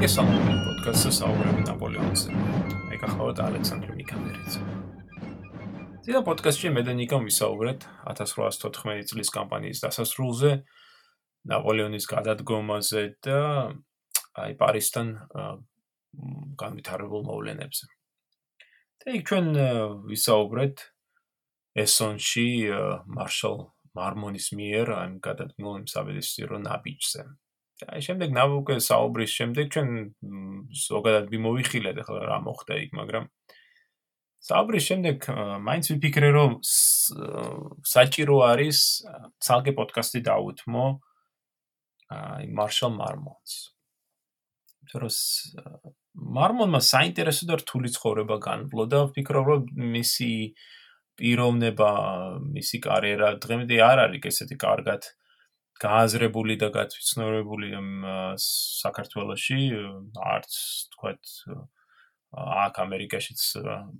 მოგესალმებით პოდკასტზე საუბრები ნაპოლეონზე. მე გახლავთ ალექსანდრე მიკამერიძე. ძინა პოდკასტში მე და ნიკამ ვისაუბრეთ 1814 წლის კამპანიის დასასრულზე, ნაპოლეონის გადადგომაზე და აი პარისთან განვითარებულ მოვლენებზე. და იქ ჩვენ ვისაუბრეთ ესონში მარშალ მარმონის მიერ ამ გადადგმულ საბედისწერო ნაბიჯზე. აი შემდეგ ნაბუკე საუბრის შემდეგ ჩვენ ზოგადად მიმოვიხილეთ ახლა რა მოხდა იქ, მაგრამ საუბრის შემდეგ მაინც ვიფიქრე რომ საჭირო არის ცალკე პოდკასტი დაუთმო აი მარშალ მარმონს. თოროს მარმონმა საინტერესო და რთული ცხოვრება განვლო და ვფიქრობ რომ მისი პიროვნება, მისი კარიერა დღემდე არ არის ესეთი კარგად გააზრებული და გაცნობებული საქართველოსში არც თქვათ აქ ამერიკაშიც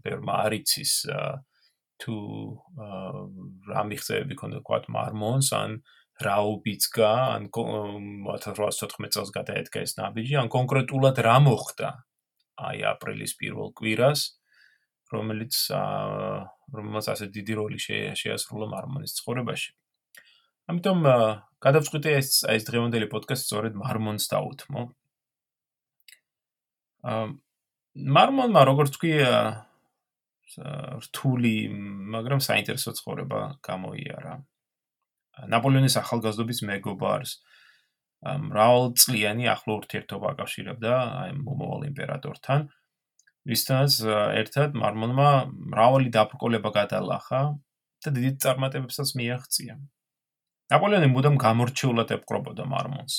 ბერმა არიცის თუ რა მიხსები ქონდა თქვათ მარმონს ან რაუბიცკა ან 1814 წელს გადაედგა ეს ნაბიჯი ან კონკრეტულად რა მოხდა აი აპრილის პირველ კვირას რომელიც რომელსაც ასე დიდი როლი შეასრულა მარმონის ცხოვრებაში ამიტომ გადავწყვიტე ეს ეს დღევანდელი პოდკასტი სწორედ მარმონს დაუთმო. აა მარმონმა როგორც თქვი რთული, მაგრამ საინტერესო ცხოვრება გამოიარა. ნაპოლეონის ახალგაზრდობის მეგობარს მრავალ წლიანი ახლო ურთიერთობა აკავშირებდა აი მომავალ იმპერატორთან. ვისთანაც ერთად მარმონმა მრავალი დაბრკოლება გადალახა და დიდი წარმატებებსაც მიაღწია. ნაპოლეონი მუდამ გამორჩეულად ეპყრობოდა მარმონს.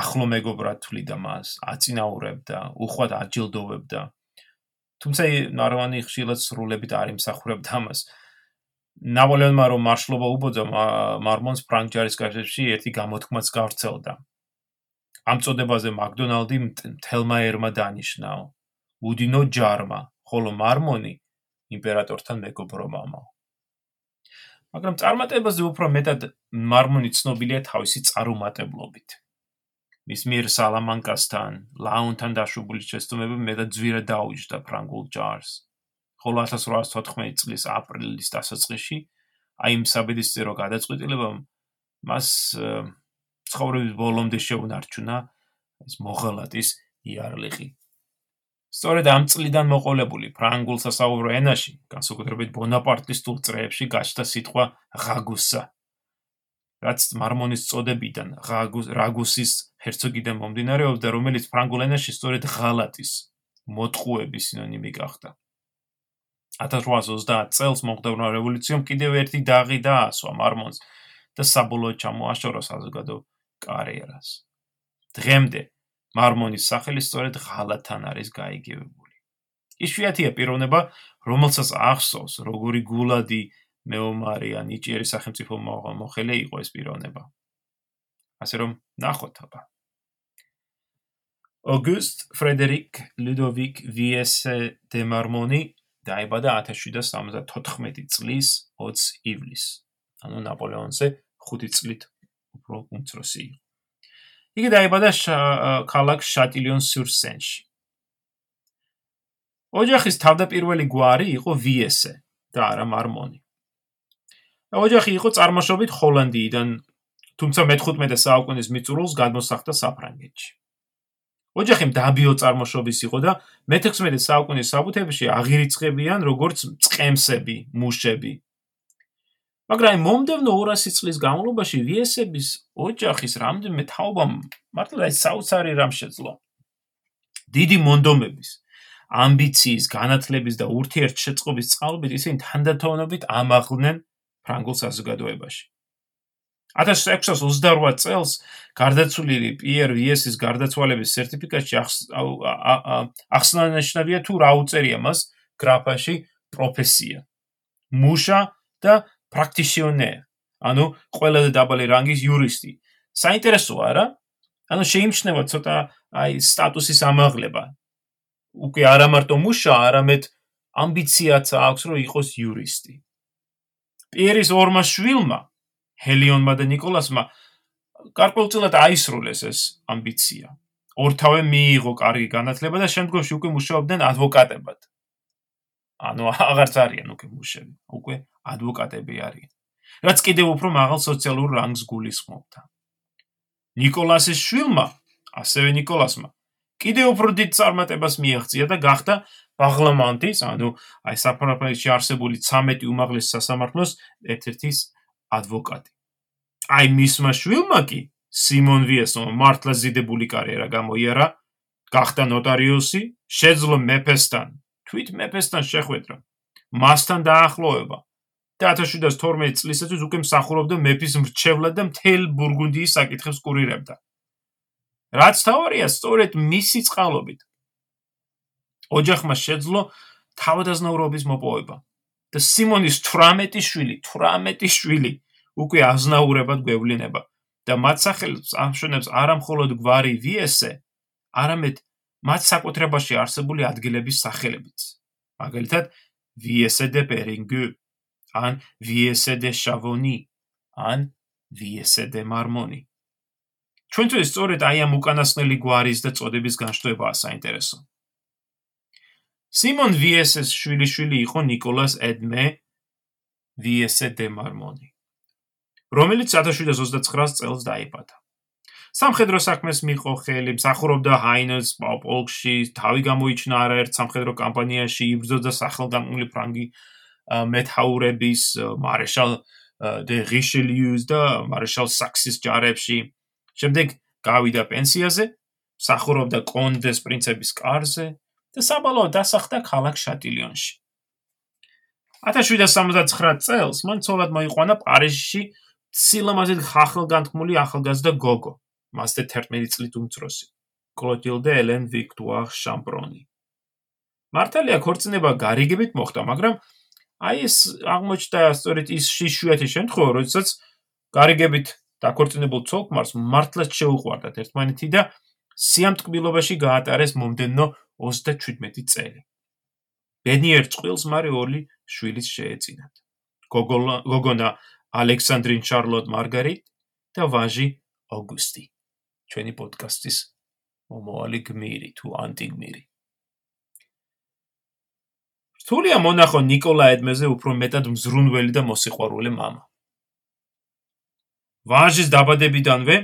ახლო მეგობრად თვლიდა მას, აწინაურებდა, უხვად აჯილდოვებდა. თუმცა ნარვანი ხშირად სრულებით არ იმსახურებდა მას. ნაპოლეონმა რომ მარშლობა უბოძა მარმონს ფრანკჯარის კავშირში ერთი გამოთქმაც გავრცელდა. ამ წოდებაზე მაკდონალდი თელმა ერმა დანიშნაო. უდინო ჯარმა, ხოლო მარმონი იმპერატორთან მეგობრობამო. მაგრამ წარმატებაზე უფრო მეტად მარმონი ცნობილია თავისი წარუმატებლობით. მის მიერ სალამანკასთან, ლაუნთან დაშვებული შეცდომები მეტად ძვირად დაუჯდა ფრანგულ ჯარს. ხოლო 1814 წლის აპრილის დასაწყისში აი იმ საბედისწერო გადაწყვეტილებამ მას ცხოვრების ბოლომდე შეუნარჩუნა ეს მოღალატის იარლიხი. სწორედ ამ წლიდან მოყოლებული ფრანგულ სასაუბრო ენაში, განსაკუთრებით ბონაპარტისტულ წრეებში გაჩნდა სიტყვა ღაგუსა, რაც მარმონის წოდებიდან რაგუსის ჰერცოგიდან მომდინარეობდა, რომელიც ფრანგულ ენაში სწორედ ღალატის მოტყუების სინონიმი გახდა. 1830 წელს მომხდარმა რევოლუციამ კიდევ ერთი დაღი დაასვა მარმონს და საბოლოოდ ჩამოაშორა საზოგადო კარიერას. დღემდე მარმონის სახელი სწორედ ღალატთან არის გაიგივებული. ისუათია პიროვნება, რომელსაც ახსოვს, როგორი გულადი მეომარი ან ნიჭიერი სახელმწიფო მოხელე იყო ეს პიროვნება. ასე რომ, ნახოთ აბა. August Frederic Ludovic Viesse de Marmoni დაიბადა 1774 წლის 20 ივლისს. ანუ ნაპოლეონზე 5 წლით უფრო უმცროსი იყო. იგი დაიბადა ქალაქ შატილიონ-სურ-სენში. ოჯახის თავდაპირველი გვარი იყო ვიესე და არა მარმონი. ოჯახი იყო წარმოშობით ჰოლანდიიდან, თუმცა მე-15 საუკუნის მიწურულს გადმოსახდა საფრანგეთში. ოჯახი მდაბიო წარმოშობის იყო და მე-16 საუკუნის საბუთებში აღირიცხებიან როგორც წყემსები, მუშები, მაგრამ მომდევნო 200 წლის განმავლობაში ვიესების ოჯახის რამდენიმე თაობამ მართლა ეს საოცარი რამ შეძლო. დიდი მონდომების, ამბიციის, განათლების და ურთიერთშეწყობის წყალობით ისინი თანდათანობით ამაღლნენ ფრანგულ საზოგადოებაში. 1628 წელს გარდაცვლილი პიერ ვიესის გარდაცვალების სერტიფიკატში ახსნანიშნავია თუ რა უწერია მას გრაფაში პროფესია. მუშა და პრაქტიშიონერი, ანუ ყველაზე დაბალი რანგის იურისტი. საინტერესოა რა? ანუ შეიმჩნევა ცოტა აი სტატუსის ამაღლება. უკვე არა მარტო მუშა, არამედ ამბიციაც აქვს, რომ იყოს იურისტი. პიერის ორმა შვილმა, ჰელიონმა და نيكოლასმა გარკვეულწილად აისრულეს ეს ამბიცია. ორთავე მიიღო კარგი განათლება და შემდგომში უკვე მუშაობდნენ ადვოკატებად. ანუ აღარც არიან უკვე მუშები, უკვე ადვოკატები არიან. რაც კიდევ უფრო მაღალ სოციალურ რანგს გულისხმობდა. ნიკოლასის შვილმა, ასევე ნიკოლასმა, კიდევ უფრო დიდ წარმატებას მიაღწია და გახდა პარლამენტის, ანუ აი საფრანგეთში არსებული 13 უმაღლეს სასამართლოს ერთ-ერთის ადვოკატი. აი მისმა შვილმა კი სიმონ ვიესმა მართლა ზიდებული კარიერა გამოიარა, გახდა ნოტარიუსი, შეძლო მეფესთან თვით მეფესთან შეხვედრა. მასთან დაახლოება. და 1712 წლისათვის უკვე მსახურობდა მეფის მრჩევლად და მთელ ბურგუნდიის საკითხებს კურირებდა. რაც თავარია, სწორედ მისი წყალობით ოჯახმა შეძლო თავდაზნაურობის მოპოვება. და სიმონის 18 შვილი, 18 შვილი უკვე აზნაურებად გვევლინება. და მათ სახელს ამშვენებს არამხოლოდ გვარი ვიესე, არამედ მათ საკუთრებაში არსებული ადგილების სახელებიც. მაგალითად, ვიესე დე პერინგუ ან ვიესე დე შავონი ან ვიესე დე მარმონი. ჩვენთვის სწორედ აი ამ უკანასკნელი გვარის და წოდების განშტოებაა საინტერესო. სიმონ ვიესეს შვილიშვილი იყო نيكოლას ედმე ვიესე დე მარმონი, რომელიც 1729 წელს დაიბადა. სამხედრო საქმეს მიიღო ხელი, მსახურობდა ჰაინეს პოლკში, თავი გამოიჩინა არაერთ სამხედრო კამპანიაში, იბრძოდა სახელგანწმული ფრანგი მეთაურების მარშალ დე რიშელიუს და მარშალ საქსის ჯარებში. შემდეგ გავიდა პენსიაზე, მსახურობდა კონდეს პრინცების კარზე და საბოლოოდ დასახლდა ქალაქ შატილიონში. 1779 წელს მან ცოლად მოიყვანა პარიზში სილამაზით ხახალგანთქმული ახალგაზრდა გოგო, მასზე 11 წლით უმცროსი, კლოტილდე ელენ ვიქტუარ შამპრონი. მართალია ქორწინება გარიგებით მოხდა, მაგრამ აი ეს აღმოჩნდა სწორედ ის შიშვიათი შემთხვევა, როდესაც გარიგებით დაქორწინებულ ცოლ-ქმარს მართლაც შეუყვარდათ ერთმანეთი და სიამტკბილობაში გაატარეს მომდენო 37 წელი. ბენიერ წყვილს მარი ორი შვილის შეეძინათ. გოგონა ალექსანდრინ შარლოტ მარგარიტ და ვაჟი ოგუსტი. ჩვენი პოდკასტის მომავალი გმირი თუ ანტიგმირი. რთულია მონახო ნიკოლა ედმეზე უფრო მეტად მზრუნველი და მოსიყვარული мама. ვაჟის დაბადებიდანვე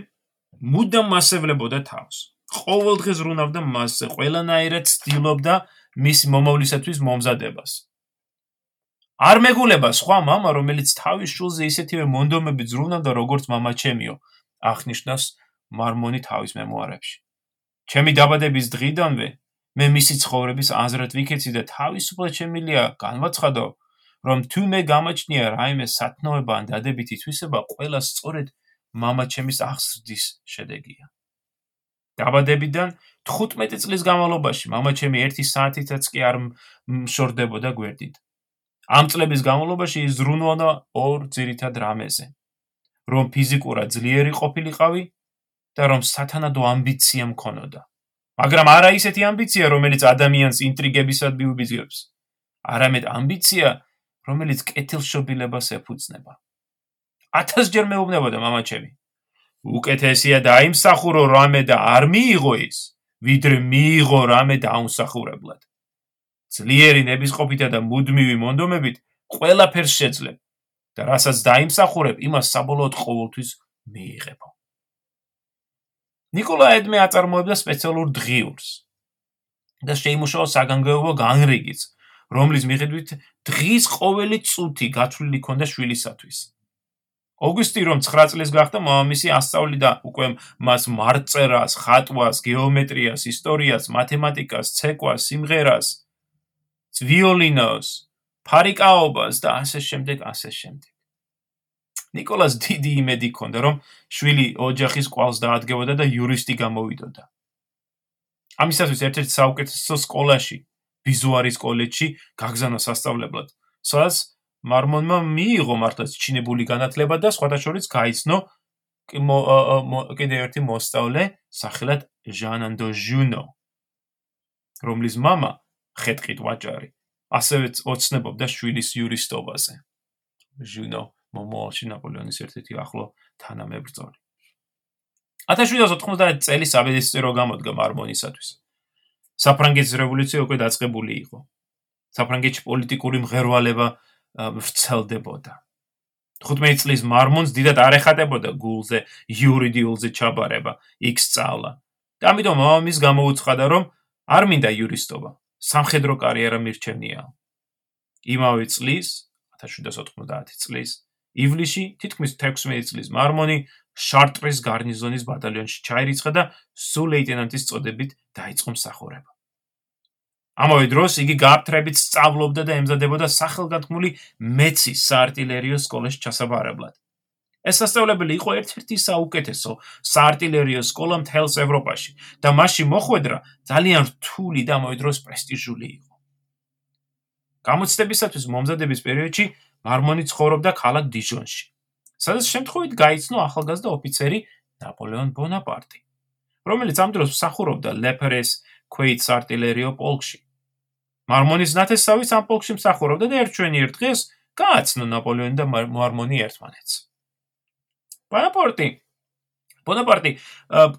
მუდამ მასევლებოდა თავს. ყოველდღე ზრუნავდა მასზე, ყველანაირად ცდილობდა მის მომავლისათვის მომზადებას. არ მეგულება სხვა мама, რომელიც თავის შულზე ისეთივე მონდომებით ზრუნავდა, როგორც мама ჩემიო, აღნიშნავს მარმონი თავის მემუარებში. ჩემი დაბადების დღიდანვე მე მისი ცხოვრების აზრად ვიქეცი და თავისუფლად შემილია განვაცხადო, რომ თუ მე გამაჩნია რაიმე სათნოება ან დადებითი თვისება, ყველა სწორედ მამაჩემის აღზრდის შედეგია. დაბადებიდან 15 წლის განმავლობაში მამაჩემი 1 საათითაც კი არ მშორდებოდა გვერდით. ამ წლების განმავლობაში ის ზრუნავდა ორ ძირითად რამეზე. რომ ფიზიკურად ძლიერი ყოფილიყავი და რომ სათანადო ამბიცია მქონოდა. მაგრამ არა ისეთი ამბიცია, რომელიც ადამიანს ინტრიგებისად მიუბიძგებს. არამედ ამბიცია, რომელიც კეთილშობილებას ეფუძნება. ათასჯერ მეუბნებოდა მამაჩემი. უკეთესია დაიმსახურო რამე და არ მიიღო ის, ვიდრე მიიღო რამე დაუნსახურებლად. ძლიერი ნებისყოფითა და მუდმივი მონდომებით ყველაფერს შეძლებ და რასაც დაიმსახურებ, იმას საბოლოოდ ყოველთვის მიიღებო. ნიკოლა ედმე აწარმოებდა სპეციალურ დღიურს და შეიმუშავა საგანგებო განრიგიც, რომლის მიხედვით დღის ყოველი წუთი გათვლილი ჰქონდა შვილისათვის. ოგუსტი რომ 9 წლის გახდა, მამამისი ასწავლიდა უკვე მას მარწერას, ხატვას, გეომეტრიას, ისტორიას, მათემატიკას, ცეკვას, სიმღერას, ვიოლინოს, ფარიკაობას და ასე შემდეგ, ასე შემდეგ. ნიკოლას დიდი იმედი ჰქონდა, რომ შვილი ოჯახის კვალს დაადგებოდა და იურისტი გამოვიდოდა. ამისათვის ერთ-ერთ საუკეთესო სკოლაში, ბიზუარის კოლეჯში გაგზავნა სასწავლებლად, სადაც მარმონმა მიიღო მართლაც ჩინებული განათლება და სხვადასხვაშორის გაიცნო კიდევ ერთი მოსწავლე, სახელად ჟანანდო ჟუნო, რომლის мама ხეთყით ვაჭარი, ასევე ოცნებობდა შვილის იურისტობაზე. ჟუნო მომოალში ნაპოლეონის ერთ-ერთი ახლო თანამებრძოლი. 1790 წელი საბედისწერო გამოდგა მარმონისათვის. საფრანგეთის რევოლუცია უკვე დაწყებული იყო. საფრანგეთში პოლიტიკური მღერვალება ვრცელდებოდა. 15 წლის მარმონს დიდად არ ეხატებოდა გულზე იურიდიულზე ჩაბარება, იქ სწავლა. ამიტომ მამამის გამოუცხადა, რომ არ მინდა იურისტობა, სამხედრო კარიერა მირჩენია. იმავე წლის, 1790 წლის ივლისში, თითქმის 16 წლის მარმონი შარტრის გარნიზონის ბატალიონში ჩაირიცხა და სულ ლეიტენანტის წოდებით დაიწყო მსახურება. ამავე დროს იგი გააფთრებით სწავლობდა და ემზადებოდა სახელგანთქმული მეცის საარტილერიო სკოლაში ჩასაბარებლად. ეს სასწავლებელი იყო ერთ-ერთი საუკეთესო საარტილერიო სკოლა მთელს ევროპაში და მასში მოხვედრა ძალიან რთული და ამავე დროს პრესტიჟული იყო. გამოცდებისათვის მომზადების პერიოდში მარმონი ცხოვრობდა ქალაქ დიჟონში, სადაც შემთხვევით გაიცნო ახალგაზრდა ოფიცერი ნაპოლეონ ბონაპარტი, რომელიც ამ დროს მსახურობდა ლეპერეს ქვეითს არტილერიო პოლკში. მარმონის ნათესავი ამ პოლკში მსახურობდა და ერთ ჩვენიერ დღეს გააცნო ნაპოლეონი და მარმონი ერთმანეთს. ბონაპარტი ბონაპარტი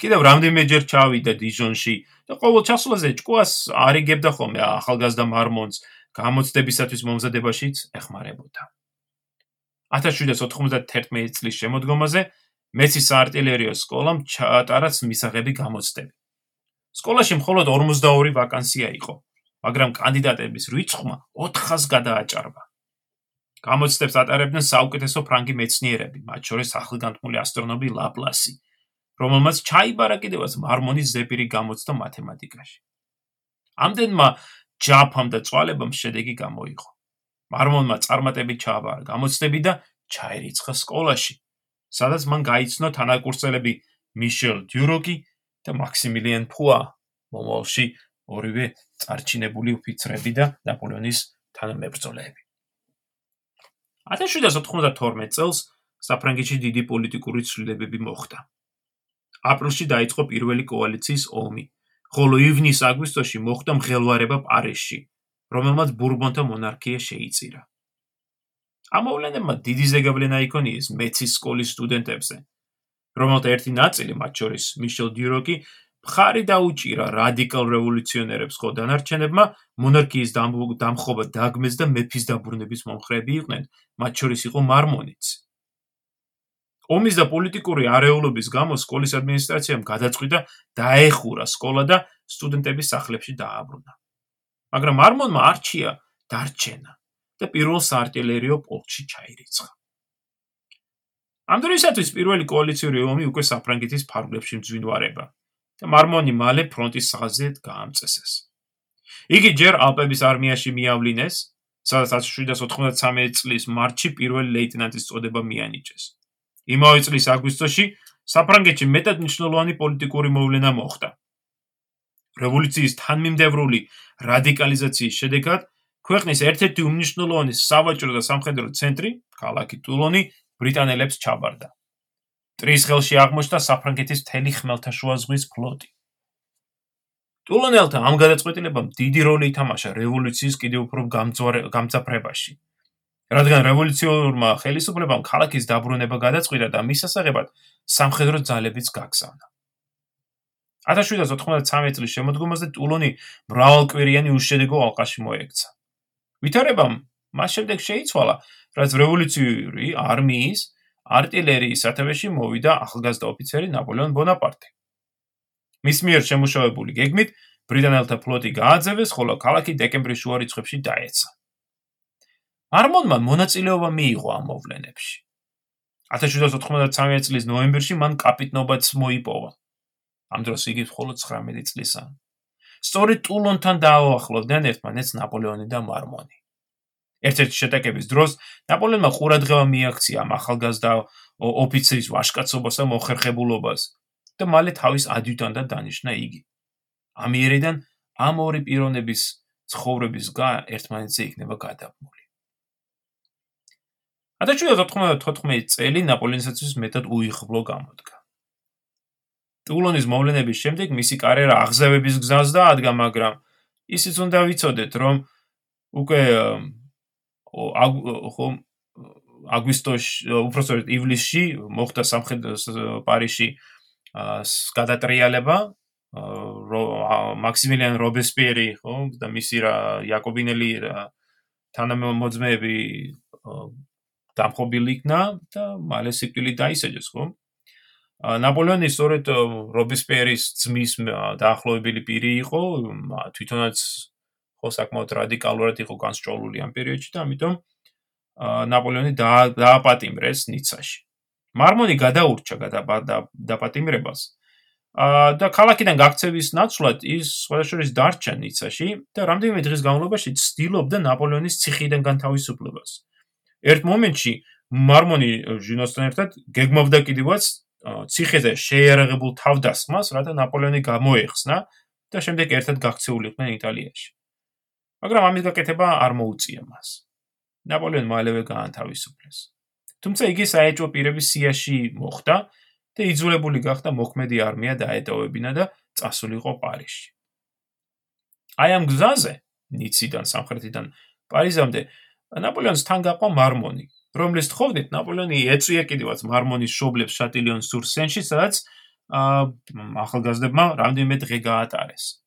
კიდევ რამდენიმეჯერ ჩავიდა დიჟონში და ყოველ ჩასვლაზე ჭკუას არიგებდა ხოლმე ახალგაზრდა მარმონს გამოცდებისათვის მომზადებაშიც ეხმარებოდა. 1791 წლის შემოდგომაზე მეცის არტილერიო სკოლამ ჩაატარაც მისაღები გამოცდები. სკოლაში მხოლოდ 42 ვაკანსია იყო, მაგრამ კანდიდატების რიცხვმა 400-ს გადააჭარბა. გამოცდებს ატარებდნენ საუკეთესო ფრანგი მეცნიერები, მათ შორის ახლგანთმული ასტრონომი ლაპლასი, რომელმაც ჩაიბარა კიდევაც მარმონის ზეპირი გამოცდა მათემატიკაში. ამდენმა ჯაფამ და წვალებამ შედეგი გამოიღო. მარმონმა წარმატებით ჩააბარა გამოცდები და ჩაერიცხა სკოლაში, სადაც მან გაიცნო თანაკურსელები მიშელ დიუროკი და მაქსიმილიან ფუა, მომავალში ორივე წარჩინებული ოფიცრები და ნაპოლეონის თანამებრძოლები. 1792 წელს საფრანგეთში დიდი პოლიტიკური ცვლილებები მოხდა. აპრილში დაიწყო პირველი კოალიციის ომი, ხოლო ივნის-აგვისტოში მოხდა მღელვარება პარიზში, რომელმაც ბურბონთა მონარქია შეიწირა. ამოვლენებმა დიდი ზეგავლენა იქონიეს მეცის სკოლის სტუდენტებზე, რომელთა ერთი ნაწილი, მათ შორის მიშელ დიუროკი, მხარი დაუჭირა რადიკალ რევოლუციონერებს, ხო დანარჩენებმა მონარქიის დამხობა დაგმეს და მეფის დაბრუნების მომხრეები იყვნენ, მათ შორის იყო მარმონიც. ომის და პოლიტიკური არეულობის გამო სკოლის ადმინისტრაციამ გადაწყვიტა დაეხურა სკოლა და სტუდენტების სახლებში დააბრუნა. მაგრამ მარმონმა არჩია დარჩენა და პირველ საარტილერიო პოლკში ჩაირიცხა. ამ დროისათვის პირველი კოალიციური ომი უკვე საფრანგეთის ფარგლებში მძვინვარება და მარმონი მალე ფრონტის ხაზით გაამწესეს. იგი ჯერ ალპების არმიაში მიავლინეს, სადაც 1793 წლის მარტში პირველი ლეიტენანტის წოდება მიანიჭეს. იმავე წლის აგვისტოში საფრანგეთში მეტად მნიშვნელოვანი პოლიტიკური მოვლენა მოხდა. რევოლუციის თანმიმდევრული რადიკალიზაციის შედეგად ქვეყნის ერთ-ერთი უმნიშვნელოვანესი სავაჭრო და სამხედრო ცენტრი, ქალაქი ტულონი, ბრიტანელებს ჩაბარდა. ტრის ხელში აღმოჩნდა საფრანგეთის მთელი ხმელთაშუა ზღვის ფლოტი. ტულონელთა ამ გადაწყვეტილებამ დიდი როლი ითამაშა რევოლუციის კიდევ უფრო გამძაფრებაში. რადგან რევოლუციურმა ხელისუფლებამ ქალაქის დაბრუნება გადაწყვიტა და მის ასაღებად სამხედრო ძალებიც გაგზავნა. 1793 წლის შემოდგომაზე ტულონი მრავალკვირიანი უშედეგო ალყაში მოექცა. ვითარებამ მას შემდეგ შეიცვალა, რაც რევოლუციური არმიის артиლერიის სათავეში მოვიდა ახალგაზრდა ოფიცერი ნაპოლეონ ბონაპარტი. მის მიერ შემუშავებული გეგმით ბრიტანელთა ფლოტი გააძევეს, ხოლო ქალაქი დეკემბრის შუა რიცხვებში დაეცა. არმონმა მონაწილეობა მიიღო ამ მოვლენებში. 1793 წლის ნოემბერში მან კაპიტნობაც მოიპოვა. ამ დროს იგი მხოლოდ 19 წლისაა. სწორედ ტულონთან დააახლოვდნენ ერთმანეთს ნაპოლეონი და მარმონი. ერთ-ერთი შეტაკების დროს ნაპოლეონმა ყურადღება მიაქცია ახალგაზრდა ოფიცრის ვაშკაცობას და მოხერხებულობას და მალე თავის ადიუტანტად დანიშნა იგი. ამიერიდან ამ ორი პიროვნების ცხოვრების გა ერთმანეთზე იქნება გადაბმული. 1794 წელი ნაპოლეონისათვის მეტად უიღბლო გამოდგა. ტულონის მოვლენების შემდეგ მისი კარიერა აღზევების გზას დაადგა, მაგრამ ისიც უნდა ვიცოდეთ, რომ უკვე ხო აგვისტოში, უბრალოდ ივლისში მოხდა სამხედრო პარიში გადატრიალება მაქსიმილიან რობესპიერი ხო და მისი რა იაკობინელი თანამოძმეები დამხობილი იქნა და მალე სიკვდილი დაისაჯეს ხო? ნაპოლეონი სწორედ რობესპიერის ძმის დაახლოებული პირი იყო თვითონაც ხო საკმაოდ რადიკალურად იყო განსჭოლული ამ პერიოდში და ამიტომ ნაპოლეონი დააპატიმრეს ნიცაში. მარმონი გადაურჩა გადაპატიმრებას და ქალაქიდან გაქცევის ნაცვლად ის სხვადასხვა დარჩა ნიცაში და რამდენიმე დღის განმავლობაში ცდილობდა ნაპოლეონის ციხიდან განთავისუფლებას. ერთ მომენტში მარმონი ჟინოსთან ერთად გეგმავდა კიდევაც ციხეზე შეიარაღებულ თავდასხმას, რათა ნაპოლეონი გამოეხსნა და შემდეგ ერთად გაქცეულიყვნენ იტალიაში. მაგრამ ამის გაკეთება არ მოუწია მას. ნაპოლეონი მალევე გაანთავისუფლეს. თუმცა იგი საეჭვო პირების სიაში მოხვდა და იძულებული გახდა მოქმედი არმია დაეტოვებინა და წასულიყო პარიზში. აი ამ გზაზე, ნიციდან სამხრეთიდან პარიზამდე, ნაპოლეონს თან გაყვა მარმონი, რომლის თხოვნით ნაპოლეონი ეწვია კიდევაც მარმონის შობლებს შატილიონ სურსენში, სადაც ახალგაზრდებმა რამდენიმე დღე გაატარეს.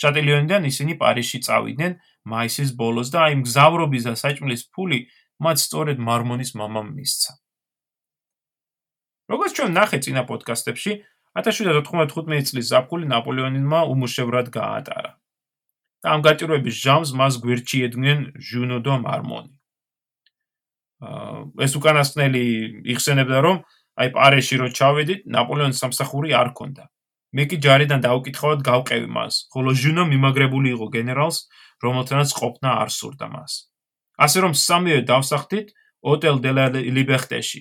შატილიონიდან ისინი პარიზში წავიდნენ მაისის ბოლოს და აი მგზავრობის და საჭმლის ფული მათ სწორედ მარმონის მამამ მისცა. როგორც ჩვენ ნახე წინა პოდკასტებში, 1795 წლის ზაფხული ნაპოლეონმა უმუშევრად გაატარა. ამ გაჭირვების ჟამს მას გვერდში ედგნენ ჟუნო და მარმონი. ეს უკანასკნელი იხსენებდა რომ აი პარიში რო ჩავედით, ნაპოლეონის სამსახური არ ქონდა. მე კი ჯარიდან დაუკითხავად გავყევი მას, ხოლო ჟუნო მიმაგრებული იყო გენერალს, რომელთანაც ყოფნა არ სურდა მას. ასე რომ სამივე დავსახდით ოტელ დე ლა ლიბერტეში,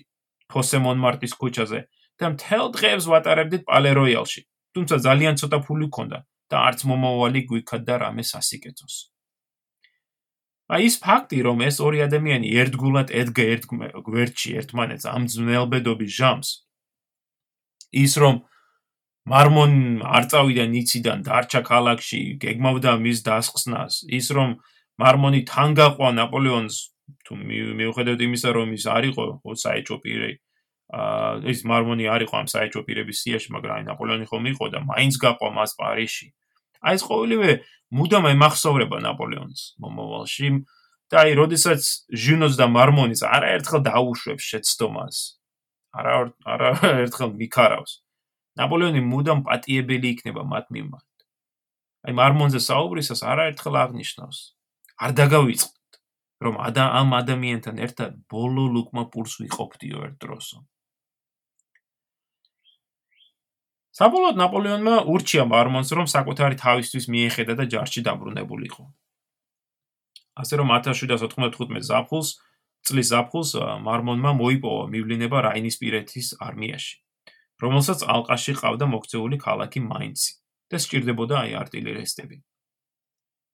ხოსე მონმარტის ქუჩაზე და მთელ დღეს ვატარებდით პალე როიალში. თუმცა ძალიან ცოტა ფული ჰქონდა და არც მომავალი გვიქადდა რამე სასიკეთოს. აი ეს ფაქტი, რომ ეს ორი ადამიანი ერთგულად ედგა ერთ გვერდში ერთმანეთს ამ ძნელბედობის ჟამს ის რომ მარმონ არ წავიდა ნიციდან დარჩა ქალაქში, გეგმავდა მის დასხსნას, ის რომ მარმონი თან გაყვა ნაპოლეონს თუ მიუხედავად იმისა რომ ის არ იყო საეჭო პირი აა ის მარმონი არ იყო ამ საეჭო პირების სიაში მაგრამ აი ნაპოლეონი ხომ იყო და მაინც გაყვა მას პარიში აი ეს ყოველივე მუდამ ემახსოვრება ნაპოლეონს მომავალში და აი როდესაც ჟუნოს და მარმონის არაერთხელ დაუშვებს შეცდომას არა არა ერთხელ მიქარავს ნაპოლეონი მუდამ პატიებელი იქნება მათ მიმართ აი მარმონზე საუბრისას არაერთხელ აღნიშნავს არ დაგავიწყ რომ ამ ადამიანთან ერთად ბოლო ლუკმა პურს ვიყოფდიო ერთ დროსო. საბოლოოდ ნაპოლეონმა ურჩია მარმონს, რომ საკუთარი თავისთვის მიეხედა და ჯარში დაბრუნებულიყო. ასე რომ 1795 ზაფხულს, წლის ზაფხულს მარმონმა მოიპოვა მივლინება რაინისპირეთის არმიაში, რომელსაც ალყაში ყავდა მოქცეული ქალაქი მაინცი და სჭირდებოდა აი артиლერისტები.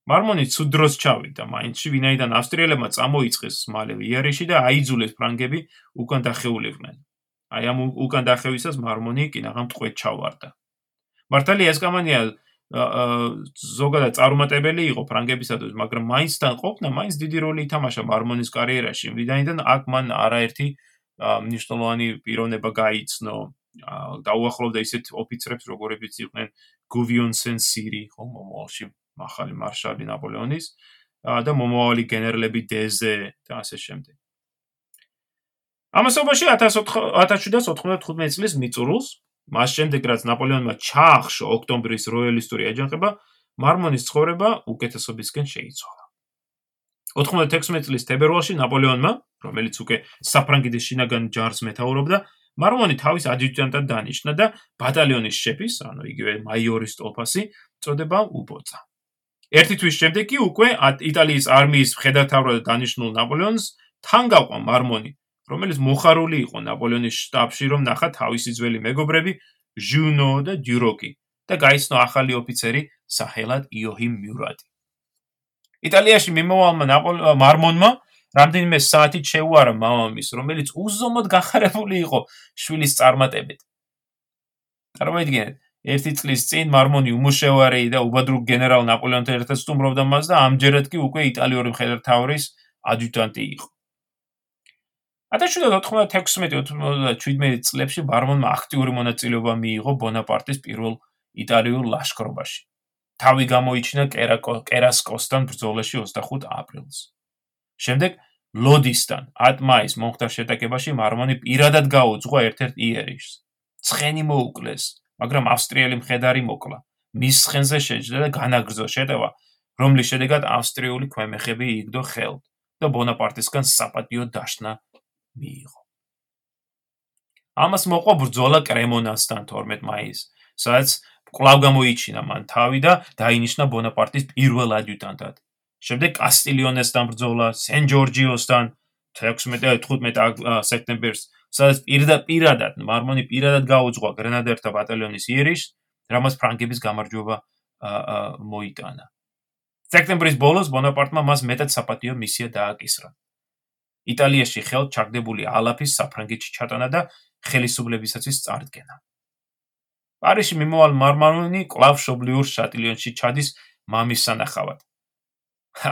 მარმონი ცუდროს ჩავიდა მაინცში, ვინაიდან ავსტრიელებმა წამოიწყეს მალე იერიში და აიძულეს ფრანგები უკან დახეულიყვნენ. აი ამ უკან დახევისას მარმონი კინაღამ ტყვეთ ჩავარდა. მართალია ეს კამანია ზოგადად წარუმატებელი იყო ფრანგებისათვის, მაგრამ მაინცთან ყოფნა მაინც დიდი როლი ითამაშა მარმონის კარიერაში, ვინაიდან აქ მან არაერთი მნიშვნელოვანი პიროვნება გაიცნო. დაუახლოვდა ისეთ ოფიცრებს, როგორებიც იყვნენ გუვიონ სენ-სირი, ხომ მომავალში მახალი მარშალი ნაპოლეონის და მომავალი გენერლები დეზე და ასე შემდეგ. ამასობაში 1795 წლის მიწურულს, მას შემდეგ რაც ნაპოლეონმა ჩაახშო ოქტომბრის როიალისტური აჯანყება, მარმონის ცხოვრება უკეთესობისკენ შეიცვალა. 96 წლის თებერვალში ნაპოლეონმა, რომელიც უკვე საფრანგეთის შინაგან ჯარს მეთაურობდა, მარმონი თავის ადიუტანტად დანიშნა და ბატალიონის შეფის, ანუ იგივე მაიორის ტოლფასი, წოდება უბოცა. ერთი თვის შემდეგ კი უკვე იტალიის არმიის მხედართავად დანიშნულ ნაპოლეონს თან გაყვა მარმონი, რომელიც მოხარული იყო ნაპოლეონის შტაბში, რომ ნახა თავისი ძველი მეგობრები ჟუნო და დიუროკი და გაიცნო ახალი ოფიცერი სახელად იოჰიმ მიურატი. იტალიაში მიმოვალმა ნაპოლეონ მარმონმა რამდენიმე საათით შეუარა მამამის, რომელიც უზომოდ გახარებული იყო შვილის წარმატებით. წარმოიდგინეთ, ერთი წლის წინ მარმონი უმუშევარი და უბადრუგ გენერალ ნაპოლეონთან ერთად სტუმრობდა მას და ამჯერად კი უკვე იტალიური მხედართმთავრის ადიუტანტი იყო. 1796-17 წლებში ბარმონმა აქტიური მონაწილეობა მიიღო ბონაპარტის პირველ იტალიურ ლაშქრობაში. თავი გამოიჩინა კერასკოსთან ბრძოლაში 25 აპრილს. შემდეგ ლოდისთან 10 მაისს მომხდარ შეტაკებაში მარმონი პირადად გაუძღვა ერთ-ერთ იერიშს. ცხენი მოუკლეს, მაგრამ ავსტრიელი მხედარი მოკლა. მის ცხენზე შეჯდა და განაგრძო შეტევა, რომლის შედეგად ავსტრიული ქვემეხები იგდო ხელთ და ბონაპარტისგან საპატიო დაშნა მიიღო. ამას მოყვა ბრძოლა კრემონასთან 12 მაისს, სადაც კვლავ გამოიჩინა მან თავი და დაინიშნა ბონაპარტის პირველ ადიუტანტად. შემდეგ კასტილიონესთან ბრძოლა, სენ-ჯორჯიოსთან 16-15 სექტემბერს, სადაც პირდაპირადად მარმონი პირადად გაუძღვა გრენადერთა ბატალიონის იერიშს, რამაც ფრანგების გამარჯვება მოიტანა. სექტემბრის ბოლოს ბონაპარტმა მას მეტად საპატიო მისია დააკისრა. იტალიაში ხელთ ჩაგდებული ალაფის საფრანგეთში ჩატანა და ხელისუფლებისათვის წარდგენა. პარიზში მიმოვალ მარმარონი კლავ შობლიურ შატილიონში ჩადის მამის სანახავად.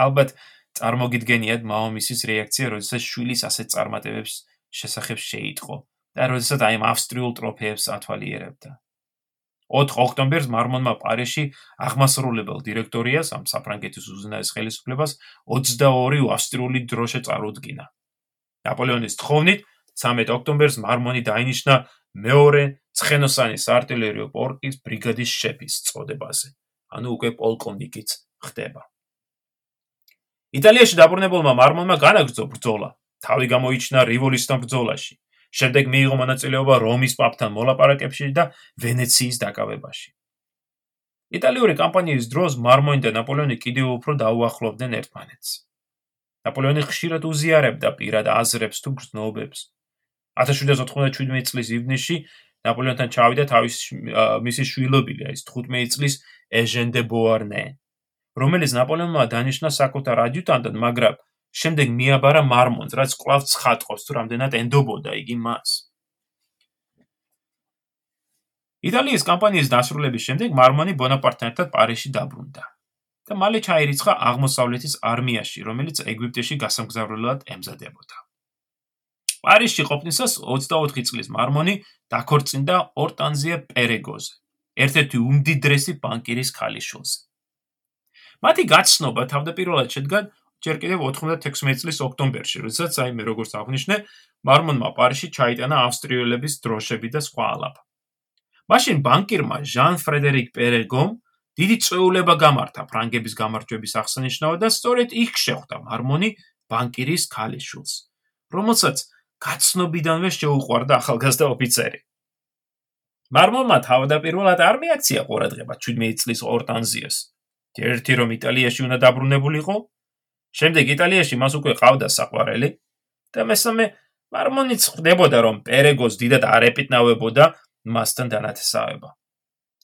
ალბათ წარმოგიდგენიათ მამამისის რეაქცია, როდესაც შვილის ასეთ წარმატებებს შესახებ შეიტყო და როდესაც აი ამ ავსტრიულ ტროფეებს ათვალიერებდა. 4 ოქტომბერს მარმონმა პარიზში აღმასრულებელ დირექტორიას ამ საფრანგეთის უზენაეს ხელისუფლებას 22 ავსტრიული დროშა წარუდგინა. ნაპოლეონის თხოვნით 13 ოქტომბერს მარმონი დაინიშნა მეორე ცხენოსანი საარტილერიო პოლკის ბრიგადის შეფის წოდებაზე. ანუ უკვე პოლკოვნიკიც ხდება. იტალიაში დაბრუნებულმა მარმონმა განაგრძო ბრძოლა. თავი გამოიჩინა რივოლისთან ბრძოლაში. შემდეგ მიიღო მონაწილეობა რომის პაპთან მოლაპარაკებებში და ვენეციის დაკავებაში. იტალიური კამპანიის დროს მარმონი და ნაპოლეონი კიდევ უფრო დაუახლოვდნენ ერთმანეთს. ნაპოლეონი ხშირად უზიარებდა პირად აზრებს თუ გრძნობებს, 1797 წლის ივნისში ნაპოლეონთან ჩავიდა თავის მისი შვილობილი, ეს 15 წლის ეჟენ დე ბოარნე, რომელიც ნაპოლეონმა დანიშნა საკუთარ ადიუტანტად, მაგრამ შემდეგ მიაბარა მარმონს, რაც კლავ ცხადყობს თუ რამდენად ენდობოდა იგი მას. იტალიის კამპანიის დასრულების შემდეგ მარმონი ბონაპარტთან ერთად პარიზში დაბრუნდა და მალე ჩაირიცხა აღმოსავლეთის არმიაში, რომელიც ეგვიპტეში გასამგზავრებლად ემზადებოდა. პარიზში ყოფნისას 24 წლის მარმონი დაქორწინდა ორტანზია პერეგოზე, ერთ-ერთი უმდიდრესი ბანკირის ქალიშვილზე. მათი გაცნობა თავდაპირველად შედგა ჯერ კიდევ 96 წლის ოქტომბერში, როდესაც აიმე როგორც აღნიშნე, მარმონმა პარიზში ჩაიტანა ავსტრიელების დროშები და სხვა ალაფა. მაშინ ბანკირმა ჟან ფრედერიკ პერეგომ დიდი წვეულება გამართა ფრანგების გამარჯვების აღსანიშნავად და სწორედ იქ შეხვდა მარმონი ბანკირის ქალიშვილს, რომელსაც გაცნობიდანვე შეუყვარდა ახალგაზრდა ოფიცერი. მარმონმა თავდაპირველად არ მიაქცია ყურადღება 17 წლის ორტანზიას. ერთი რომ იტალიაში უნდა დაბრუნებულიყო, შემდეგ იტალიაში მას უკვე ყავდა საყვარელი და მესამე მარმონიც ხდებოდა რომ პერეგოს დიდად არ ეპიტნავებოდა მასთან დანათესავება.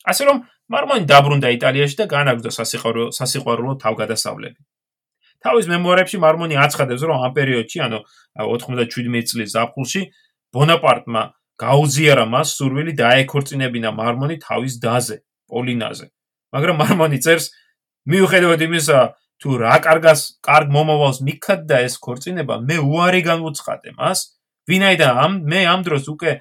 ასე რომ მარმონი დაბრუნდა იტალიაში და განაგრძო სასიყვარულო სასიყვარულო თავგადასავლები. თავის მემუარებში მარმონი აცხადებს, რომ ამ პერიოდში, ანუ 97 წლის ზაფხულში, ბონაპარტმა გაუზიარა მას სურვილი დაეკორწინებინა მარმონი თავის დაზე, პოლინაზე. მაგრამ მარმონი წერს, მიუხედავად იმისა, თუ რა კარგას, კარგ მომავალს მიქადდა ეს ქორწინება, მე უარი განუცხადე მას, ვინაიდან ამ მე ამ დროს უკვე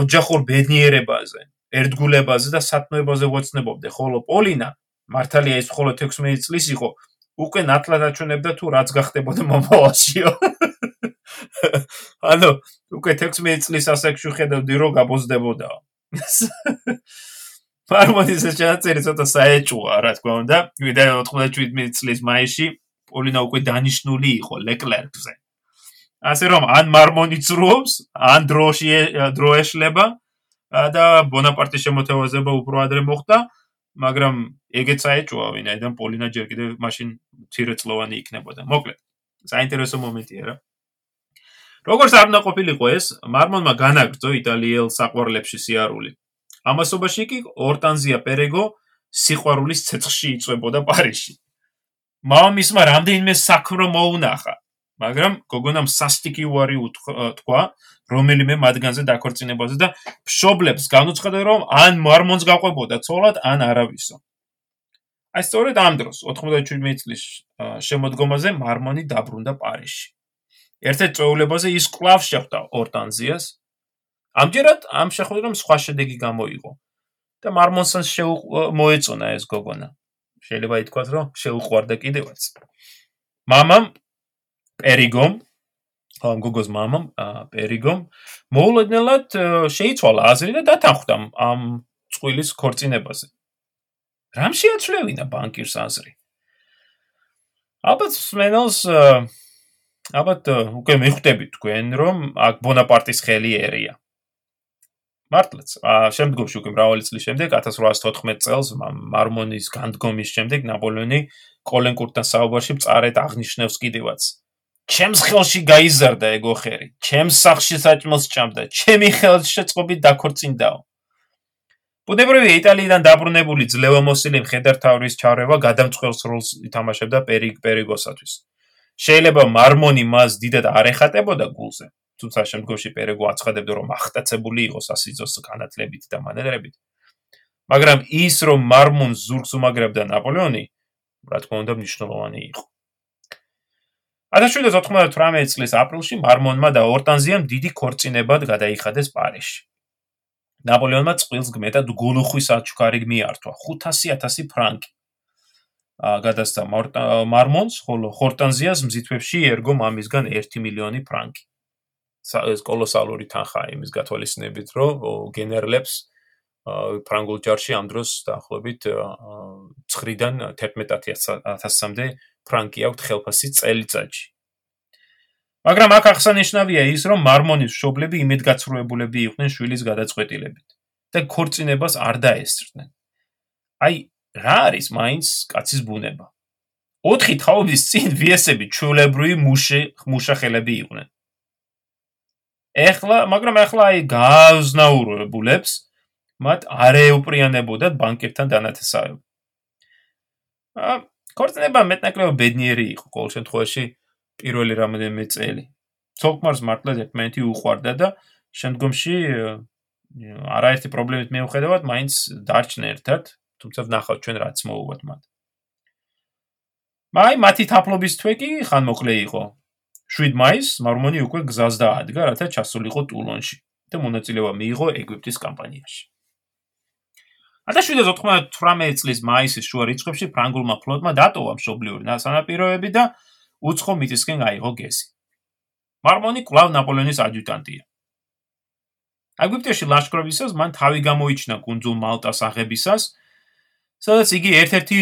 ოჯახურ ბედნიერებაზე, ერთგულებაზე და სათნოებაზე ვოცნებობდი, ხოლო პოლინა მართალია ის მხოლოდ 16 წლის იყო, უკვე ნათლად აჩვენებდა თუ რაც გახდებოდა მომავალშიო. ანუ უკვე 16 წლის ასაკში ხედავდი რომ გაბოზდებოდა. ფარმონის შეაწერი ცოტა საეჭვოა, რა თქმა უნდა. ვიდა 97 წლის მაისში პოლინა უკვე დანიშნული იყო ლეკლერკზე. ასე რომ ან მარმონი წრუობს, ან დროში დროეშლება და ბონაპარტის შემოთავაზება უფრო ადრე მოხდა. მაგრამ ეგეც აეჭვა ვინაიდან პოლინა ჯერ კიდევ მაშინ ცირეწლოვანი იქნებოდა. მოკლედ, საინტერესო მომენტია რა. როგორც არ უნდა ყოფილიყო ეს, მარმონმა განაგრძო იტალიელ საყვარლებში სიარული. ამასობაში კი ორტანზია პერეგო სიყვარულის ცეცხლში იწვებოდა პარიზში. მამამისმა რამდენიმე საქმრო მოუნახა, მაგრამ გოგონამ სასტიკი უარი უთქვა, რომელიმე მათგანზე დაქორწინებაზე და მშობლებს განუცხადა რომ ან მარმონს გაყვებოდა ცოლად ან არავისო. აი სწორედ ამ დროს 97 წლის შემოდგომაზე მარმონი დაბრუნდა პარიზში. ერთ-ერთ წვეულებაზე ის კლავ შეხვდა ორტანზიას. ამჯერად ამ შეხვედრამ სხვა შედეგი გამოიღო და მარმონსანს მოეწონა ეს გოგონა. შეიძლება ითქვას, რომ შეუყვარდა კიდევაც. მამამ პერიგომ ამ გოგოს მამამ პერიგომ მოულოდნელად შეიცვალა აზრი და დათანხმდა ამ წვილის ქორწინებაზე. რამ შეაცვლევინა ბანკირს აზრი? ალბათ სმენელს ალბათ უკვე მიხვდები თქვენ რომ აქ ბონაპარტის ხელი ერია. მართლაც, შემდგომში უკვე მრავალი წლის შემდეგ 1814 წელს მარმონის განდგომის შემდეგ ნაპოლეონი კოლენკურტთან საუბარში მწარედ აღნიშნავს კიდევაც. ჩემს ხელში გაიზარდა ეგო ხერი, ჩემს სახში საჭმელს ჭამდა, ჩემი ხელშეწყობით დაქორწინდაო. ბუნებრივია იტალიიდან დაბრუნებული ძლევამოსილი მხედართავის ჩარევა გადამწყვეტს როლს ითამაშებდა პერიგ პერიგოსათვის. შეიძლება მარმონი მას დიდად არ ეხატებოდა გულზე, თუმცა შემდგომში პერიგო აცხადებდა რომ ახტაცებული იყო სასიძოს განათლებით და მანერებით. მაგრამ ის რომ მარმონს ზურგს უმაგრებდა ნაპოლეონი, რა თქმა უნდა მნიშვნელოვანი იყო. 1798 წლის აპრილში მარმონმა და ორტანზიამ დიდი ქორწინებად გადაიხადეს პარიზში. ნაპოლეონმა წყვილს გმეტად გულუხვის აჩქარი მიართვა 500000 ფრანკი. გადასცა მარმონს, ხოლო ხორტანზიას მზითვებში ერგო მამისგან 1 მილიონი ფრანკი. ეს კოლოსალური თანხაა იმის გათვალისწინებით, რომ გენერლებს ფრანგულ ჯარში ამ დროს დაახლოებით 9-დან 11000-მდე ფრანკი აქვთ ხელფასი წელიწადში. მაგრამ აქ აღსანიშნავია ის, რომ მარმონის მშობლები იმედგაცრუებულები იყვნენ შვილის გადაწყვეტილებით და ქორწინებას არ დაესწრნენ. აი, რა არის მაინც კაცის ბუნება? 4 თაობის წინ ვიესები ჩულებრივი მუშე მუშახელები იყვნენ. ეხლა, მაგრამ ეხლა აი გაზნაურებულებს მათ არ ეუპრიანებოდათ ბანკებთან დანათესავება. ქორწინება მეტნაკლებად ბედნიერი იყო ყოველ შემთხვევაში პირველი რამოდენიმე წელი. ცოლქმარს მართლაც ერთმანეთი უყვარდა და შემდგომში არაერთი პრობლემით მეუხედავად მაინც დარჩნენ ერთად, თუმცა ვნახავთ ჩვენ რაც მოუვათ მათ. მაი მათი თაფლობის თვე კი ხანმოკლე იყო. 7 მაისს მარმონი უკვე გზას დაადგა, რათა ჩასულიყო ტულონში და მონაწილეობა მიიღო ეგვიპტის კამპანიაში. 1798 წლის მაისის შუა რიცხვებში ფრანგულმა ფლოტმა დატოვა მშობლიური სანაპიროები და უცხო მიწისკენ აიღო გესი. მარმონი კლავ ნაპოლეონის ადიუტანტია. ეგვიპტეში ლაშქრობისას მან თავი გამოიჩინა კუნძულ მალტას აღებისას, სადაც იგი ერთ-ერთი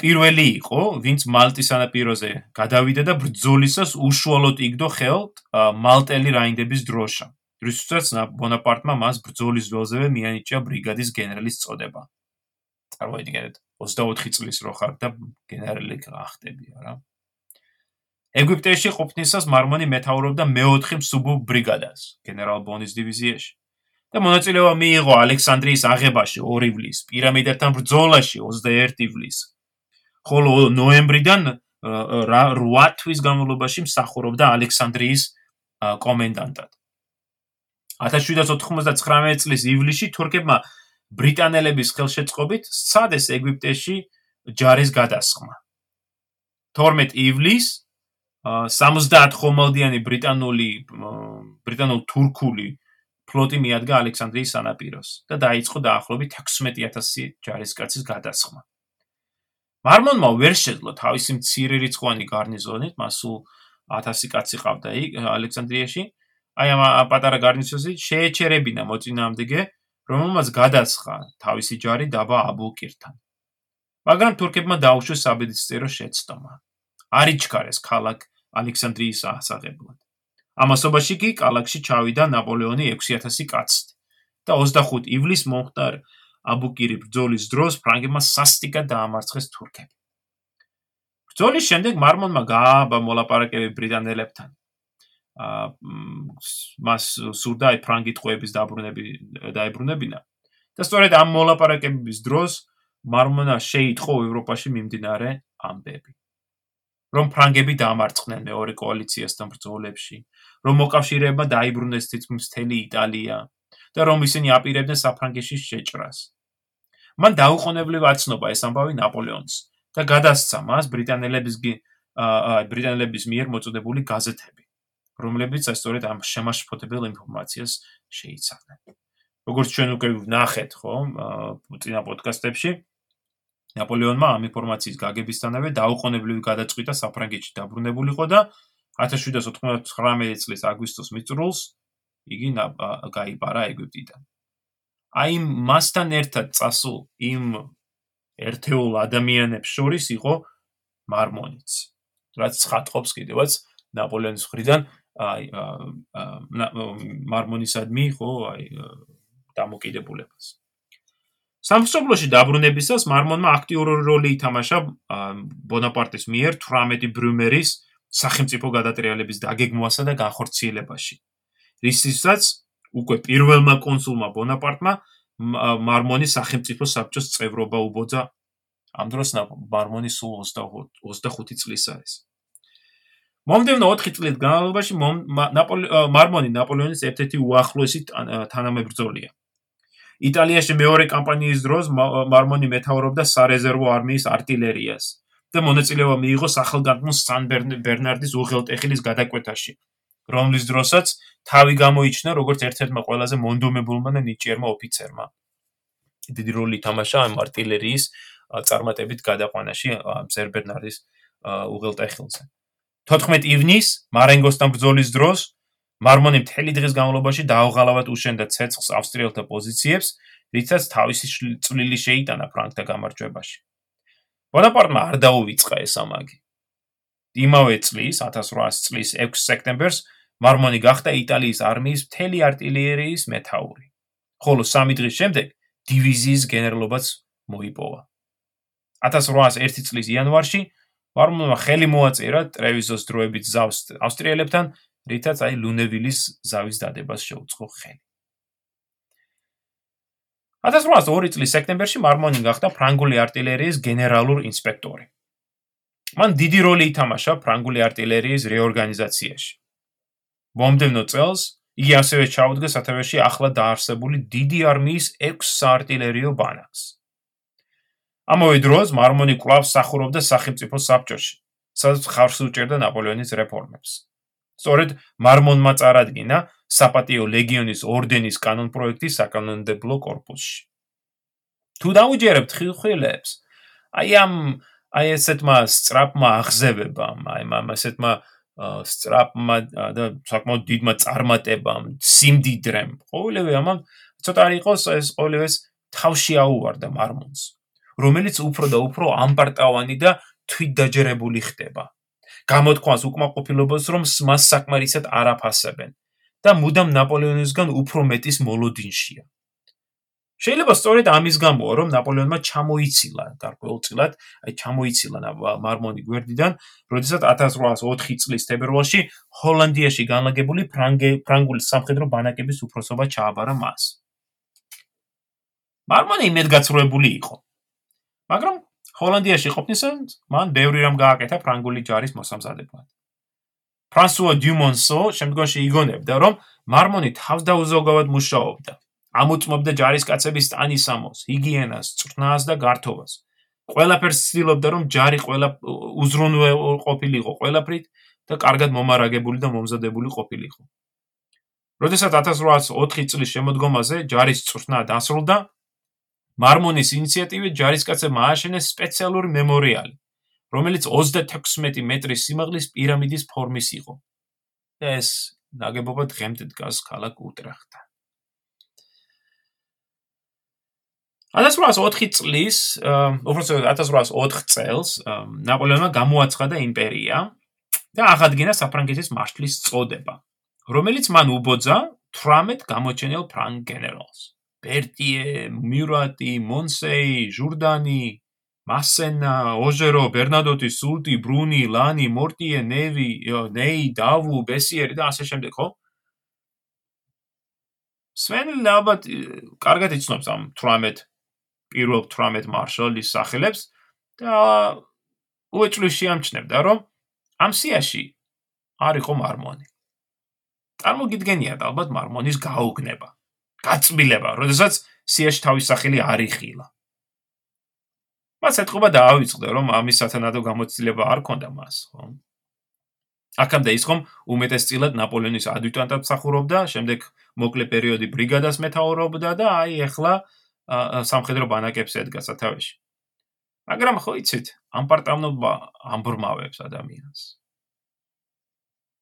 პირველი იყო, ვინც მალტის სანაპიროზე გადავიდა და ბრძოლისას უშუალოდ იგდო ხელთ მალტელი რაინდების დროშა. რუსეთს ბონაპარტმა მას ბრძოლის ველზევე მიანიჭა ბრიგადის გენერალის წოდება. წარმოიდგინეთ, 24 წლის რო ხარ და გენერალი გახდები, არა? ეგვიპტეში ყოფნისას მარმონი მეთაურობდა მეოთხე მსუბუქ ბრიგადას, გენერალ ბონის დივიზიაში. და მონაწილეობა მიიღო ალექსანდრიის აღებაში 2 ივლისს, პირამიდათან ბრძოლაში 21 ივლისს. ხოლო ნოემბრიდან 8 თვის განმავლობაში მსახურობდა ალექსანდრიის კომენდანტად. 1799 წლის ივლისში თურქებმა ბრიტანელების ხელშეწყობით სცადეს ეგვიპტეში ჯარის გადასხმა. 12 ივლისს 70 ხომალდიანი ბრიტანული ბრიტანულ-თურქული ფლოტი მიადგა ალექსანდრიის სანაპიროს და დაიწყო დაახლოებით 16000 ჯარისკაცის გადასხმა. მარმონმა ვერ შეძლო თავისი მცირე რიცხვოვანი გარნიზონით, მას სულ 1000 კაცი ყავდა იქ ალექსანდრიაში, აი ამ პატარა გარნიზონში შეეჩერებინა მოწინააღმდეგე, რომელმაც გადასხა თავისი ჯარი დაბა აბულკირთან. მაგრამ თურქებმა დაუშვეს საბედისწერო შეცდომა. არიჩქარეს ქალაქ ალექსანდრიის ასაღებლად. ამასობაში კი კალაქში ჩავიდა ნაპოლეონი 6000 კაცით და 25 ივლისს მომხდარ აბუკირი ბრძოლის დროს ფრანგებმა სასტიკად დაამარცხეს თურქები. ბრძოლის შემდეგ მარმონმა გააბა მოლაპარაკები ბრიტანელებთან. მას სურდა აი ფრანგი ტყვეების დაბრუნები დაიბრუნებინა და სწორედ ამ მოლაპარაკებების დროს მარმონა შეიტყო ევროპაში მიმდინარე ამბები. რომ ფრანგები დაამარცხნენ მეორე კოალიციასთან ბრძოლებში რომ მოკავშირეებმა დაიბრუნეს თითქმის მთელი იტალია და რომ ისინი აპირებდნენ საფრანგეთის შეჭრას. მან დაუყოვნებლივ აცნობა ეს ამბავი ნაპოლეონს და გადასცა მას ბრიტანელების ბრიტანელების მიერ მოწოდებული გაზეთები რომლებიც სწორედ ამ შემაშფოთებელ ინფორმაციას შეიცავდნენ. როგორც ჩვენ უკვე ვნახეთ, ხო, პუტინა პოდკასტებში, ნაპოლეონმა ამ ინფორმაციის გაგებისთანავე დაუყოვნებლივი გადაწყვიტა საფრანგეთში დაბრუნებულიყო და 1799 წლის აგვისტოს მიწრულს იგი გაიპარა ეგვიპტიდან. აი მასთან ერთად წასულ იმ ერთეულ ადამიანებს შორის იყო მარმონიც. რაც ცხადყოფს კიდევაც ნაპოლეონის მხრიდან აი მარმონისადმი ხო აი დამოკიდებულებას. სამშობლოში დაბრუნებისას მარმონმა აქტიური როლი ითამაშა ბონაპარტის მიერ 18 ბრუმერის სახელმწიფო გადატრიალების დაგეგმვასა და განხორციელებაში. რისთვისაც უკვე პირველმა კონსულმა ბონაპარტმა მარმონის სახელმწიფო საბჭოს წევრობა უბოძა. ამ დროს მარმონი სულ 25 წლის არის. მომდევნო 4 წლით განმავლობაში მარმონი ნაპოლეონის ერთ-ერთი უახლოესი თანამებრძოლია. იტალიაში მეორე კამპანიის დროს მარმონი მეთაურობდა სარეზერვო არმიის артиლერიას და მონაწილეობა მიიღო სახელგანთმულ სან-ბერნარდის უღელტეხილის გადაკვეთაში, რომლის დროსაც თავი გამოიჩინა როგორც ერთ-ერთმა ყველაზე მონდომებულმა და ნიჭიერმა ოფიცერმა. დიდი როლი ითამაშა ამ артиლერიის წარმატებით გადაყვანაში სერ-ბერნარდის უღელტეხილზე. 14 ივნის მარენგოსთან ბრძოლის დროს მარმონი მთელი დღის განმავლობაში დაუღალავად უშენდა ცეცხლს ავსტრიელთა პოზიციებს, რითაც თავისი წვლილი შეიტანა ფრანკთა გამარჯვებაში. ბონაპარტმა არ დაუვიწყა ეს ამაგი. იმავე წლის 1800 წლის 6 სექტემბერს მარმონი გახდა იტალიის არმიის მთელი артиლერიის მეთაური. ხოლო 3 დღის შემდეგ დივიზიის გენერლობაც მოიპოვა. 1801 წლის იანვარში ვარმონმა ხელი მოაწერა ტრევიზოს დროებით ზავს ავსტრიელებთან, რითაც აი ლუნევილის ზავის დადებას შეუწყო ხელი. 1802 წლის სექტემბერში მარმონი გახდა ფრანგული артиლერიის გენერალურ ინსპექტორი. მან დიდი როლი ითამაშა ფრანგული артиლერიის რეორგანიზაციაში. მომდევნო წელს იგი ასევე ჩაუდგა სათავეში ახლად დაარსებული დიდი არმიის 6 საარტილერიო ბანაკს. ამავე დროს მარმონი კვლავ სახურობდა სახელმწიფო საბჭოში, სადაც ხარს უჭერდა ნაპოლეონის რეფორმებს. სწორედ მარმონმა წარადგინა საპატიო ლეგიონის ორდენის კანონპროექტი საკანონმდებლო კორპუსში. თუ დაუჯერებთ ხილხილებს, აი ამ აი ესეთმა სწრაფმა აღზევებამ, აი ამ ესეთმა სწრაფმა და საკმაოდ დიდმა წარმატებამ, სიმდიდრემ, ყოველივე ამან ცოტა არ იყოს ეს ყოველივეს თავში აუვარდა მარმონს, რომელიც უფრო და უფრო ამპარტავანი და თვითდაჯერებული ხდება. გამოთქვას უკმაყოფილებას, რომ მას საკმარისად არაფასებენ და მუდამ ნაპოლეონისგან უფრო მეტის მოლოდინშია. შეიძლება სწორედ ამის გამოა, რომ ნაპოლეონმა ჩამოიცილა გარკვეულწილად, აი ჩამოიცილა მარმონი გვერდიდან, როდესაც 1804 წლის თებერვალში ჰოლანდიაში განლაგებული ფრანგული სამხედრო ბანაკების უფროსობა ჩააბარა მას. მარმონი იმედგაცრუებული იყო. მაგრამ ჰოლანდიაში ყოფნისას მან ბევრი რამ გააკეთა ფრანგული ჯარის მოსამზადებლად. ფრანსუა დიუმონსო შემდგომში იგონებდა, რომ მარმონი თავდაუზოგავად მუშაობდა. ამოწმობდა ჯარისკაცების ტანისამოს, ჰიგიენას, წვრთნას და გართობას. ყველაფერს ცდილობდა, რომ ჯარი ყველა უზრუნველ ყოფილიყო ყველაფრით და კარგად მომარაგებული და მომზადებული ყოფილიყო. როდესაც 1804 წლის შემოდგომაზე ჯარის წვრთნა დასრულდა, მარმონის ინიციატივით ჯარისკაცებმა ააშენეს სპეციალური მემორიალი, რომელიც 36 მეტრის სიმაღლის პირამიდის ფორმის იყო. და ეს ნაგებობა დღემდე დგას ქალაქ უტრეხტთან. 1804 წლის, უბრალოდ 1804 წელს ნაპოლეონმა გამოაცხადა იმპერია და აღადგინა საფრანგეთის მარშლის წოდება, რომელიც მან უბოძა 18 გამოჩენილ ფრანგ გენერალს. ბერტიე, მიურატი, მონსეი, ჟურდანი, მასენა, ოჟერო, ბერნადოტი, სულტი, ბრუნი, ლანი, მორტიე, ნევი, ნეი, დავუ, ბესიერი და ასე შემდეგ, ხო? სვენი ალბათ კარგად იცნობს ამ 18 პირველ 18 მარშალის სახელებს და უეჭვლის შეამჩნევდა, რომ ამ სიაში არ იყო მარმონი. წარმოგიდგენიათ ალბათ მარმონის გაუგნება. გაწმილება, როდესაც სიაში თავის სახელი არ იხილა. მას ეთყობა დაავიწყდა, რომ ამის სათანადო გამოცდილება არ ქონდა მას, ხო? აქამდე ის ხომ უმეტესწილად ნაპოლეონის ადიუტანტად მსახურობდა, შემდეგ მოკლე პერიოდი ბრიგადას მეთაურობდა და აი ახლა სამხედრო ბანაკებს ედგა სათავეში. მაგრამ ხო იცით, ამ პარტავნობა ამბრმავებს ადამიანს.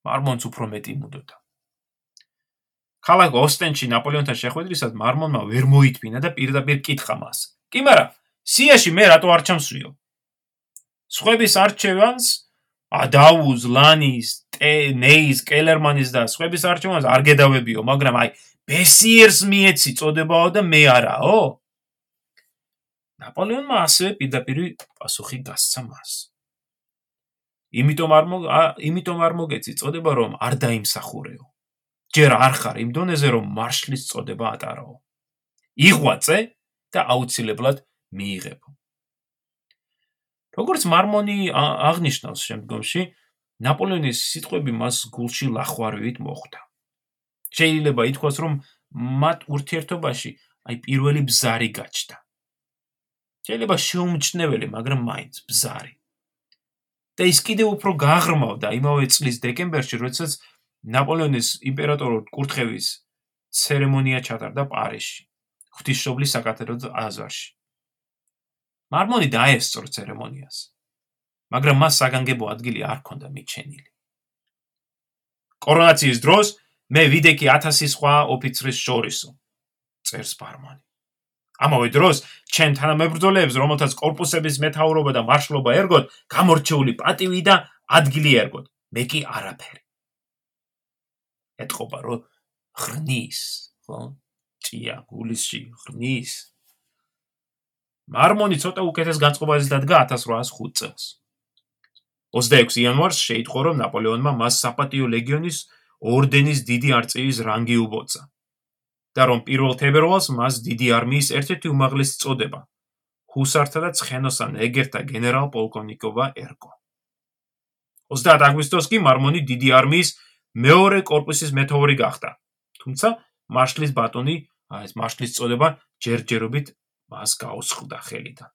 მარმონს უფრო მეტი მუდოდა. ქალაქ ოსტენში ნაპოლეონთან შეხვედრისას მარმონმა ვერ მოითმინა და პირდაპირ კითხა მას: "კი მარა, სიაში მე რატო არ ჩამსვიო?" სხვების არჩევანს ადაუზ, ლანის, ნეის, კელერმანის და სხვების არჩევანს არ გედავებიო, მაგრამ აი ბესიერს მიეცი წოდებაო და მე არაო? ნაპოლეონმა ასევე პირდაპირ პასუხი გასცა მას. იმიტომ არ მო იმიტომ არ მოგეცი წოდება რომ არ დაიმსახურეო. ჯერ არ ხარ იმ დონეზე რომ მარშლის წოდება ატარაო. იღვაწე და აუცილებლად მიიღებო. როგორც მარმონი აღნიშნავს შემდგომში, ნაპოლეონის სიტყვები მას გულში ლახვარივით მოხვდა. შეიძლება ითქვას, რომ მათ ურთიერთობაში აი პირველი ბზარი გაჩნდა. შეიძლება შეუმჩნეველი, მაგრამ მაინც ბზარი. და ის კიდევ უფრო გაღრმავდა იმავე წლის დეკემბერში, როდესაც ნაპოლეონის იმპერატორული კურთხევის ცერემონია ჩატარდა პარიზში, ღვთისმშობლის საკათედრო აზვარში. მარმონი დაესწრო ცერემონიას, მაგრამ მას საგანგებო ადგილი არ ჰქონდა მიჩენილი. კორონაციის დროს მე ვიდექი 1000 სხვა ოფიცრის შორისო, წერს ბარმონი. ამავე დროს, ჩემ თანამებრძოლეებს, რომელთაც корпуსების მეთაურობა და მარშლობა ერგოთ, გამორჩეული პატივი და ადგილი ერგოთ. მე კი არაფერი. ეთყობა რომ ხრნის, ხო? ჭია გულისში ხრნის. მარმონი ცოტა უკეთეს განწყობაზე დადგა 1805 წელს. 26 იანვარს შეიტყო რომ ნაპოლეონმა მას საპატიო ლეგიონის ორდენის დიდი არწივის რანგი უბოცა და რომ 1 თებერვალს მას დიდი არმიის ერთ-ერთი უმაღლესი წოდება ჰუსართა და ცხენოსან ეგერთა გენერალ-პოლკოვნიკობა ერგო. 30 აგვისტოს კი მარმონი დიდი არმიის მეორე კორპუსის მეთაური გახდა. თუმცა მარშლის ბატონი, ეს მარშლის წოდება ჯერჯერობით მას გაუსხდა ხელიდან.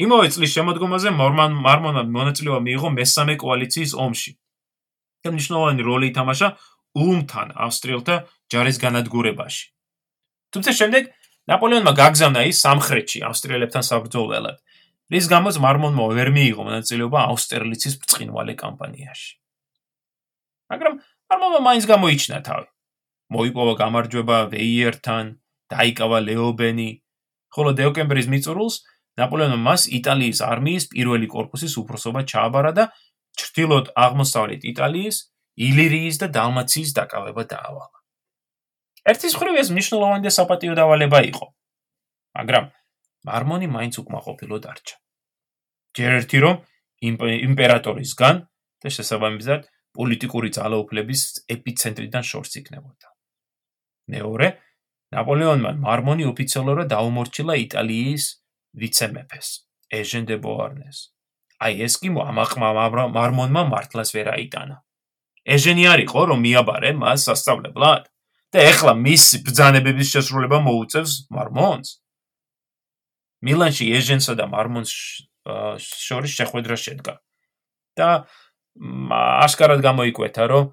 იმავე წლის შემოდგომაზე მარმონმა მონაწილეობა მიიღო მესამე კოალიციის ომში. და მნიშვნელოვანი როლი ითამაშა ულმთან ავსტრიელთა ჯარის განადგურებაში. თუმცა შემდეგ ნაპოლეონმა გაგზავნა ის სამხრეთში ავსტრიელებთან საბრძოლველად, რის გამოც მარმონმა ვერ მიიღო მონაწილეობა აუსტერლიცის ბრწყინვალე კამპანიაში. მაგრამ არმამა მაინც გამოიჩინა თავი. მოიპოვა გამარჯვება ვეიერთან, დაიკავა ლეობენი, ხოლო დეკემბრის მიწურულს ნაპოლეონმა მას იტალიის არმიის პირველი корпуსის უფროსობა ჩააბარა და ჩრდილოეთ აღმოსავლეთ იტალიის, ილირიის და დალმაციის დაკავება დაავალა. ერთის მხრივ ეს მნიშვნელოვანი და საპატიო დავალება იყო. მაგრამ მარმონი მაინც უკმაყოფილო დარჩა. ჯერ ერთი რომ იმპერატორისგან და შესაბამისად პოლიტიკური ძალაუფლების ეპიცენტრიდან შორს იქნებოდა. მეორე ნაპოლეონმა მარმონი ოფიციალურად დაუმორჩილა იტალიის ვიცემეფეს, ეჟენ დე ბოარნეს. აი ეს კი ამაყმა მარმონმა მართლაც ვერ აიტანა. ეჟენი არისო რომ მიაბარე მას სასწავლებლად და ეხლა მის ბძანებების შესრულება მოუწევს მარმონს. მილანში ეჟენსა და მარმონს შორის შეხვედრა შედგა. და აშკარად გამოიკვეთა რომ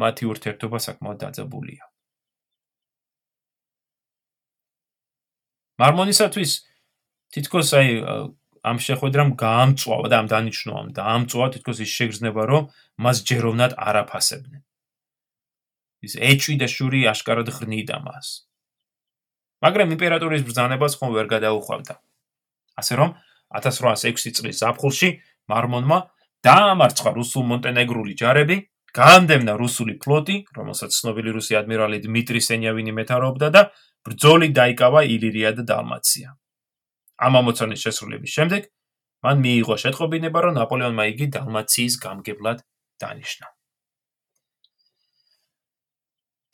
მათი ურთიერთობა საკმაოდ დაძაბულია. მარმონისათვის თითქოს აი ამ შეხვედრამ გაამწვა და ამ დანიშნულამ და ამწვა თითქოს ის შეგრძნება რომ მას ჯეროვნად არაფასებდნენ ის ეჭვი და შური აშკარად ხრნიდა მას. მაგრამ იმპერატორის ბრძანებას ხომ ვერ გადაუხვავდა. ასე რომ 1806 წლის ზაფხულში მარმონმა დაამარცხა რუსულ მონტენეგრული ჯარები განდევნა რუსული ფლოტი რომელსაც ცნობილი რუსი ადმირალი დმიტრი სენიავინი მეთაურობდა და ბრძოლი დაიკავა ილირია და დალმაცია ამ ამოცანის შესრულების შემდეგ მან მიიღო შეტყობინება, რომ ნაპოლეონმა იგი დალმაციის გამგებლად დანიშნა.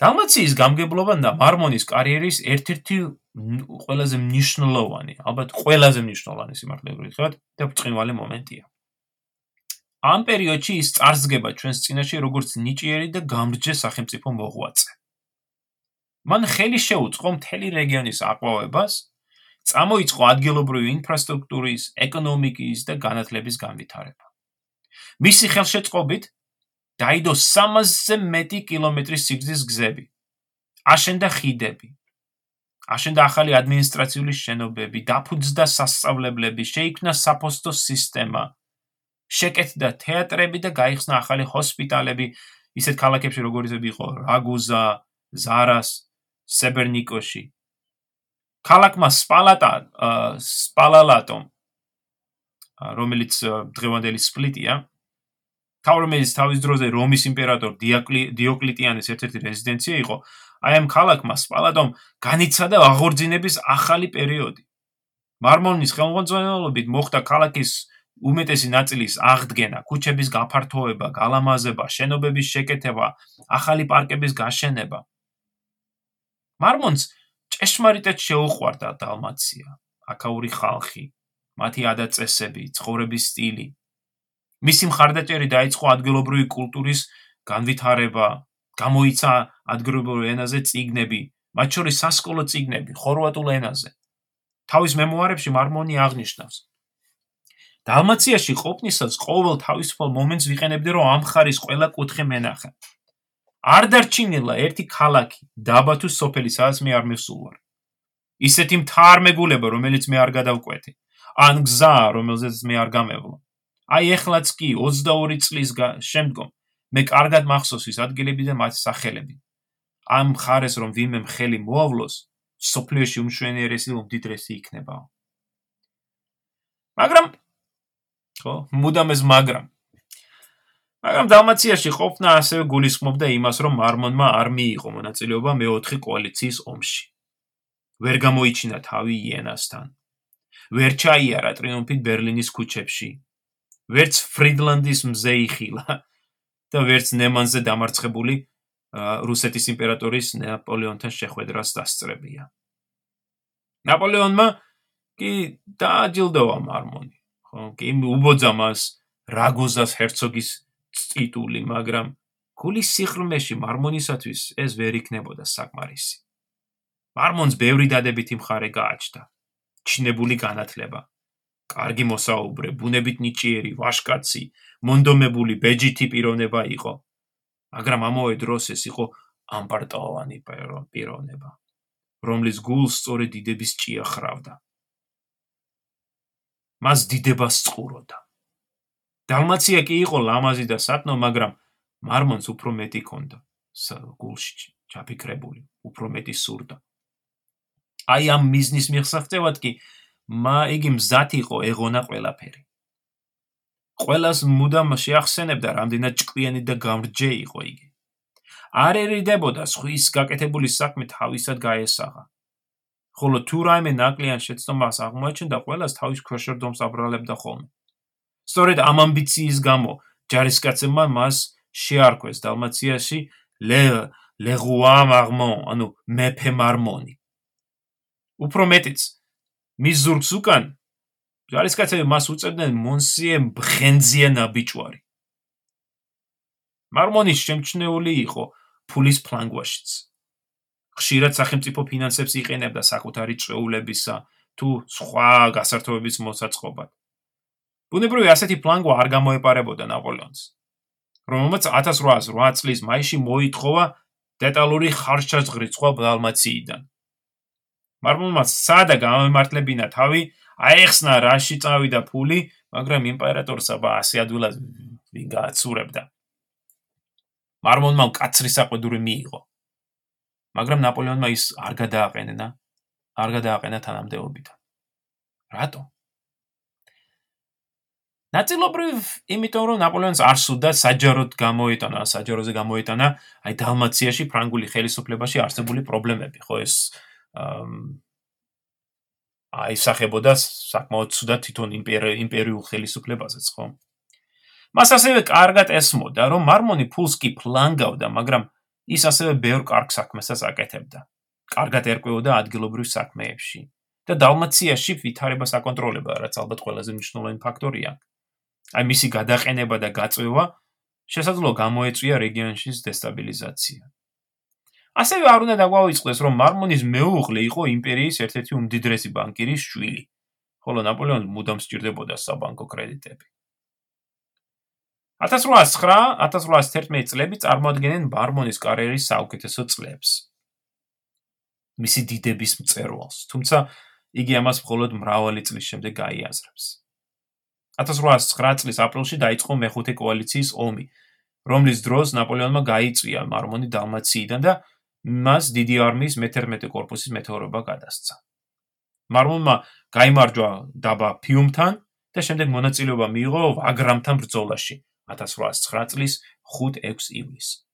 დალმაციის გამგებლობა და მარმონის კარიერის ერთ-ერთი ყველაზე მნიშვნელოვანი, ალბათ ყველაზე მნიშვნელოვანი სიმართლეებით ვთქვათ, და ბრწყინვალე მომენტია. ამ პერიოდში ის წარსგება ჩვენს წინაშე როგორც ნიჭიერი და გამრჯე სახელმწიფო მოღვაწე. მან ხელი შეუწყო მთელი რეგიონის აყვავებას წამოიწყო ადგილობრივი ინფრასტრუქტურის, ეკონომიკის და განათლების განვითარება. მისი ხელშეწყობით დაიდო 300-ზე მეტი კილომეტრის სიგრძის გზები. აშენდა ხიდები. აშენდა ახალი ადმინისტრაციული შენობები, დაფუძნდა სასწავლებლები, შეიქმნა საფოსტო სისტემა. შეკეთდა თეატრები და გაიხსნა ახალი ჰოსპიტალები ისეთ ქალაქებში როგორიც იყო რაგუზა, ზარას, სებერნიკოში. ქალაქმა სპალატა, სპალალატო რომელიც დღევანდელი სპლიტია, თავრომეის თავის დროზე რომის იმპერატორ დიოკლეტიანის ერთ-ერთი რეზიდენცია იყო, აი ამ ქალაქმა სპალატომ განიცადა აღორძინების ახალი პერიოდი. მარმონის ხელმძღვანელობით მოხდა ქალაქის უმეტესი ნაწილის აღდგენა, ქუჩების გაფართოება, გალამაზება, შენობების შეკეთება, ახალი პარკების გაშენება. მარმონს ჭეშმარიტად შეუყვარდა დალმაცია, აქაური ხალხი, მათი ადაწესები, ცხოვრების სტილი. მისი მხარდაჭერი დაიწყო ადგილობრივი კულტურის განვითარება, გამოიცა ადგილობრივ ენაზე წიგნები, მათ შორის სასკოლო წიგნები ხორვატულ ენაზე. თავის მემუარებში მარმონი აღნიშნავს: დალმაციაში ყოფნისას ყოველ თავისუფალ მომენტს ვიყენებდი, რომ ამ ხარის ყველა კუთხე მენახა. არ დარჩინილა ერთი ქალაქი, დაბა თუ სოფელი, სადაც მე არ მივსულვარ. ისეთი მთარმეგულება, რომელიც მე არ გადავკვეთე, ან გზა, რომელზეც მე არ გამევლო. აი ეხლაც კი 22 წლის შემდგომ მე კარგად მახსოვს ის ადგილები და მათი სახელები. ამ ხარეს რომ ვინმე ხელი მოავლოს, სოფლიოში უმშვენიერესი და უმდიდრესი იქნება. მაგრამ ხო, მუდამ ეს მაგრამ. მაგრამ დალმაციაში ყოფნა ასევე გულისხმობდა იმას, რომ მარმონმა არ მიიღო მონაწილეობა მეოთხე კოალიციის ომში. ვერ გამოიჩინა თავი იენასთან. ვერ ჩაიარა ტრიუმფით ბერლინის ქუჩებში. ვერც ფრიდლანდის მზე იხილა და ვერც ნემანზე დამარცხებული რუსეთის იმპერატორის ნაპოლეონთან შეხვედრას დასწრებია. ნაპოლეონმა კი დააჯილდოვა მარმონი. კი უბოძა მას რაგოზას ჰერცოგის ტიტული, მაგრამ გულის სიღრმეში მარმონისათვის ეს ვერ იქნებოდა საკმარისი. მარმონს ბევრი დადებითი მხარე გააჩნდა. ჩინებული განათლება, კარგი მოსაუბრე, ბუნებით ნიჭიერი, ვაშკაცი, მონდომებული, ბეჯითი პიროვნება იყო. მაგრამ ამავე დროს ეს იყო ამპარტოვანი პიროვნება, რომლის გულს სწორედ დიდების ჭია ხრავდა. მას დიდებას წყუროდა. დალმაცია კი იყო ლამაზი და სათნო, მაგრამ მარმონს უფრო მეტი ქონდა გულში ჩაფიქრებული, უფრო მეტი სურდა. აი ამ მიზნის მიღწევად კი მა იგი მზად იყო ეღონა ყველაფერი. ყველას მუდამ შეახსენებდა, რამდენად ჭკვიანი და გამრჯე იყო იგი. არ ერიდებოდა სხვის გაკეთებული საქმე თავისად გაესაღა. ხოლო თუ რაიმე ნაკლიან შეცდომას აღმოაჩენდა, ყველას თავის ქვეშერდომს აბრალებდა ხოლმე. სწორედ ამ ამბიციის გამო ჯარისკაცებმა მას შეარქვეს დალმაციაში ლე ლეღუა მარმონ, ანუ მეფე მარმონი. უფრო მეტიც, მის ზურგს უკან ჯარისკაცები მას უწევდნენ მონსიე ბხენძია ნაბიჭვარი. მარმონის შემჩნეული იყო ფულის ფლანგვაშიც. ხშირად სახელმწიფო ფინანსებს იყენებდა საკუთარი წვეულებისა თუ სხვა გასართობების მოსაწყობად. ბუნებრივია ასეთი ფლანგვა არ გამოეპარებოდა ნაპოლეონს, რომელმაც 1808 წლის მაისში მოითხოვა დეტალური ხარშჩაძღრიცხვა დალმაციიდან. მარმონმა სადა გამემართლებინა თავი, აეხსნა რაში წავიდა ფული, მაგრამ იმპერატორს აბა ასე ადვილად ვინ გააცურებდა. მარმონმა კაცრი საყვედური მიიღო. მაგრამ ნაპოლეონმა ის არ გადააყენა, არ გადააყენა თანამდებობით. რატო? ნაწილობრივ იმიტომ რომ ნაპოლეონს არ სურდა საჯაროდ გამოიტანა, საჯაროზე გამოიტანა აი დალმაციაში ფრანგული ხელისუფლებაში არსებული პრობლემები, ხო ეს აი სახებოდა საკმაოდ ცუდად თვითონ იმპერიულ ხელისუფლებაზეც, ხო? მას ასევე კარგად ესმოდა, რომ მარმონი ფულს კი ფლანგავდა, მაგრამ ის ასევე ბევრ კარგ საქმესაც აკეთებდა. კარგად ერკვეოდა ადგილობრივ საქმეებში და დალმაციაში ვითარებას აკონტროლებდა, რაც ალბათ ყველაზე მნიშვნელოვანი ფაქტორია. აი მისი გადაყენება და გაწევა შესაძლოა გამოეწვია რეგიონში დესტაბილიზაცია. ასევე არ უნდა დაგვაუწყდეს, რომ მარმონის მეუღლე იყო იმპერიის ერთ-ერთი უმდიდრესი ბანკირის შვილი, ხოლო ნაპოლეონს მუდამ სჭირდებოდა საბანკო კრედიტები. 1809-1811 წლები წარმოადგენენ ბარმონის კარიერის საუკეთესო წლებს. მისი დიდების მწერვალს, თუმცა იგი ამას მხოლოდ მრავალი წლის შემდეგ გაიაზრებს. 1809 წლის აპრილში დაიწყო მეხუთე კოალიციის ომი, რომლის დროს ნაპოლეონმა გაიწვია მარმონი დალმაციიდან და მას დიდი არმიის მე-11 корпуსის მეთაურობა გადასცა. მარმონმა გაიმარჯვა დაბა ფიუმთან და შემდეგ მონაწილეობა მიიღო ვაგრამთან ბრძოლაში, 1809 წლის 5-6 ივლისს.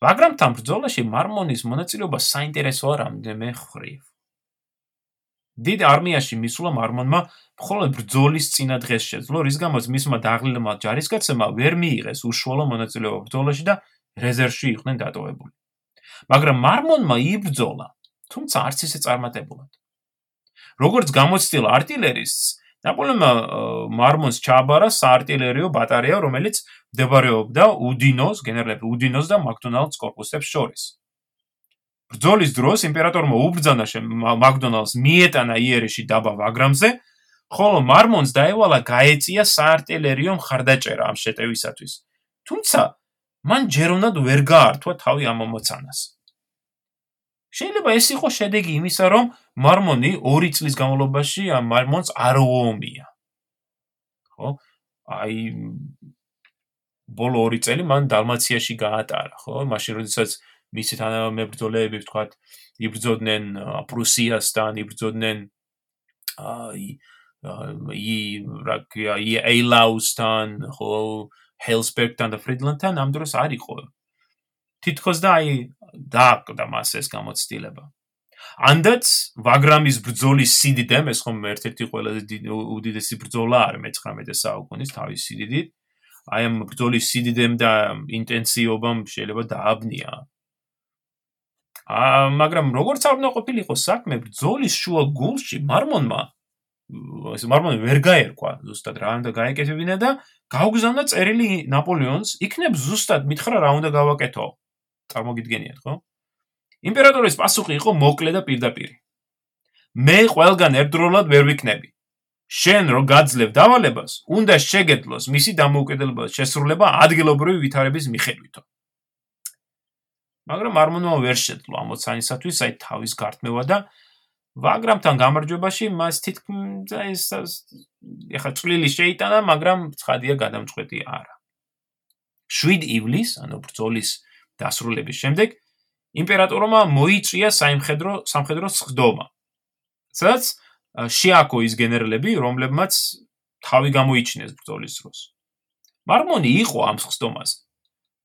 ვაგრამთა ბრძოლაში მარმონის მონაწილეობა საინტერესოა რამდენიმე მხრივ. დიდ არმიაში მისვლა მარმონმა მხოლოდ ბრძოლის წინა დღეს შეძლო, რის გამოც მისმა დაღლილმა ჯარისკაცებმა ვერ მიიღეს უშუალო მონაწილეობა ბრძოლაში და რეზერვში იყვნენ დატოვებული. მაგრამ მარმონმა იბრძოლა, თუმცა არც ისე წარმატებულად. როგორც გამოცდილ артиლერისტს, ნაპოლეონმა მარმონს ჩააბარა საარტილერიო ბატარეა, რომელიც მდებარეობდა უდინოს, გენერლები უდინოს და მაკდონალდს корпуსებს შორის. ბრძოლის დროს იმპერატორმა უბრძანა მაკდონალდს მიეტანა იერეში დაბა ვაგრამზე, ხოლო მარმონს დაევალა გაეწია საარტილერიო მხარდაჭერა ამ შეტევისათვის. თუმცა მან ჯერონად ვერ გაართვა თავი ამ მომოცანას. შეიძლება ეს იყო შედეგი იმისა, რომ მარმონი 2 წლის განმავლობაში ამ მარმონს არ უომია. ხო? აი ბოლო 2 წელი მან დალმაციაში გაატარა, ხო? მაშინ როდესაც მისი თანამებრძოლეები, ვთქვათ, იბრძოდნენ პრუსიასთან, იბრძოდნენ აი ი რაკია ი ეილაუსთან, ხო, ჰელსბერგთან და ფრიდლანდთან ამ დროს არ იყო. თითქოს და აი დააკდა მას ეს გამოცდილება. ანდაც ვაგრამის ბრძოლის სიდიდემ ეს ხომ ერთ-ერთი ყველაზე უდიდესი ბრძოლა არის მე-19 საუკუნის თავის სიდიდით. აი ამ ბრძოლის სიდიდემ და ინტენსივობამ შეიძლება დააბნია. აა მაგრამ როგორც არ უნდა ყოფილიყო საქმე ბრძოლის შუა გულში? მარმონმა ეს მარმონი ვერ გაერკვა ზუსტად რა უნდა გაეკეთებინა და გაუგზავნა წერილი ნაპოლეონს. იქნებ ზუსტად მითხრა რა უნდა გავაკეთო. წარმოგიდგენიათ ხო იმპერატორის პასუხი იყო მოკლე და პირდაპირი. მე ყველგან ერთდროულად ვერ ვიქნები. შენ რო გაძლევ დავალებას უნდა შეგეძლოს მისი დამოუკიდებლობა შესრულება ადგილობრივი ვითარების მიხედვითო. მაგრამ არმონმა ვერ შეძლო ამოცანისათვის აი თავის გარტმევა და ვაგრამთან გამარჯვებაში მას თითქმის ეს ეხა წვლილი შეიტანა, მაგრამ ცხადია გადამწყვეტი არა. 7 ივლისს, ანუ ბრძოლის დასრულების შემდეგ, იმპერატორმა მოიწია სამხედრო სამხედრო სხდომა. სადაც შეაქო ის გენერლები, რომლებმაც თავი გამოიჩინეს ბრძოლის დროს. მარმონი იყო ამ სხდომაზე,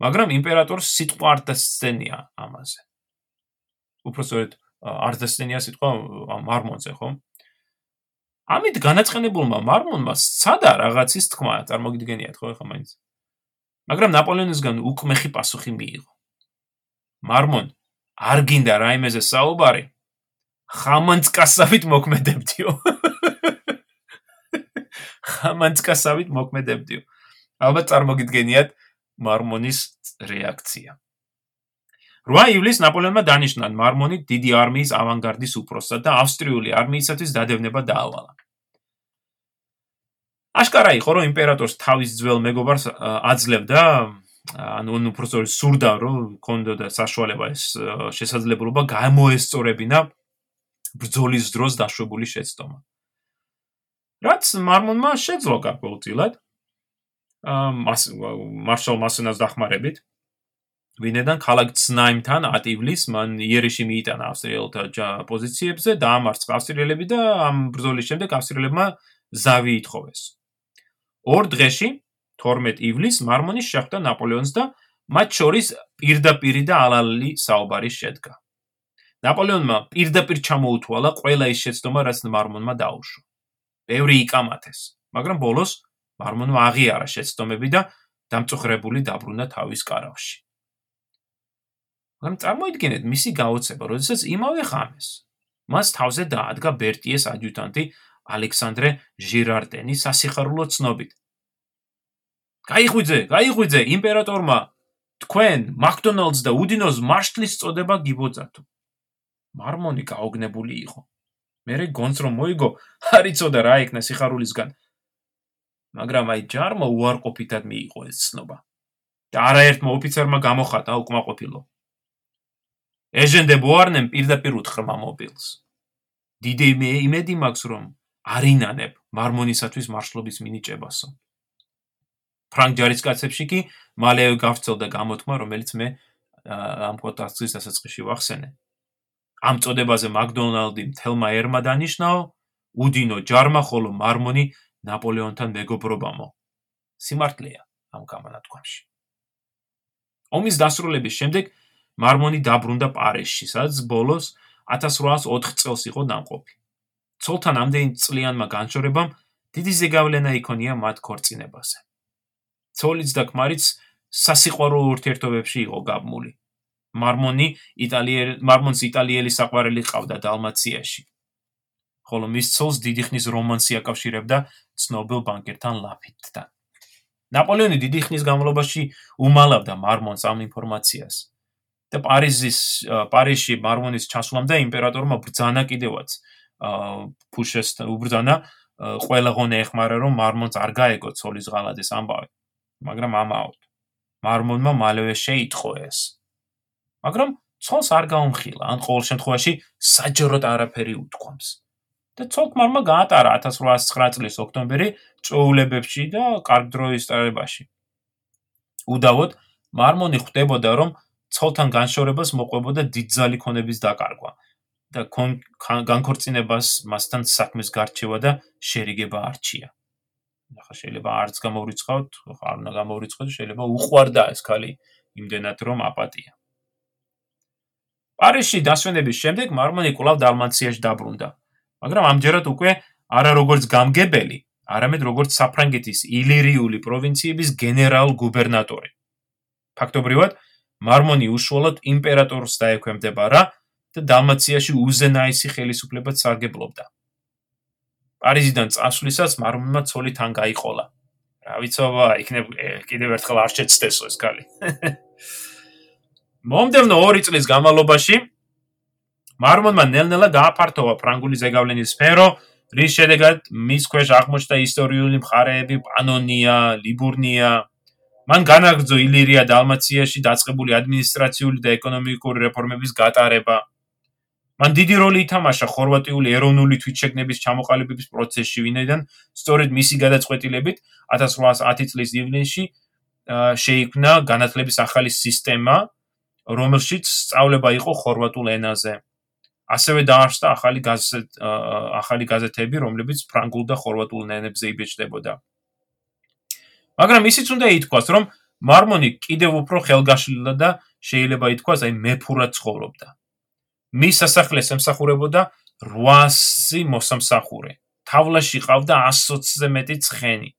მაგრამ იმპერატორს სიტყვა არ დასცენია ამაზე. უпроსტორეთ არ დასცენია სიტყვა მარმონზე, ხო? ამით განაცხენებულმა მარმონმა სცადა რაღაცის თქმა, წარმოგიდგენიათ ხო ეხლა მაინც. მაგრამ ნაპოლეონისგან უკმეხი პასუხი მიიღო. მარმონ არ გინდა რაიმეზე საუბარი. ხამანცკასავით მოქმედებდიო. ხამანცკასავით მოქმედებდიო. ალბათ წარმოგიდგენიათ მარმონის რეაქცია. 8 ივლისს ნაპოლეონმა დანიშნა მარმონი დიდი არმიის ავანგარდის უფროსად და ავსტრიული არმიისათვის დადევნება დაავალა. აშკარა იყო, რომ იმპერატორს თავის ძველ მეგობარს აძლევდა, ანუ უფროსორი სურდა, რომ კონდოდა საშუალება ეს შესაძლებლობა გამოესწორებინა ბრძოლის დროს დაშვებული შეცდომა. რაც მარმონმა შეძლო გარკვეულწილად, მარშალ მასენას დახმარებით ვინედან ქალაქ ცნაიმთან ატივლის მან იერიში მიიტანა ავსტრიელთა პოზიციებზე დაამარცხა ავსტრიელები და ამ ბრძოლის შემდეგ ავსტრიელებმა ზავი ითხოვეს. ორ დღეში 12 ივლისს მარმონი შეხვდა ნაპოლეონს და მათ შორის პირდაპირი და ალალი საუბარი შედგა. ნაპოლეონმა პირდაპირ ჩამოუთვალა ყველა ის შეცდომა, რაც მარმონმა დაუშვა. ბევრი იკამათეს, მაგრამ ბოლოს მარმონმა აღიარა შეცდომები და დამწუხრებული დაბრუნდა თავის კარავში. მაგრამ წარმოიდგინეთ მისი გაოცება, როდესაც იმავე ხანს მას თავზე დაადგა ბერტიეს ადიუტანტი ალექსანდრე ჟირარტენი სასიხარულო ცნობით. გაიხვიძე, გაიხვიძე იმპერატორმა თქვენ მაკდონალდს და უდინოს მარშლის წოდება გიბოძათო. მარმონი გაოგნებული იყო. მერე გონს რომ მოიგო, არ იცოდა რა ეკნა სიხარულისგან. მაგრამ აი ჯარმა უარყოფითად მიიღო ეს ცნობა. და არაერთმა ოფიცერმა გამოხატა უკმაყოფილო. ეჟენ დე ბუარნემ პირდაპირ უთხრა მობილს. დიდი იმედი მაქვს რომ არინანებ მარმონისათვის მარშლობის მინიჭებასო. ფრანგ ჯარისკაცებში კი მალევე გავწელდა გამოთქმა, რომელიც მე ამ პოდკასტის დასაწყისში ვახსენე. ამ წოდებაზე მაკდონალდი თელმა ერმა დანიშნაო, უდინო ჯარმა ხოლო მარმონი ნაპოლეონთან მეგობრობამო. სიმართლეა ამ გამანათქვამში. ომის დასრულების შემდეგ მარმონი დაბრუნდა პარიზში, სადაც ბოლოს 1804 წელს იყო დამყოფი. ცოლთან ამდენი წლიანმა განშორებამ დიდი ზეგავლენა იქონია მათ ქორწინებაზე. ცოლიც და ქმარიც სასიყვარულო ურთიერთობებში იყო გაბმული. მარმონი იტალიელი მარმონს იტალიელი საყვარელი ყავდა დალმაციაში. ხოლო მის ცოლს დიდი ხნის რომანსი აკავშირებდა ცნობილ ბანკერთან ლაფიტთან. ნაპოლეონი დიდი ხნის განმავლობაში უმალავდა მარმონს ამ ინფორმაციას. და პარიზის პარიზში მარმონის ჩასვლამდე იმპერატორმა ბრძანა კიდევაც ფუშესთან უბრძანა ყველა ღონე ეხმარა რომ მარმონს არ გაეგო ცოლის ღალატის ამბავი. მაგრამ ამაოდ მარმონმა მალევე შეიტყო ეს. მაგრამ ცოლს არ გაუმხილა, ან ყოველ შემთხვევაში საჯაროდ არაფერი უთქვამს. და ცოლკმარმა გაატარა 1809 წლის ოქტომბერი წოულებებში და კარგ დროის წარებაში. უდავოდ მარმონი ხვდებოდა, რომ ცოლთან განშორებას მოყვებოდა დიდძალი ქონების დაკარგვა და განქორწინებას მასთან საქმის გარჩევა და შერიგება არჩია. ახლა შეიძლება არც გამოვრიცხავთ, ახლა არ უნდა გამოვრიცხოთ, შეიძლება უყვარდა ეს ქალი იმდენად რომ აპატია. პარიზში დასვენების შემდეგ მარმონი კვლავ დალმაციაში დაბრუნდა, მაგრამ ამჯერად უკვე არა როგორც გამგებელი, არამედ როგორც საფრანგეთის ილირიული პროვინციების გენერალ-გუბერნატორი. ფაქტობრივად, მარმონი უშუალოდ იმპერატორს დაექვემდებარა და დალმაციაში უზენაესი ხელისუფლება სარგებლობდა. პარიზიდან წასვლისას მარმონმა ცოლი თან გაიყოლა. რა ვიცოვა, იქნებ კიდევ ერთხელ არ შეცდესო ეს კალი. მომდევნო 2 წლის განმავლობაში მარმონმა ნელ-ნელა გააფართოვა ფრანგული ზეგავლენის სფერო, რის შედეგად მის ქვეშ აღმოჩნდა ისტორიული მხარეები პანონია, ლიბურნია. მან განაგრძო ილირია დალმაციაში დაწყებული ადმინისტრაციული და ეკონომიკური რეფორმების გატარება. მან დიდი როლი ითამაშა ხორვატიული ეროვნული თვითშეგნების ჩამოყალიბების პროცესში, ვინაიდან სწორედ მისი გადაწყვეტილებით 1810 წლის ივნისში შეიქმნა განათლების ახალი სისტემა, რომელშიც სწავლება იყო ხორვატულ ენაზე. ასევე დაარსდა ახალი გაზეთ ახალი გაზეთები, რომლებიც ფრანგულ და ხორვატულ ენებზე იბეჭდებოდა. მაგრამ ისიც უნდა ითქვას, რომ მარმონი კიდევ უფრო ხელგაშლილი და შეიძლება ითქვას, აი მეფურად ცხოვრობდა. მის სასახლეს ემსახურებოდა 800 მოსამსახურე. თავლაში ყავდა 120-ზე მეტი ცხენი.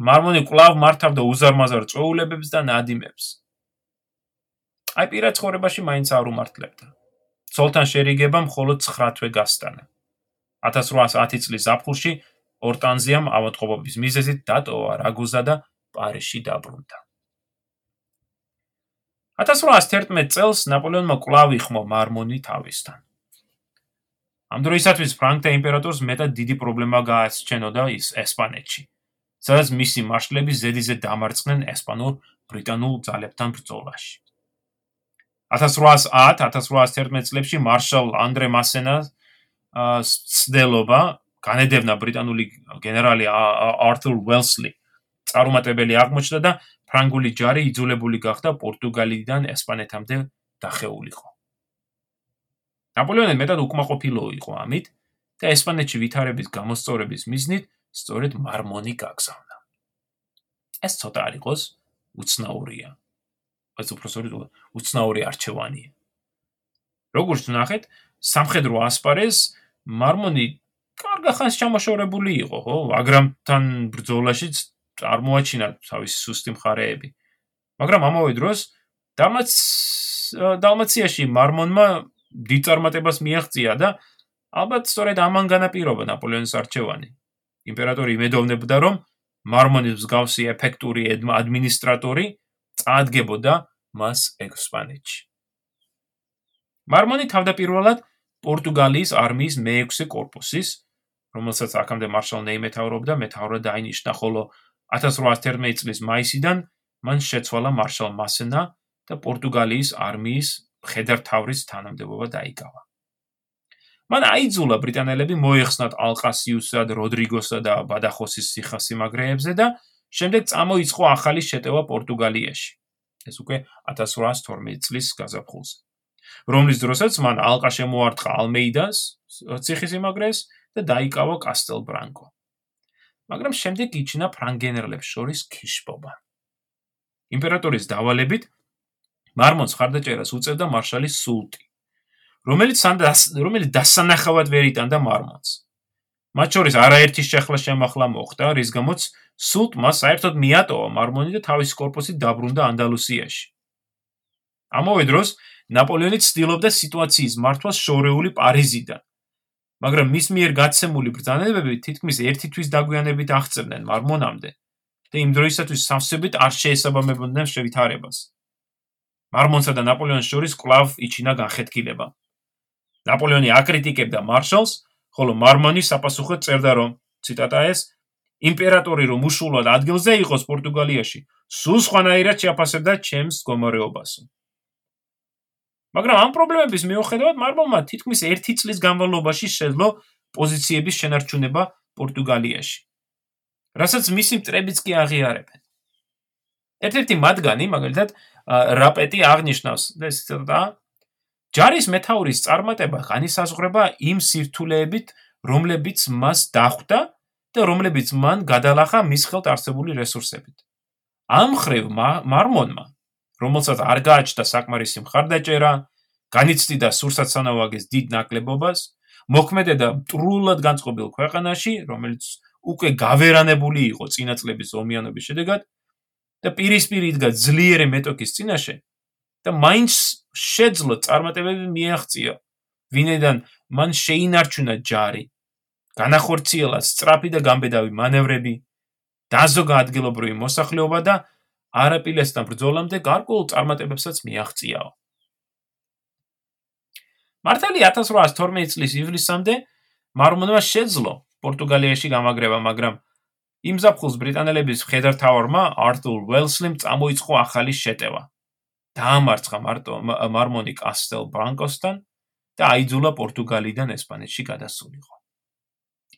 მარმონი კლავ მართავდა უზარმაზარ წოულებებს და ნადიმებს. აი პირად ცხოვრებაში მაინც არ უმართლებდა. ცოლთან შერიგება მხოლოდ 9 თვე გასტანა. 1810 წლის ზაფხულში ორტანზიამ ავადმყოფობის მიზეზით დატოვა რაგუზა და პარიზში დაბრუნდა. 1811 წელს ნაპოლეონმა კვლავ იხმო მარმონი თავისთან. ამ დროისათვის ფრანგთა იმპერატორს მეტად დიდი პრობლემა გააჩნდა ის ესპანეთში, სადაც მისი მარშლები ზედიზედ დამარცხდნენ ესპანურ ბრიტანულ ძალებთან ბრძოლაში. 1810-1811 წლებში მარშალ ანდრე მასენას ცდელობა განედევნა ბრიტანული გენერალი ართურ ველსლი წარუმატებელი აღმოჩნდა და ფრანგული ჯარი იძულებული გახდა პორტუგალიიდან ესპანეთამდე დახეულიყო. ნაპოლეონი მეტად უკმაყოფილო იყო ამით და ესპანეთში ვითარების გამოსწორების მიზნით სწორედ მარმონი გაგზავნა. ეს ცოტა არ იყოს უცნაურია. ეს უბრალოდ უცნაური არჩევანია. როგორც ნახეთ, სამხედრო ასპარეზ მარმონი კარგა ხანს ჩამოშორებული იყო, ხო? აგრამთან ბრძოლაშიც წარმოაჩინა თავისი სუსტი მხარეები. მაგრამ ამავე დროს დამაც დალმაციაში მარმონმა დიწარმატებას მიაღწია და ალბათ სწორედ ამან განაპირობა ნაპოლეონის არჩევანი. იმპერატორი იმედოვნებდა, რომ მარმონის მსგავსი ეფექტური ადმინისტრატორი წაადგებოდა მას ესპანეთში. მარმონი თავდაპირველად პორტუგალიის არმიის მე-6 კორპუსის რომელსაც აქამდე მარშალ ნეი მეთაურობდა, მეთაურად დაინიშნა, ხოლო 1811 წლის მაისიდან მან შეცვალა მარშალ მასენა და პორტუგალიის არმიის მხედართავრის თანამდებობა დაიკავა. მან აიძულა ბრიტანელები მოეხსნათ ალყასიუსსა და როდრიგოსსა და ბადახოსის სიხასიმაგრეებზე და შემდეგ წამოიწყო ახალი შეტევა პორტუგალიაში. ეს უკვე 1812 წლის გაზაფხულზე. რომლის დროსაც მან ალყა შემოარტყა ალმეიდას ციხისიმაგრეს და დაიკავა კასტელბრანკო. მაგრამ შემდეგ იჩინა ფრანგენერლებს შორის ქიშბობა. იმპერატორის დავალებით მარმონს ხარდაჭერას უწევდა მარშალი სულტი, რომელიც რომელიც დასანახავად ვერ იტანდა მარმონს. მათ შორის არაერთი შეხლა-შემახლა მოხდა, რის გამოც სულტმა საერთოდ მიატოვა მარმონი და თავის корпуსით დაბრუნდა ანდალუსიაში. ამავე დროს ნაპოლეონი ცდილობდა სიტუაციის მართვას შორეული პარიზიდან, მაგრამ მის მიერ გაცემული ბრძანებები თითქმის ერთი თვის დაგვიანებით აღწევდნენ მარმონამდე და იმ დროისათვის სამსებით არ შეესაბამებოდნენ შევითარებას. მარმონსა და ნაპოლეონის შორის კლავ იჩინა განხეთქილება. ნაპოლეონი აკრიტიკებდა მარშალს, ხოლო მარმონი საპასუხოდ წერდა რომ ციტატა ეს იმპერატორი რომ უშუალოდ ადგილზე იყოს პორტუგალიაში, სულ სხვანაირად შეაფასებდა ჩემს გომარეობასო. მაგრამ ამ პრობლემების მიუხედავად მარმონმა თითქმის 1 წლის განმავლობაში შეძლო პოზიციების შენარჩუნება პორტუგალიაში. რასაც მისი მტრებიც კი აღიარებენ. ერთ-ერთი მათგანი, მაგალითად, რაპეტი აღნიშნავს, ეს ცოტა ჯარის მეტაურის წარმატება განისაზღვრება იმ სირთულეებით, რომლებიც მას დახვდა და რომლებიც მან გადალახა მის ხელთ არსებული რესურსებით. ამ ხრევ მარმონმა რომელსაც არ გააჩნდა საკმარისი მხარდაჭერა, განიცდიდა სურსაცანავაგეს დიდ ნაკლებობას, მოქმედა და მტრულად განწყობილ ქვეყანაში, რომელიც უკვე გავერანებული იყო წინაწლების ომიანობის შედეგად და პირისპირ იდგა ძლიერი მეტოქის წინაშე და მაინც შეძლო წარმატებები მიაღწია, ვინედან მან შეინარჩუნა ჯარი, განახორციელა სწრაფი და გამბედავი მანევრები, დაზოგა ადგილობრივი მოსახლეობა და არაპილესთან ბრძოლამდე გარკვეულ წარმატებებსაც მიაღწიაო. მართალი 1812 წლის ივლისამდე მარმონმა შეძლო პორტუგალიაში გამაგრება, მაგრამ იმ ზაფხულს ბრიტანელების მხედართავარმა არტურ ველსლიმ წამოიწყო ახალი შეტევა. დაამარცხა მარმონი კასტელ ბრანკოსთან და აიძულა პორტუგალიდან ესპანეთში გადასულიყო.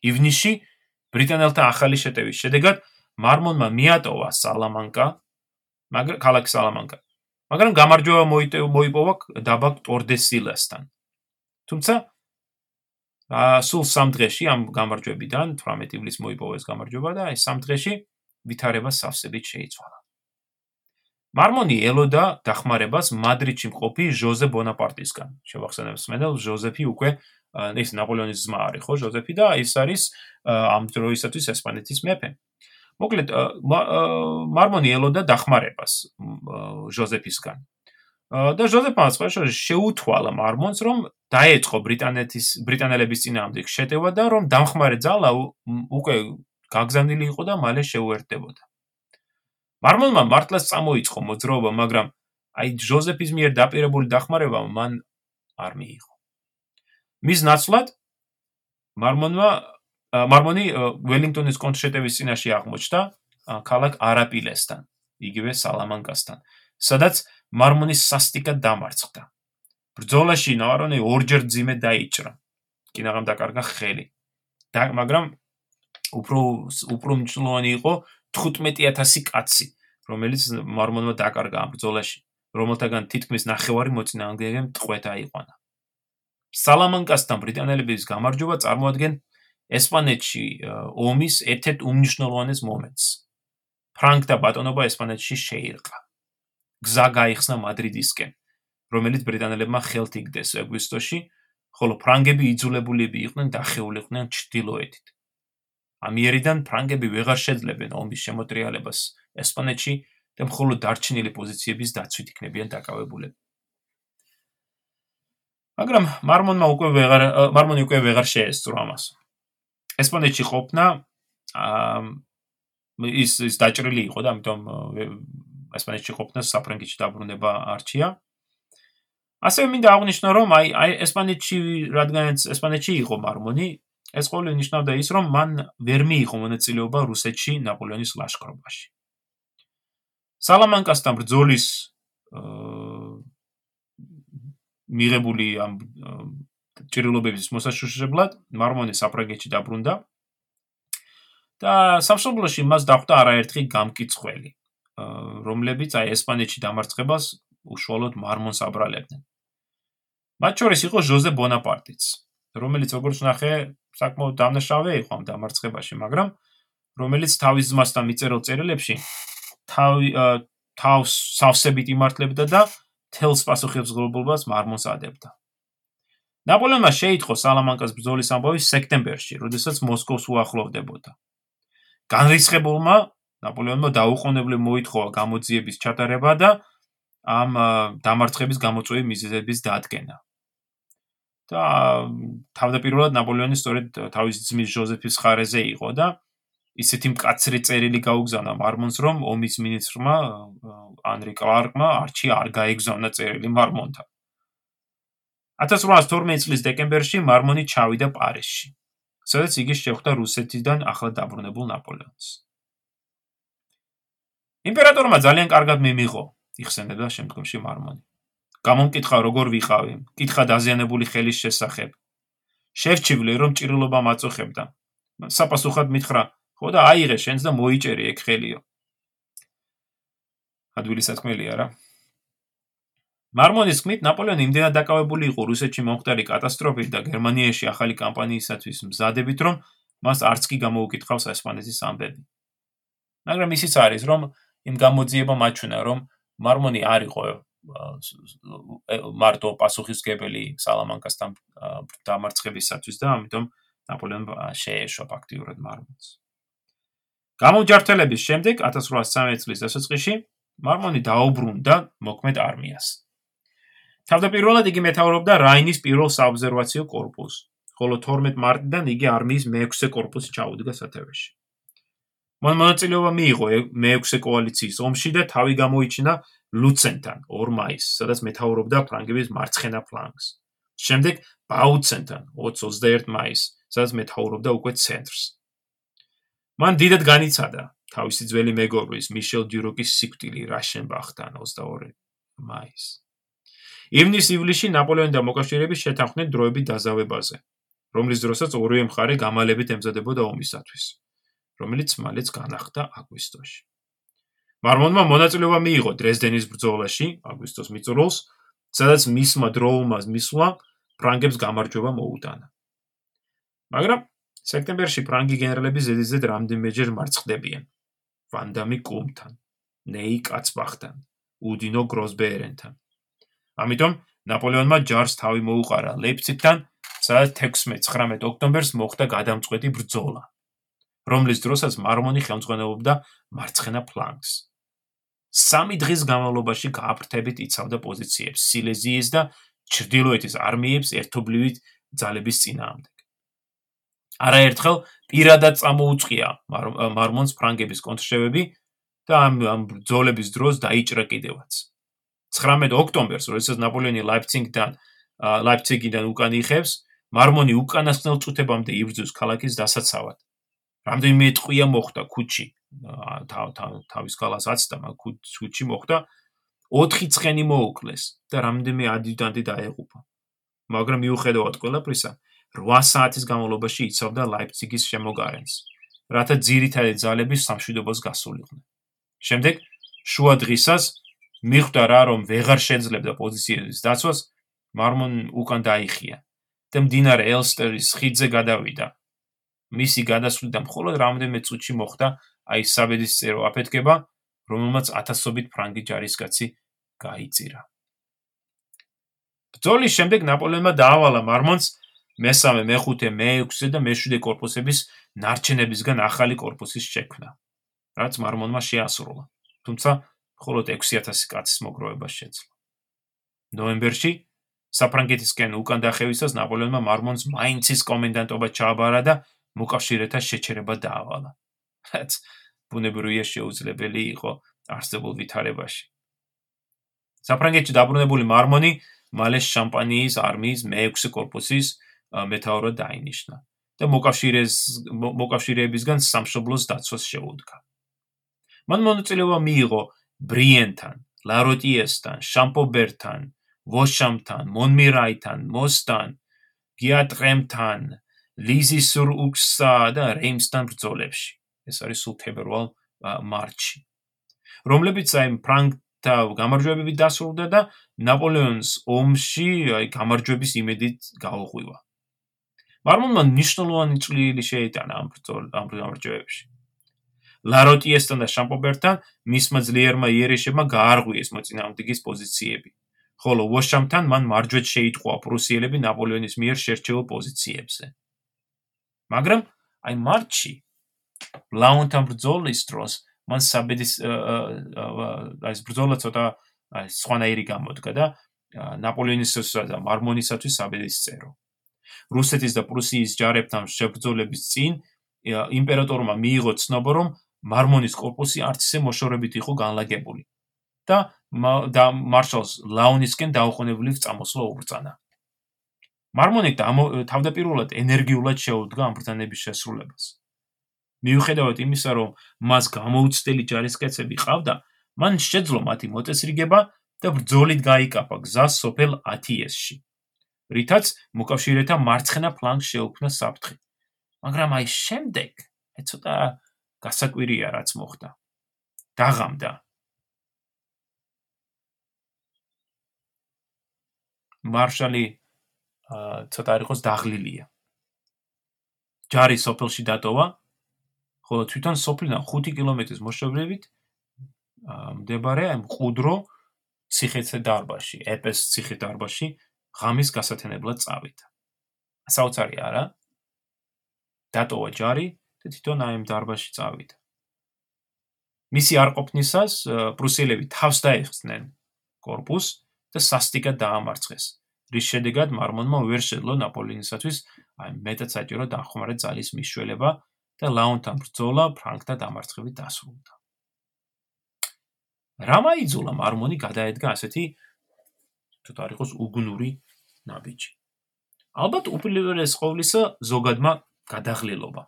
ივნისში ბრიტანელთა ახალი შეტევის შედეგად მარმონმა მიატოვა სალამანკა მაგრამ ქალაქ სალამანკა. მაგრამ გამარჯვება მოიპოვა დაბა ტორდესილასთან. თუმცა აა სულ სამ დღეში ამ გამარჯვებიდან 18 ივლისს მოიპოვა ეს გამარჯვება და ეს სამ დღეში ვითარება სავსებით შეიცვალა. მარმონი ელოდა დახმარებას მადრიდში მყოფი ჟოზე ბონაპარტისგან. შევახსენებს მე და ჟოზეფი უკვე ეს ნაპოლეონის ძმა არის ხო ჟოზეფი და ეს არის ამ დროისათვის ესპანეთის მეფე. მოკლედ მარმონი ელოდა დახმარებას ჟოზეფისგან. და ჟოზეფმა სხვა შეუთვალა მარმონს რომ დაეწყო ბრიტანეთის ბრიტანელების წინააღმდეგ შეტევა და რომ დამხმარე ძალა უკვე გაგზავნილი იყო და მალე შეუერთდებოდა. მარმონმა მართლაც წამოიწყო მოძრაობა, მაგრამ აი ჟოზეფის მიერ დაპირებული დახმარება მან არ მიიღო. მის ნაცვლად მარმონმა მარმონი ველინგტონის კონტრშეტევის წინაშე აღმოჩნდა ქალაქ არაპილესთან, იგივე სალამანკასთან, სადაც მარმონის სასტიკად დამარცხდა. ბრძოლაში ნავარონი ორჯერ ძიმე დაიჭრა. კინაღამ დაკარგა ხელი. და მაგრამ უფრო უფრო მნიშვნელოვანი იყო 15000 კაცი, რომელიც მარმონმა დაკარგა ამ ბრძოლაში, რომელთაგან თითქმის ნახევარი მოწინააღმდეგე მტყვეთ აიყვანა. სალამანკასთან ბრიტანელების გამარჯვება წარმოადგენს ესპანეთში ომის ერთ-ერთ უმნიშვნელოვანეს მომენტს. ფრანკთა ბატონობა ესპანეთში შეირყა. გზა გაიხსნა მადრიდისკენ, რომელიც ბრიტანელებმა ხელთ იგდეს აგვისტოში, ხოლო ფრანგები იძულებულები იყვნენ დახეულიყვნენ ჩრდილოეთით. ამიერიდან ფრანგები ვეღარ შეძლებენ ომის შემოტრიალებას ესპანეთში და მხოლოდ დარჩენილი პოზიციების დაცვით იქნებიან დაკავებულები. მაგრამ მარმონმა უკვე ვეღარ მარმონი უკვე ვეღარ შეესწრო ამას. ესპანეთში ყოფნა აა ის ის დაჭრილი იყო და ამიტომ ესპანეთში ყოფნა საფრანგეთში დაბრუნება არჩია. ასევე მინდა აღვნიშნო რომ აი აი ესპანეთში რადგანაც ესპანეთში იყო მარმონი, ეს ყოველი ნიშნავდა ის, რომ მან ვერ მიიღო მონაწილეობა რუსეთში ნაპოლეონის ლაშქრობაში. სალამანკასთან ბრძოლის მიღებული ამ ჭრილობების მოსაშუშებლად მარმონი საფრანგეთში დაბრუნდა და სამშობლოში მას დახვდა არაერთი გამკიცხველი, რომლებიც აი ესპანეთში დამარცხებას უშუალოდ მარმონს აბრალებდნენ. მათ შორის იყო ჟოზე ბონაპარტიც, რომელიც როგორც ნახე, საკმაოდ დამნაშავე იყო ამ დამარცხებაში, მაგრამ რომელიც თავის ძმასთან მიწერილ წერილებში თავი თავს სავსებით იმართლებდა და თელს პასუხისმგებლობას მარმონს ადებდა. ნაპოლეონმა შეიტყო სალამანკას ბრძოლის ამბავი სექტემბერში, როდესაც მოსკოვს უახლოვდებოდა. განრისხებულმა ნაპოლეონმა დაუყოვნებლივ მოითხოვა გამოძიების ჩატარება და ამ დამარცხების გამოწვევი მიზეზების დადგენა. და თავდაპირველად ნაპოლეონი სწორედ თავის ძმის ჟოზეფის ხარეზე იყო და ისეთი მკაცრი წერილი გაუგზავნა მარმონს, რომ ომის მინისტრმა ანრი კლარკმა არჩი არ გაეგზავნა წერილი მარმონთან. 1812 წლის დეკემბერში მარმონი ჩავიდა პარიზში, სადაც იგი შეხვდა რუსეთიდან ახლად დაბრუნებულ ნაპოლეონს. იმპერატორმა ძალიან კარგად მიმიღო, იხსენებდა შემდგომში მარმონი. გამომკითხა როგორ ვიყავი, კითხა დაზიანებული ხელის შესახებ. შევჩივლე რომ ჭრილობა მაწუხებდა. საპასუხოდ მითხრა, ხო და აიღე შენს და მოიჭერი ეგ ხელიო. ადვილი სათქმელია რა. მარმონის თქმით, ნაპოლეონი იმდენად დაკავებული იყო რუსეთში მომხდარი კატასტროფით და გერმანიაში ახალი კამპანიისათვის მზადებით, რომ მას არც კი გამოუკითხავს ესპანეთის ამბები. მაგრამ ისიც არის, რომ იმ გამოძიებამ აჩვენა, რომ მარმონი არ იყო მარტო პასუხისგებელი სალამანკასთან დამარცხებისათვის და ამიტომ ნაპოლეონმა შეეშვა ფაქტიურად მარმონს. გამოჯართელების შემდეგ 1813 წლის დასაწყისში მარმონი დაუბრუნდა მოქმედ არმიას. თავდაპირველად იგი მეთაურობდა რაინის პირველ საობზერვაციო კორპუსს, ხოლო 12 მარტიდან იგი არმიის მე-6 კორპუსში ჩაუდგა სათავეში. მან მონაწილეობა მიიღო მე-6 კოალიციის ომში და თავი გამოიჩინა ლუცენთან 2 მაისს, სადაც მეთაურობდა ფრანგების მარცხენა ფლანგს. შემდეგ ბაუცენთან 21 მაისს, სადაც მეთაურობდა უკვე ცენტრს. მან დიდად განიცადა თავისი ძველი მეგობრის მიშელ დიუროკის სიკვდილი რაშენბახთან 22 მაისს. ივნის-ივლისში ნაპოლეონი და მოკავშირეები შეთანხმდნენ დროებით დაზავებაზე, რომლის დროსაც ორივე მხარე გამალებით ემზადებოდა ომისათვის, რომელიც მალეც განახდა აგვისტოში. მარმონმა მონაწილეობა მიიღო დრეზდენის ბრძოლაში, აგვისტოს მიწურულს, სადაც მისმა დროულმა მისვლა ფრანგებს გამარჯვება მოუტანა. მაგრამ სექტემბერში ფრანგი გენერლები ზედიზედ რამდენიმეჯერ მარცხდებიან. ვანდამი კუმთან, ნეი კაცბახთან, უდინო გროსბერენთან. ამიტომ ნაპოლეონმა ჯარს თავი მოუყარა ლეიპციგთან, სადაც 16-19 ოქტომბერს მოხდა გადამწყვეტი ბრძოლა, რომლის დროსაც მარმონი ხელმძღვანელობდა მარცხენა ფლანგს. სამი დღის განმავლობაში გააფრთებით იცავდა პოზიციებს სილეზიის და ჩრდილოეთის არმიებს ერთობლივით ძალების წინააღმდეგ. არაერთხელ პირადად წამოუწყია მარმონს ფრანგების კონტრშევები და ამ ბრძოლების დროს დაიჭრა კიდევაც. 19 ოქტომბერს, როდესაც ნაპოლეონი ლაიფციგიდან ლაიფციგიდან უკან იხევს, მარმონი უკანასკნელ წუთებამდე იბრძვის ქალაქის დასაცავად. რამდენიმე ტყვია მოხდა? ქუჩი. თავის კალას აცდა მაგ ქუჩი მოხდა. 4 ცხენი მოუკლეს და რამდენიმე ადიუტანტი დაეღუპა. მაგრამ მიუხედავად ყველაფრისა 8 საათის განმავლობაში იცავდა ლაიფციგის შემოგარენს რათა ძირითადი ძალები სამშვიდობოს გასულიყვნენ შემდეგ შუა დღისას მიხვდა რა რომ ვეღარ შეძლებდა პოზიციების დაცვას, მარმონ უკან დაიხია და მდინარე ელსტერის ხიდზე გადავიდა. მისი გადასვლიდან მხოლოდ რამდენიმე წუთში მოხდა აი საბედისწერო აფეთქება, რომელმაც ათასობით ფრანგი ჯარისკაცი გაიწირა. ბრძოლის შემდეგ ნაპოლეონმა დაავალა მარმონს მესამე, მეხუთე, მეექვსე და მეშვიდე корпуსების ნარჩენებისგან ახალი корпуსის შექმნა, რაც მარმონმა შეასრულა. თუმცა მხოლოდ 6000 კაცის მოგროვება შეძლო. ნოემბერში საფრანგეთისკენ უკან დახევისას ნაპოლეონმა მარმონს მაინცის კომენდანტობა ჩააბარა და მოკავშირეთა შეჩერება დაავალა. რაც ბუნებრივია შეუძლებელი იყო არსებულ ვითარებაში. საფრანგეთში დაბრუნებული მარმონი მალე შამპანიის არმიის მეექვსე корпуსის მეთაურად დაინიშნა და მოკავშირეს მოკავშირეებისგან სამშობლოს დაცვას შეუდგა. მან მონაწილეობა მიიღო ბრიენთან, ლაროტიესთან, შამპობერთან, ვოშამთან, მონმირაითან, მოსთან, გიატრემთან, ლიზისურ უქსა და რეიმსთან ბრძოლებში. ეს არის სულ თებერვალ მარტში. რომლებიც აი ფრანგთა გამარჯვებებით დასრულდა და ნაპოლეონის ომში აი გამარჯვების იმედით გაუღვივა. მარმონმა ნიშნულოვანი წვლილი შეიტანა ამ ბრძოლ ამ გამარჯვებებში. ლაროტიესთან და შამპობერთან მისმა ძლიერმა იერიშებმა გაარღვიეს მოწინააღმდეგის პოზიციები. ხოლო ვოშამთან მან მარჯვედ შეიტყვა პრუსიელები ნაპოლეონის მიერ შერჩეულ პოზიციებზე. მაგრამ აი მარტში ლაუნთან ბრძოლის დროს მან საბედის აი ბრძოლა ცოტა აი სხვანაირი გამოდგა და ნაპოლეონისსა და მარმონისათვის საბედის წერო. რუსეთის და პრუსიის ჯარებთან შებრძოლების წინ იმპერატორმა მიიღო ცნობა რომ მარმონის კორპუსი არც ისე მოშორებით იყო განლაგებული და და მარშალს ლაონისკენ დაუყოვნებლივ წამოსვლა უბრძანა. მარმონი თავდაპირველად ენერგიულად შეუდგა ამ ბრძანების შესრულებას. მიუხედავად იმისა, რომ მას გამოუცდელი ჯარისკაცები ყავდა, მან შეძლო მათი მოწესრიგება და ბრძოლით გაიკაფა გზას სოფელ ათიესში, რითაც მოკავშირეთა მარცხენა ფლანგს შეუფნა საფრთხე. მაგრამ აი შემდეგ, ცოტა გასაკვირია რაც მოხდა. დაღამდა. მარშალი აა ცოტა იყოს დაღლილია. ჯარი სოფელში დატოვა, ხოლო თვითონ სოფლიდან 5 კილომეტრის მოშორებით აა მდებარე მყუდრო ციხეცე დარბაში, ეპეს ციხე დარბაში ღამის გასათენებლად წავიდა. საოცარი არა? დატოვა ჯარი და თვითონ აი ამ დარბაზში წავიდა. მისი არ ყოფნისას პრუსიელები თავს დაიხსნენ корпуს და სასტიკად დაამარცხეს. რის შედეგად მარმონმა ვერ შეძლო ნაპოლეონისათვის აი მეტად საჭირო დახმარე ძალის მისშველება და ლაონთან ბრძოლა ფრანკთა დამარცხებით დასრულდა. რამა იძულა მარმონი გადაედგა ასეთი თუ არ იყოს უგნური ნაბიჯი. ალბათ უპირველეს ყოვლისა ზოგადმა გადაღლილობა,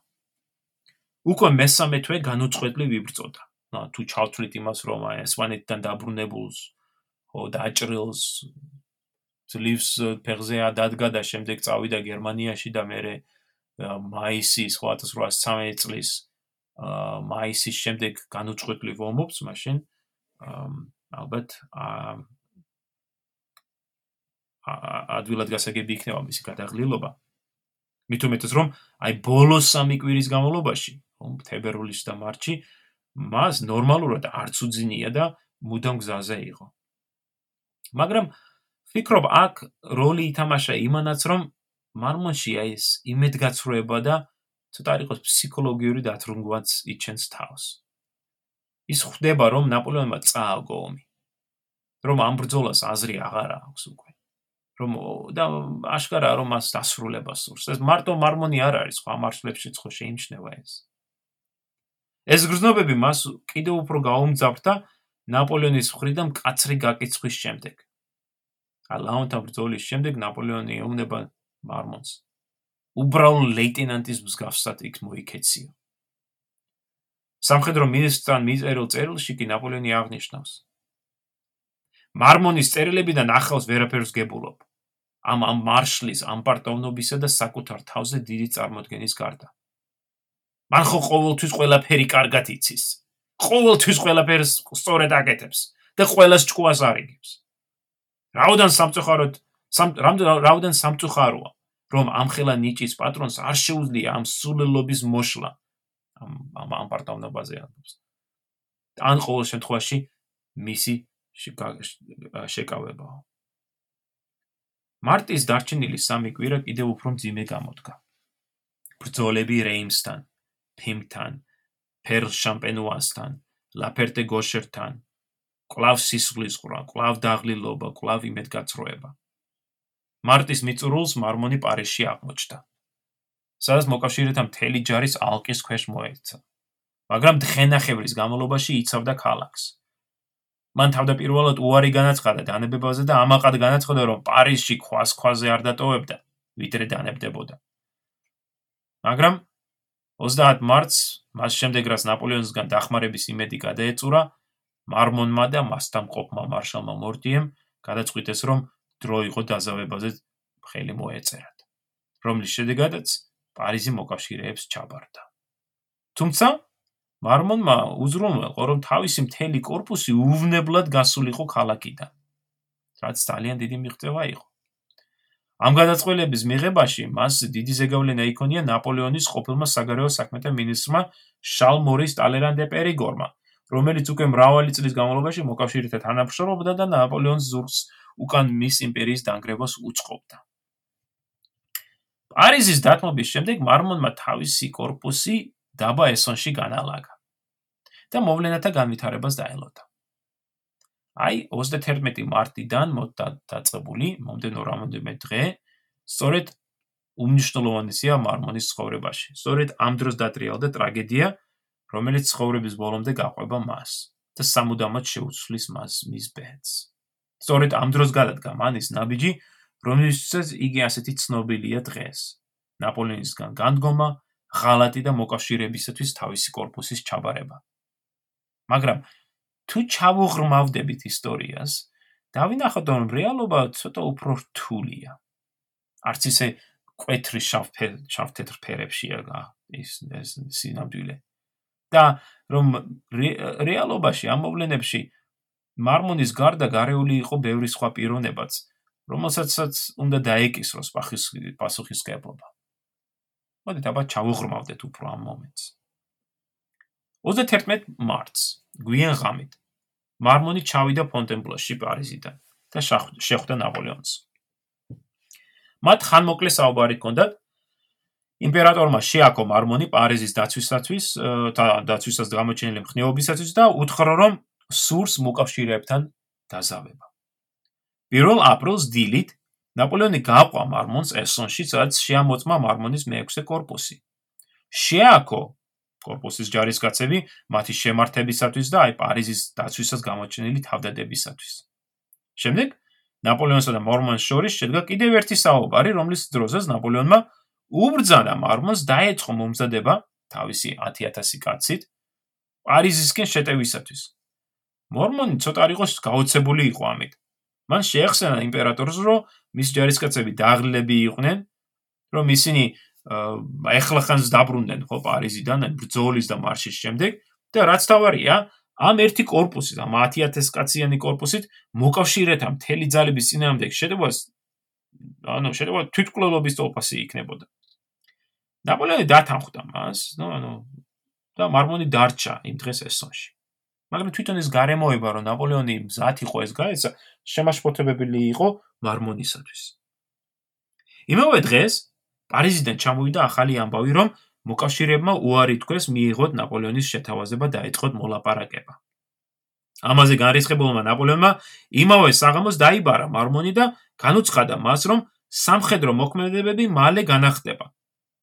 უკვე მესამე თვე განუწყვეტლი ვიბრძოდა. ნა თუ ჩავთვლით იმას რომ აი ესპანეთთან დაბრუნებულს ო დაჭრილს ძლივს ფერზე ადადგა და შემდეგ წავიდა გერმანიაში და მე მაისის 1813 წლის მაისის შემდეგ განუწყვეტლი ვომობს მაშინ ალბათ ადვილად გასაგები იქნება მისი გადაღლილობა. მით უმეტეს რომ აი ბოლოს სამი კვირის განმავლობაში, თებერვლის და მარტში მას ნორმალურად არც უძინია და მუდამ გზაზე იყო. მაგრამ ფიქრობ აქ როლი ითამაშა იმანაც რომ მარმონში ეს იმედგაცრუება და ცოტა იყოს ფსიქოლოგიური დათრუნგვაც იჩენს თავს. ის ხვდება რომ ნაპოლეონმა წააგო ომი. რომ ამ ბრძოლას აზრი აღარ აქვს უკვე. რომ და აშკარა რომ მას დასრულებას სურს. ეს მარტო მარმონი არ არის, ხო ამარშლებში ხო შეიმჩნევა ეს. ეს გრძნობები მას კიდევ უფრო გაუმძაფრდა ნაპოლეონის მხრიდან მკაცრი გაკიცხვის შემდეგ. ალაუნთა ბრძოლის შემდეგ ნაპოლეონი ეუბნება მარმონს. უბრალო ლეიტენანტის მსგავსად იქ მოიქეციო. სამხედრო მინისტრთან მიწერილ წერილში კი ნაპოლეონი აღნიშნავს: მარმონის წერილებიდან ახავს ვერაფერს გებულობ. ამ ამ მარშლის ამ პარტოვნობისა და საკუთარ თავზე დიდი წარმოდგენის გარდა. მან ხო ყოველთვის ყველაფერი კარგად იცის. ყოველთვის ყველაფერს სწორედ აკეთებს და ყოველას ჭკუას არიგებს. რაოდან სამწუხაროდ რაოდან სამწუხაროა, რომ ამხელა ნიჭის პატრონს არ შეუძლია ამ სულელობის მოშლა ამ ამ პარტოვნობაზე ამბობს. ან ყოველ შემთხვევაში მისი შეკავებაა. მარტის დარჩენილი სამი კვირა კიდევ უფრო მძიმე გამოდგა. ბრძოლები რეიმსთან, ფიმთან, ფერლ შამპენუასთან, ლაფერტე გოშერთან, კლავ სისხლის ყრა, კლავ დაღლილობა, კლავ იმედგაცრუება. მარტის მიწურულს მარმონი პარიზში აღმოჩნდა. სადაც მოკავშირეთა მთელი ჯარის ალყის ქვეშ მოექცა. მაგრამ დღენახევრის განმავლობაში იცავდა ქალაქს. მან თავდაპირველად უარი განაცხადა დანებებაზე და ამაყად განაცხადა, რომ პარიზში ქვას ქვაზე არ დატოვებდა, ვიდრე დანებდებოდა. მაგრამ 30 მარტს, მას შემდეგ რაც ნაპოლეონისგან დახმარების იმედი გადაეწურა, მარმონმა და მასთან მყოფმა მარშალმა მორდიემ გადაწყვიტეს, რომ დრო იყო დაზავებაზე ხელი მოეწერათ, რომლის შედეგადაც პარიზი მოკავშირეებს ჩაბარდა. თუმცა მარმონმა უზრუნველყო, რომ თავისი მთელი корпуსი უვნებლად გასულიყო ქალაქიდან, რაც ძალიან დიდი მიღწევა იყო. ამ გადაწყვილების მიღებაში მას დიდი ზეგავლენა იქონია ნაპოლეონის ყოფილმა საგარეო საქმეთა მინისტრმა შალ მორის ტალერან დე პერიგორმა, რომელიც უკვე მრავალი წლის განმავლობაში მოკავშირეთა თანამშრომლობდა და ნაპოლეონის ზურგს უკან მის იმპერიის დანგრევას უწყობდა. პარიზის დათმობის შემდეგ მარმონმა თავისი корпуსი დაბა ესონში განალაგა და მოვლენათა განვითარებას დაელოდა. აი 31 მარტიდან დაწყებული მომდენო რამოდენიმე დღე სწორედ უმნიშვნელოვანესია მარმონის ცხოვრებაში. სწორედ ამ დროს დატრიალდა ტრაგედია, რომელიც ცხოვრების ბოლომდე გაყვება მას და სამუდამოდ შეუცვლის მას მის ბედს. სწორედ ამ დროს გადადგა მან ის ნაბიჯი, რომელსაც იგი ასეთი ცნობილია დღეს. ნაპოლეონისგან განდგომა, ღალატი და მოკავშირებისათვის თავისი корпуსის ჩაბარება. მაგრამ თუ ჩავუღრმავდებით ისტორიას, დავინახოთ, რომ რეალობა ცოტა უფრო რთულია. არც ისე კვეთრი შავ-თეთრ ფერებშია ის ეს სინამდვილე. და რომ რეალობაში ამ მოვლენებში მარმონის გარდა გარეული იყო ბევრი სხვა პიროვნებაც, რომელსაც უნდა დაეკისროს პასუხისგებლობა. მოდით აბა ჩავუღრმავდეთ უფრო ამ მომენტს. 31 მარტს, გვიან ღამით, მარმონი ჩავიდა ფონტენბლოში პარიზიდან და შეხვდა ნაპოლეონს. მათ ხანმოკლე საუბარი ჰქონდათ. იმპერატორმა შეაქო მარმონი პარიზის დაცვისათვის, დაცვისას გამოჩენილი მხნეობისათვის და უთხრა, რომ სურს მოკავშირეებთან დაზავება. პირველ აპრილს დილით ნაპოლეონი გააყვა მარმონს ესონში, სადაც შეამოწმა მარმონის მეექვსე корпуსი. შეაქო კორპუსის ჯარისკაცები მათი შემართებისათვის და აი პარიზის დაცვისას გამოჩენილი თავდადებისათვის. შემდეგ ნაპოლეონსა და მორმონს შორის შედგა კიდევ ერთი საუბარი, რომლის დროსაც ნაპოლეონმა უბრძანა მარმონს დაეწყო მომზადება თავისი 10000 კაცით პარიზისკენ შეტევისათვის. მორმონი ცოტა რიგოს გაოცებული იყო ამით. მან შეეხსენა იმპერატორს, რომ მის ჯარისკაცები დაღლილები იყვნენ, რომ ისინი ეხლახანს დაბრუნდნენ ხო პარიზიდან ბრძოლის და მარშის შემდეგ და რაც თავარია ამ ერთი корпуსით, ამ 10000 კაციანი корпуსით მოკავშირეთა მთელი ძალების წინააღმდეგ შედევას ანუ შედეგად თვითკვლელობის ტოლფასი იქნებოდა. ნაპოლეონი დათანხმდა მას, ნუ ანუ და მარმონი დარჩა იმ დღეს ესონში. მაგრამ თვითონ ეს გარემოება, რომ ნაპოლეონი მზად იყო ეს გაეცა, შემაშფოთებებული იყო მარმონისათვის. იმავე დღეს პარიზიდან ჩამოვიდა ახალი ამბავი, რომ მოკავშირეებმა უარი თქვეს მიიღოთ ნაპოლეონის შეთავაზება და ეწყოთ მოლაპარაკება. ამაზე განრისხებულმა ნაპოლეონმა იმავე საღამოს დაიბარა მარმონი და განუცხადა მას, რომ სამხედრო მოქმედებები მალე განახდება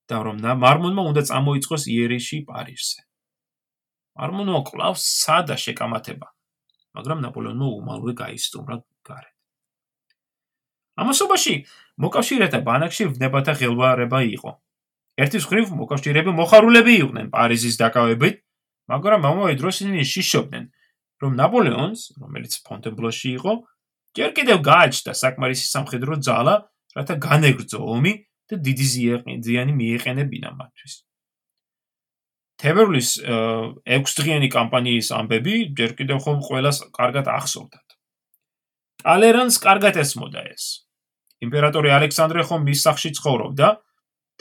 და რომ მარმონმა უნდა წამოიწყოს იერიში პარიზზე. მარმონმა კლავს სადა შეკამათება, მაგრამ ნაპოლეონმა უმალვე გაისტუმრა გარეთ. ამასობაში მოკავშირეთა ბანაკში ვნებათა ხელვარება იყო. ერთის ხრივ მოკავშირეები მოხარულები იყვნენ პარიზის დაკავებით, მაგრამ ამავე დროს ისინი შიშობდნენ, რომ ნაპოლეონს, რომელიც ფონტენბლოში იყო, ჯერ კიდევ გააჩნდა საკმარისი სამხედრო ძალა, რათა განეგრძო ომი და დიდი ზიანი მიეყენებინა მათთვის. თებერვლის 6 დღიანი კამპანიის ამბები ჯერ კიდევ ხომ ყოველას კარგად ახსოვდათ. ტალერანს კარგად ესმოდა ეს. იმპერატორი ალექსანდრე ხომ მის სახში ცხოვრობდა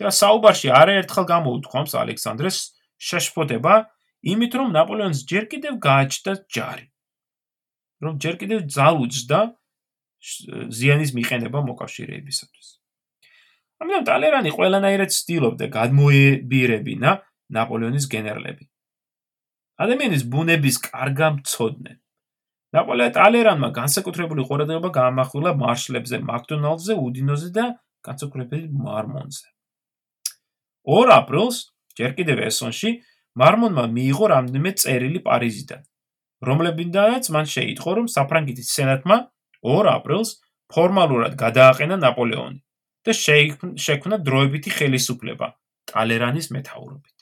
და საუბარში არაერთხელ გამოუთქვამს ალექსანდრეს შეშფოთება იმით რომ ნაპოლეონს ჯერ კიდევ გააჩნდა ჯარი რომ ჯერ კიდევ ძალუძდა ზიანის მიყენება მოკავშირეებისათვის. ამიტომ ტალერანი ყველანაირად ცდილობდა გადმოებირებინა ნაპოლეონის გენერლები. ადამიანის ბუნების კარგამწოდნე ნაპოლეონ ტალერანმა განსაკუთრებული ყურადღება გაამახვილა მარშლებზე, მაკდონალდზე, უდინოზე და განსაკუთრებით მარმონზე. 2 აპრილს, ჯერ კიდევ ესონში, მარმონმა მიიღო რამდენიმე წერილი პარიზიდან, რომლებიდანაც მან შეიტყო, რომ საფრანგეთის სენატმა 2 აპრილს ფორმალურად გადააყენა ნაპოლეონი და შექმნა დროებითი ხელისუფლება ტალერანის მეთაურობით.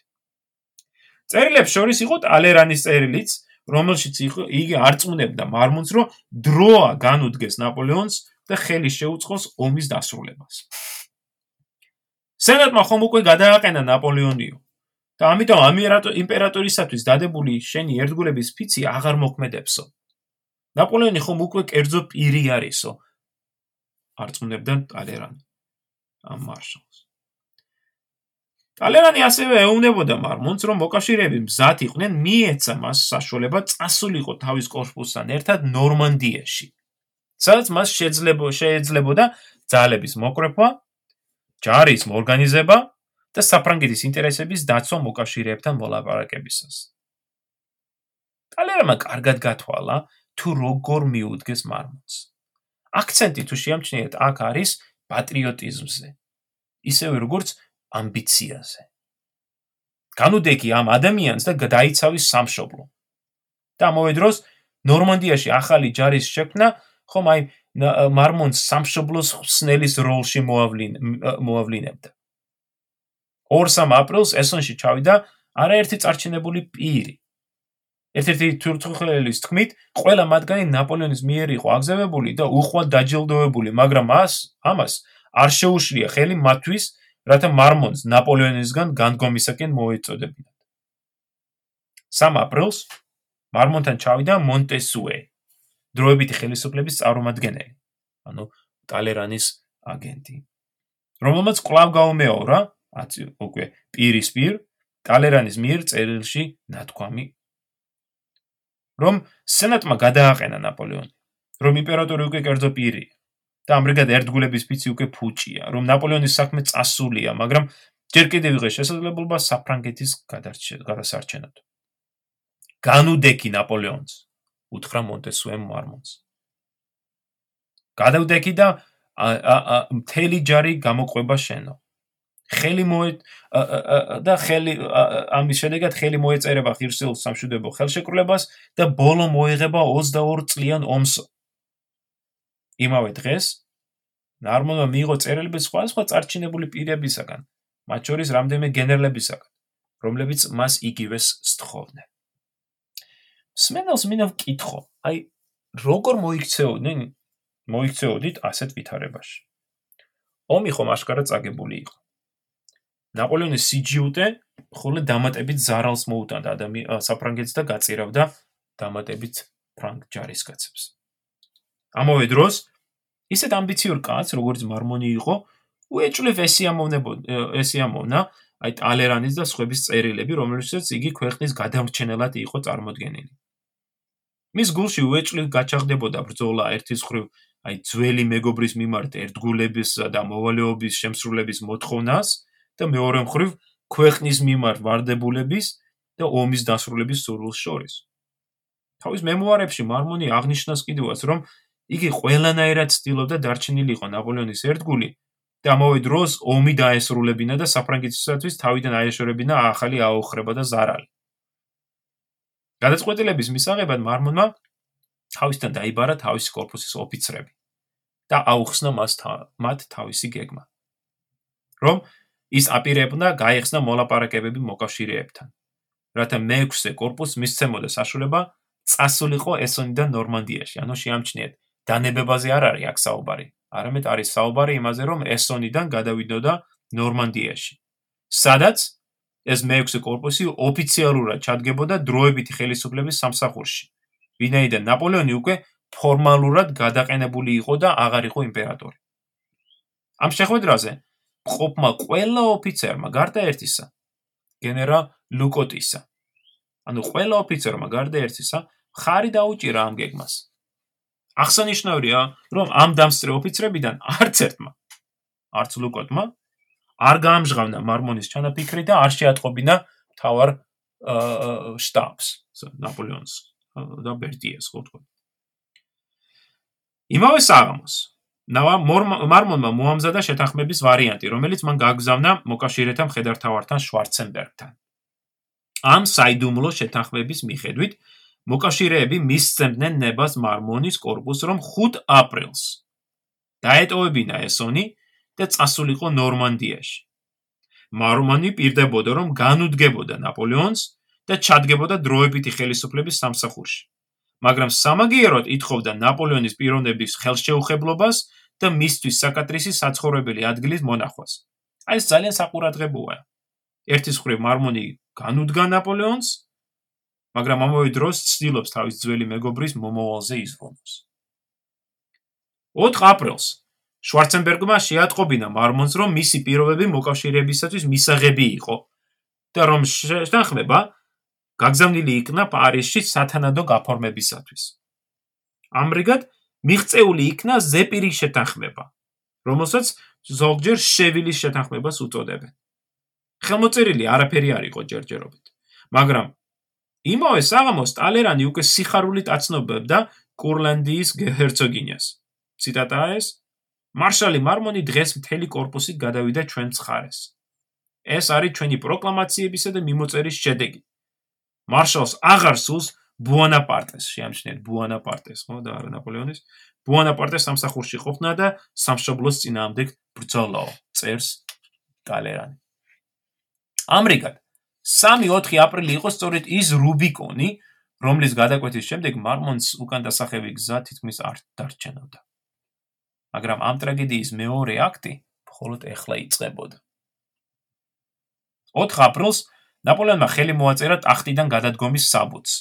წერილებს შორის იყო ტალერანის წერილიც, რომელშიც იგი არწმუნებდა მარმონს, რომ დროა განუდგეს ნაპოლეონს და ხელი შეუწყოს ომის დასრულებას. სენატმა ხომ უკვე გადააყენა ნაპოლეონიო და ამიტომ ამიერატო იმპერატორისათვის დადებული შენი ერთგულების ფიცი აღარ მოქმედებსო. ნაპოლეონი ხომ უკვე კერძო პირი არისო. არწმუნებდა ტალერანი ამ მარშალს. ტალერანი ასევე ეუბნებოდა მარმონს, რომ მოკავშირეები მზად იყვნენ მიეცა მას საშუალება წასულიყო თავის კორპუსთან ერთად ნორმანდიაში. სადაც მას შეძლება შეეძლებოდა ძალების მოკრეფვა, ჯარის ორგანიზება და საფრანგეთის ინტერესების დაცვა მოკავშირეებთან მოლაპარაკებისას. ტალერმა კარგად გათვალა თუ როგორ მიუდგეს მარმონს. აქცენტი თუ შეამჩნიეთ აქ არის პატრიოტიზმზე. ისევე როგორც ამბიციაზე. განუდეგი ამ ადამიანს და გადაიცავის სამშობლო. და ამავე დროს ნორმანდიაში ახალი ჯარის შექმნა ხომ აი მარმონს სამშობლოს ხსნელის როლში მოავლინებდა. 2 აპრილს ესონში ჩავიდა არაერთი წარჩინებული პირი. ერთ-ერთი თურქელების თქმით, ყველა მათგანი ნაპოლეონის მიერ იყო აგზავებული და უხვად დაჯილდოვებული, მაგრამ მას ამას არ შეუშლია ხელი მათთვის, რათა მარმონს ნაპოლეონისგან განდგომისაკენ მოეწოდებინათ. 3 აპრილს მარმონთან ჩავიდა მონტესუე, დროებითი ხელისუფლების წარმომადგენელი, ანუ ტალერანის აგენტი. რომელმაც კლავ გაუმეორა, უკვე პირისპირ ტალერანის მიერ წერილში ნათქვამი რომ სენატმა გადააყენა ნაპოლეონი, რომ იმპერატორი უკვე კერძო პირია და ამრიგად ერთგულების ფიცი უკვე ფუჭია, რომ ნაპოლეონის საქმე წასულია, მაგრამ ჯერ კიდევ იღეს შესაძლებლობა საფრანგეთის გადასარჩენად. განუდეკი ნაპოლეონს უთხრა მონტესუემ მარმონს. გადავდექი და მთელი ჯარი გამოყვება შენო. ხელი მოე და ხელი ამის შედეგად ხელი მოეწერება ღირსეულ სამშვიდობო ხელშეკრულებას და ბოლო მოიღება 22 წლიან ომს. იმავე დღეს ნარმონმა მიიღო წერილები სხვადასხვა წარჩინებული პირებისაგან, მათ შორის რამდენიმე გენერლებისაგან, რომლებიც მას იგივეს სთხოვდნენ. სმენელს მინდა ვკითხო, აი როგორ მოიქცეოდნენ მოიქცეოდით ასეთ ვითარებაში. ომი ხომ აშკარა წაგებული იყო. ნაპოლეონის სიჯიუტე ხოლმე დამატებით ზარალს მოუტანდა ადამიანს საფრანგეთს და გაწირავდა დამატებით ფრანგ ჯარისკაცებს. ამავე დროს ისეთ ამბიციურ კაცს, როგორც მარმონი იყო, უეჭვლივ ესიამოვნებოდა ესიამოვნა აი ტალერანის და სხვების წერილები, რომელშიც იგი ქვეყნის გადამრჩენელად იყო წარმოდგენილი. მის გულში უეჭვლივ გაჩაღდებოდა ბრძოლა ერთის ხრივ აი ძველი მეგობრის მიმართ ერთგულების და მოვალეობის შემსრულების მოთხოვნას და მეორე მხრივ ქვეყნის მიმართ ვარდებულების და ომის დასრულების სურვილს შორის. თავის მემუარებში მარმონი აღნიშნავს კიდევაც, რომ იგი ყველანაირად ცდილობდა დარჩენილიყო ნაპოლეონის ერთგული და ამავე დროს ომი დაესრულებინა და საფრანგეთისათვის თავიდან აეშორებინა ახალი აოხრება და ზარალი. გადაწყვეტილების მისაღებად მარმონმა თავისთან დაიბარა თავისი корпуსის ოფიცრები და აუხსნა მას მათ თავისი გეგმა. რომ ის აპირებდა გაიხსნა მოლაპარაკებები მოკავშირეებთან. რათა მეექვსე корпуს მისცემოდა საშუალება წასულიყო ესონიდან ნორმანდიაში, ანუ შეამჩნიეთ დანებებაზე არ არის აქ საუბარი, არამედ არის საუბარი იმაზე, რომ ესონიდან გადავიდოდა ნორმანდიაში. სადაც ეს მეექვსე корпуსი ოფიციალურად ჩადგებოდა დროებითი ხელისუფლების სამსახურში. ვინაიდან ნაპოლეონი უკვე ფორმალურად გადაყენებული იყო და აღარ იყო იმპერატორი. ამ შეხვედრაზე ყოფმა ყველა ოფიცერმა გარდა ერთისა, გენერალ ლუკოტისა, ანუ ყველა ოფიცერმა გარდა ერთისა, ხარი დაუჭირა ამ გეგმას. აღსანიშნავია, რომ ამ დამსწრე ოფიცრებიდან არც ერთმა, არც ლუკოტმა არ გაამჟღავნა მარმონის ჩანაფიქრი და არ შეატყობინა თავარ შტაბს, ნაპოლეონს და ბერტიეს, ხო თქო. იმავე საღამოს ნავა მარმონმა მოამზადა შეთანხმების ვარიანტი, რომელიც მან გაგზავნა მოკავშირეთა მხედართავართან შვარცენბერგთან. ამ საიდუმლო შეთანხმების მიხედვით მოკავშირეები მისცემდნენ ნებას მარმონის კორპუსს, რომ 5 აპრილს დაეტოვებინა ეს ონი და წასულიყო ნორმანდიაში. მარმონი პირდებოდა, რომ განუდგებოდა ნაპოლეონს და ჩადგებოდა დროებითი ხელისუფლების სამსახურში. მაგრამ სამაგიეროდ ითხოვდა ნაპოლეონის პიროვნების ხელშეუხებლობას და მისთვის საკატრისის საცხოვრებელი ადგილის მონახვას. აი ეს ძალიან საყურადღებოა. ერთის ხრივ მარმონი განუდგა ნაპოლეონს, მაგრამ ამავე დროს ცდილობს თავის ძველი მეგობრის მომავალზე იზრუნოს. 4 აპრილს შვარცენბერგმა შეატყობინა მარმონს, რომ მისი პირობები მოკავშირეებისათვის მისაღები იყო და რომ შეთანხმება გაგზავნილი იქნა პარიზში სათანადო გაფორმებისათვის. ამრიგად მიღწეული იქნა ზეპირის შეთანხმება, რომელსაც ზოგჯერ შევილის შეთანხმებას უწოდებენ. ხელმოწერილი არაფერი არ იყო ჯერჯერობით, მაგრამ იმავე საღამოს ტალერანი უკვე სიხარულით აცნობებდა კურლანდიის ჰერცოგინიას. ციტატაა ეს. მარშალი მარმონი დღეს მთელი корпуსით გადავიდა ჩვენ მხარეს. ეს არის ჩვენი პროკლამაციებისა და მიმოწერის შედეგი. მარშალს აღარ სულს ბუანაპარტეს შეამჩნიათ ბუანაპარტეს, ხო და არა ნაპოლეონის. ბუანაპარტეს სამსახურში ყოფნა და სამშობლოს წინააღმდეგ ბრძოლა წერს ტალერანი. ამრიგად 3-4 აპრილი იყო სწორედ ის რუბიკონი, რომლის გადაკვეთის შემდეგ მარმონს უკან დასახები გზა თითქმის არ დარჩენოდა. მაგრამ ამ ტრაგედიის მეორე აქტი მხოლოდ ეხლა იწყებოდა. 4 აპრილს ნაპოლეონმა ხელი მოაწერა ტახტიდან გადადგომის საბუთს,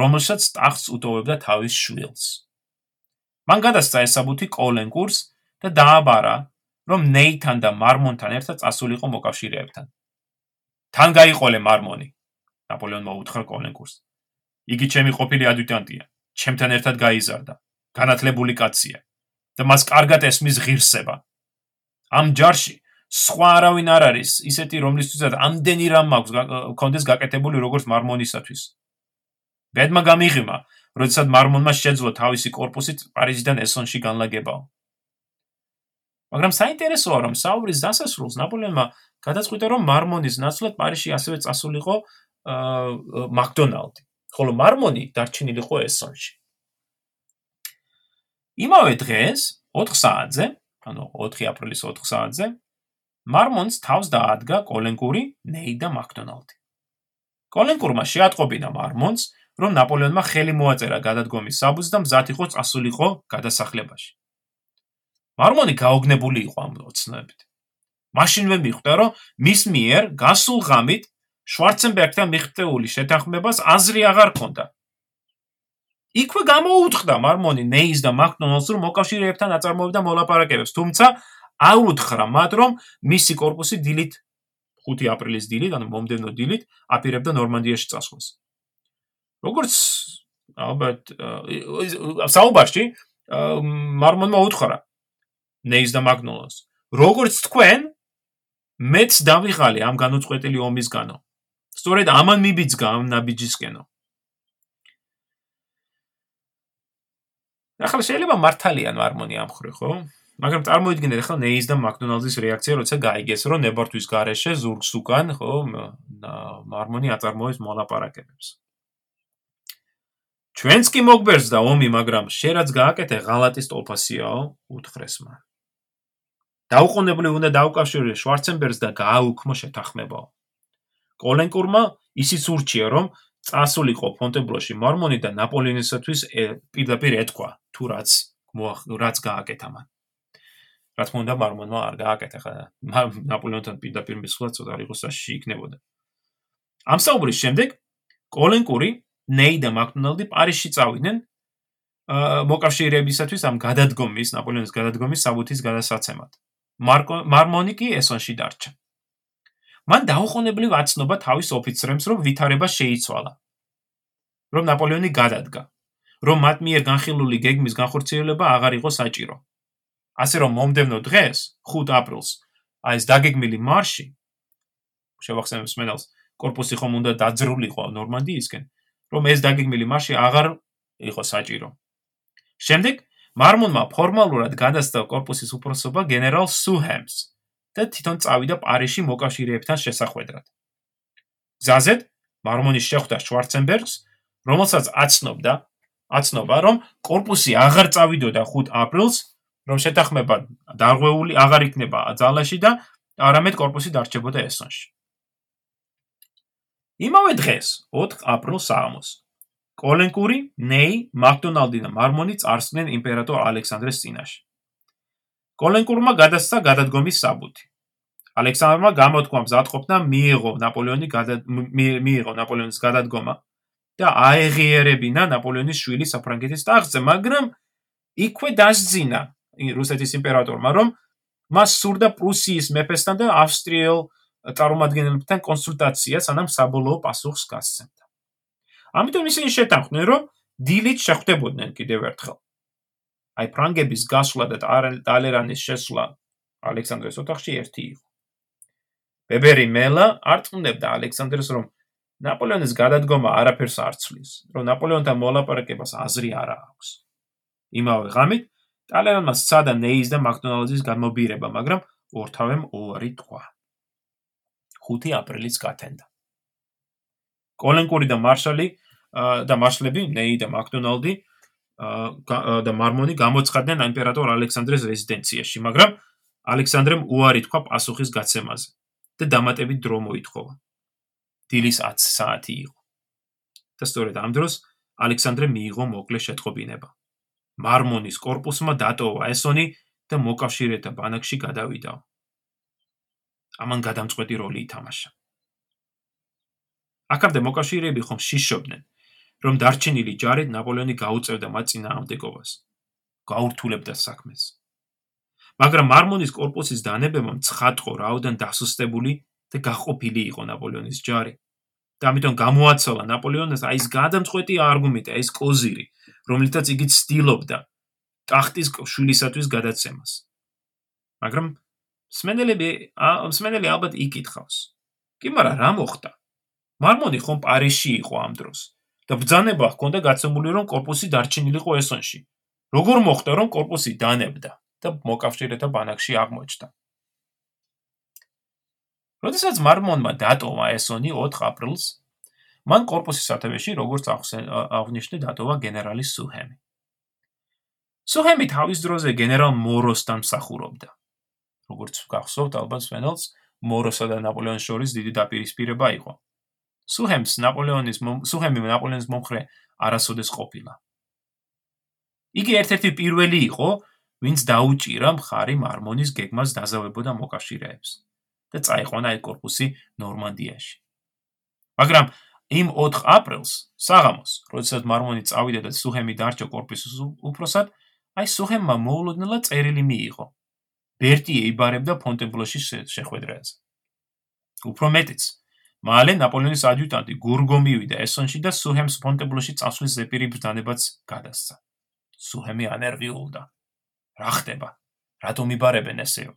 რომელსაც ტახტს უტოვებდა თავის შვილს. მან გადასცა ეს საბუთი კოლენკურს და დააბარა, რომ ნეითან და მარმონთან ერთად წასულიყო მოკავშირეებთან. თან გაიყოლე მარმონი. ნაპოლეონმა უთხრა კოლენკურს. იგი ჩემი ყოფილი ადიუტანტია. ჩემთან ერთად გაიზარდა. განათლებული კაცია და მას კარგად ესმის ღირსება. ამ ჯარში სხვა არავინ არ არის ისეთი, რომლისთვისაც ამდენი რამ აქვს კონდეს გაკეთებული როგორც მარმონისათვის. ბედმა გამიღიმა, როდესაც მარმონმა შეძლო თავისი корпуსით პარიზიდან ესონში განლაგებაო. მაგრამ საინტერესოა, რომ საუბრის დასასრულს ნაპოლეონმა გადაწყვიტა, რომ მარმონის ნაცვლად პარიზში ასევე წასულიყო აა მაკდონალდი, ხოლო მარმონი დარჩენილიყო ესონში. იმავე დღეს 4 საათზე, ანუ 4 აპრილის 4 საათზე, მარმონს თავს დაადგა კოლენკური, ნეი და მაკდონალდი. კოლენკურმა შეატყობინა მარმონს, რომ ნაპოლეონმა ხელი მოაწერა გადადგომის საბუთს და მზად იყო წასულიყო გადასახლებაში. მარმონი გაოგნებული იყო ამ ოცნებით. მაშინვე მიხვდა, რომ მის მიერ გასულ ღამით შვარცენბერგთან მიღწეული შეთანხმებას აზრი აღარ ჰქონდა. იქვე გამოუთხრა მარმონი ნეის და მაკდონალდს, რომ მოკავშირეებთან აწარმოებდა მოლაპარაკებებს, თუმცა აუთხრა მათ, რომ მისი корпуსი დილით 5 აპრილის დილით, ანუ მომდენო დილით აპირებდა ნორმანდიაში წასვლას. როგორც ალბათ საუბარში მარმონმა უთხრა, ნეის და მაგნოლას როგორც თქვენ მეც დავიღალე ამ განუწყვეტელი ომისგანო სწორედ ამან მიბიძგა ამ ნაბიჯისკენო. ახლა შეიძლება მართალიან მარმონი ამხრი ხო? მაგრამ წარმოიდგინეთ ახლა ნეის და მაკდონალდის რეაქცია როცა გაიგეს რომ ნებართვის გარეშე ზურგს უკან ხო მარმონი აწარმოებს მოლაპარაკებებს. ჩვენც კი მოგბერძდა ომი, მაგრამ შენ რაც გააკეთე ღალატის ტოლფასიაო, უთხრეს მან. დაუყოვნებლივ უნდა დაუკავშირო შვარცენბერგს და გააუქმო შეთანხმებაო. კოლენკურმა ისიც ურჩია, რომ წასულიყო ფონტებლოში მორმონი და ნაპოლეონისათვის პირდაპირ ეთქვა, თუ რაც რაც გააკეთა მან. რა თქმა უნდა, მორმონმა არ გააკეთა ხა ნაპოლეონთან პირდაპირ მისვლა ცოტა არ იყოს საში იქნებოდა. ამ საუბრის შემდეგ კოლენკური ნეი და მაკდონალდი პარიზში წავიდნენ მოკავშირეებისათვის ამ გადადგომის, ნაპოლეონის გადადგომის საბუთის გადასაცემად. მარმონი კი ესონში დარჩა. მან დაუყოვნებლივ აცნობა თავის ოფიცრებს, რომ ვითარება შეიცვალა. რომ ნაპოლეონი გადადგა, რომ მათ მიერ განხილული გეგმის განხორციელება აღარ იყო საჭირო. ასე რომ მომდევნო დღეს, 5 აპრილს, აი ეს დაგეგმილი მარში შევახსენებ მსმენელს, корпуსი ხომ უნდა დაძრულიყო ნორმანდიისკენ, რომ ეს დაგეგმილი მარში აღარ იყო საჭირო. შემდეგ მარმონმა ფორმალურად გადასცა კორპუსის უფროსობა გენერალ სუჰემს და თვითონ წავიდა პარიზში მოკავშირეებთან შესახვედრად. გზაზედ მარმონი შეხვდა შვარცენბერგს, რომელსაც აცნობდა, აცნობა, რომ კორპუსი აღარ წავიდოდა 5 აპრილს, რომ შეთანხმება დარღვეული აღარ იქნება ძალაში და არამედ კორპუსი დარჩებოდა ესონში. იმავე დღეს, 4 აპრილს საღამოს კოლენკური, ნეი, მაკდონალდი და მარმონი წარსდნენ იმპერატორ ალექსანდრეს წინაშე. კოლენკურმა გადასცა გადადგომის საბუთი. ალექსანდრმა გამოთქვა მზადყოფნა მიიღო ნაპოლეონი მიიღო ნაპოლეონის გადადგომა და აეღიერებინა ნაპოლეონის შვილი საფრანგეთის ტახტზე, მაგრამ იქვე დასძინა რუსეთის იმპერატორმა, რომ მას სურდა პრუსიის მეფესთან და ავსტრიელ წარმომადგენლებთან კონსულტაცია, სანამ საბოლოო პასუხს გასცემდა. ამიტომ ისინი შეთანხმდნენ, რომ დილით შეხვდებოდნენ კიდევ ერთხელ. აი ფრანგების გასვლა და ტალერანის შესვლა ალექსანდრეს ოთახში ერთი იყო. ბებერი მელა არწმუნებდა ალექსანდრეს, რომ ნაპოლეონის გადადგომა არაფერს არ ცვლის, რომ ნაპოლეონთან მოლაპარაკებას აზრი არ აქვს. იმავე ღამით ტალერანმა სცადა ნეის და მაკდონალდის გამობირება, მაგრამ ორთავემ უარი თქვა. 5 აპრილიც გათენდა. კოლენკური და მარშალი და მარშლები, ნეი და მაკდონალდი და მარმონი გამოცხადდნენ იმპერატორ ალექსანდრეს რეზიდენციაში, მაგრამ ალექსანდრემ უარი თქვა პასუხის გაცემაზე და დამატებით დრო მოითხოვა. დილის 10 საათი იყო. და სწორედ ამ დროს ალექსანდრემ მიიღო მოკლე შეტყობინება. მარმონის корпуსმა დატოვა ესონი და მოკავშირეთა ბანაკში გადავიდა. ამან გადამწყვეტი როლი ითამაშა. აქამდე მოკავშირეები ხომ შიშობდნენ, რომ დარჩენილი ჯარით ნაპოლეონი გაუწევდა მათ წინააღმდეგობას, გაურთულებდა საქმეს. მაგრამ მარმონის корпуსის დანებებამ ცხადყო რაოდან დასუსტებული და გაყოფილი იყო ნაპოლეონის ჯარი. და ამიტომ გამოაცოლა ნაპოლეონს აი ეს გადამწყვეტი არგუმენტი, აი ეს კოზირი, რომლითაც იგი ცდილობდა ტახტის შვილისათვის გადაცემას. მაგრამ მსმენელები მსმენელი ალბათ იკითხავს. კი, მაგრამ რა მოხდა? მარმონი ხომ პარიზში იყო ამ დროს და ბრძანება ჰქონდა გაცემული, რომ корпуსი დარჩენილიყო ესონში. როგორ მოხდა, რომ корпуსი დანებდა და მოკავშირეთა ბანაკში აღმოჩნდა? როდესაც მარმონმა დატოვა ესონი 4 აპრილს, მან корпуსის სათავეში, როგორც აღნიშნე, დატოვა გენერალი სუჰემი. სუჰემი თავის დროზე გენერალ მოროსთან მსახურობდა. როგორც გახსოვთ, ალბათ სვენელს მოროსა და ნაპოლეონს შორის დიდი დაპირისპირება იყო. სუჰემს ნაპოლეონის სუჰემი ნაპოლეონის მომხრე არასოდეს ყოფილა. იგი ერთ-ერთი პირველი იყო, ვინც დაუჭირა მხარი მარმონის გეგმას დაზავებოდა მოკავშირეებს და წაიყვანა այդ корпуსი ნორმანდიაში. მაგრამ იმ 4 აპრილს საღამოს, როდესაც მარმონი წავიდა და სუჰემი დარჩა корпуსის უფროსად, აი სუჰემმა მოულოდნელა წერილი მიიღო. ბერტი ეიბარებდა ფონტენბლოში შეხვედრაზე. უფრო მეტიც, მალე ნაპოლეონის ადიუტანტი გურგო მივიდა ესონში და სუჰემს ფონტებლოში წასვლის ზეპირი ბრძანებაც გადასცა. სუჰემი ანერვიულდა. რა ხდება? რატომ იბარებენ ესეო?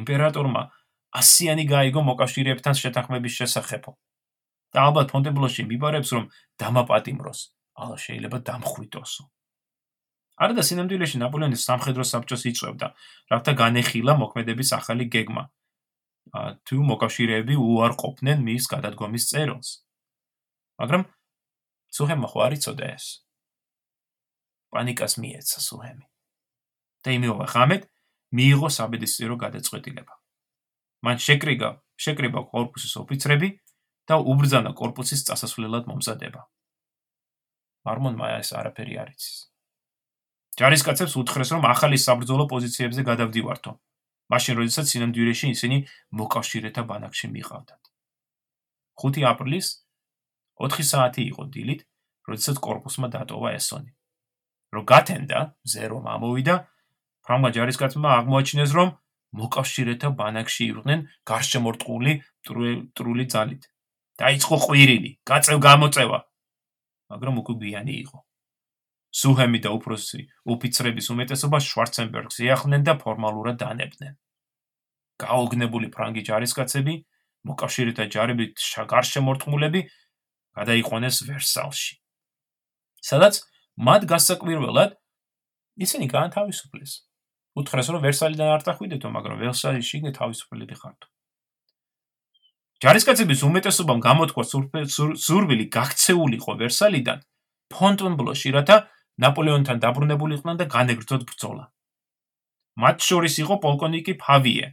იმპერატორმა ასიანი გაიგო მოკავშირეებთან შეთანხმების შესახებო. და ალბათ ფონტებლოში მიბარებს რომ დამაპატიმროს, ალბა შეიძლება დამხვიტოსო. არა და სინამდვილეში ნაპოლეონის სამხედრო საბჭოს იწევდა, რათა განეხილა მოქმედების ახალი გეგმა, თუ მოკავშირეები უარყოფდნენ მის გადადგომის წერილს. მაგრამ სუჰემმა ხო არ იცოდა ეს. პანიკას მიეცა სუჰემი. და იმეოვა ღამეთ მიიღო საბედისწირო გადაწყვეტილება. მან შეკრიგა, შეკრიბა корпуსის ოფიცრები და უბრძანა корпуსის წასასვლელად მომზადება. მარმონმა ეს არაფერი არ იცის. ჯარისკაცებს უთხრეს, რომ ახალი საბრძოლო პოზიციებზე გადავდივართო. მაშინ, როდესაც სინამდვილეში ისინი მოკავშირეთა ბანაკში მიყავდათ. 5 აპრილის 4 საათი იყო დილით, როდესაც корпуსმა დატოვა ესონი. რომ გათენდა, მზე რომ ამოვიდა, ფრანგმა ჯარისკაცმა აღმოაჩინეს, რომ მოკავშირეთა ბანაკში იყვნენ გარშემორტყული მტრული ძალით. დაიწყო ყვირილი, გაწევ-გამოწევა, მაგრამ უკვე გვიანი იყო. სუჰემი და უფროსი ოფიცრების უმეტესობა შვარცენბერგს ეახნენ და ფორმალურად დანებდნენ. გაოგნებული ფრანგი ჯარისკაცები, მოკავშირეთა ჯარებით გარშემორტყმულები გადაიყვანეს ვერსალში. სადაც მათ გასაკვირველად ისინი განთავისუფლეს. უთხრეს რომ ვერსალიდან არ დახვიდეთო, მაგრამ ვერსალში იგი თავისუფლები ხართ. ჯარისკაცების უმეტესობამ გამოთქვა სურვილი გაქცეულიყო ვერსალიდან ფონტონბლოში, რათა ნაპოლეონთან დაბრუნებული იყვნენ და განეგრძოთ ბრძოლა. მათ შორის იყო პოლკოვნიკი ფავიე,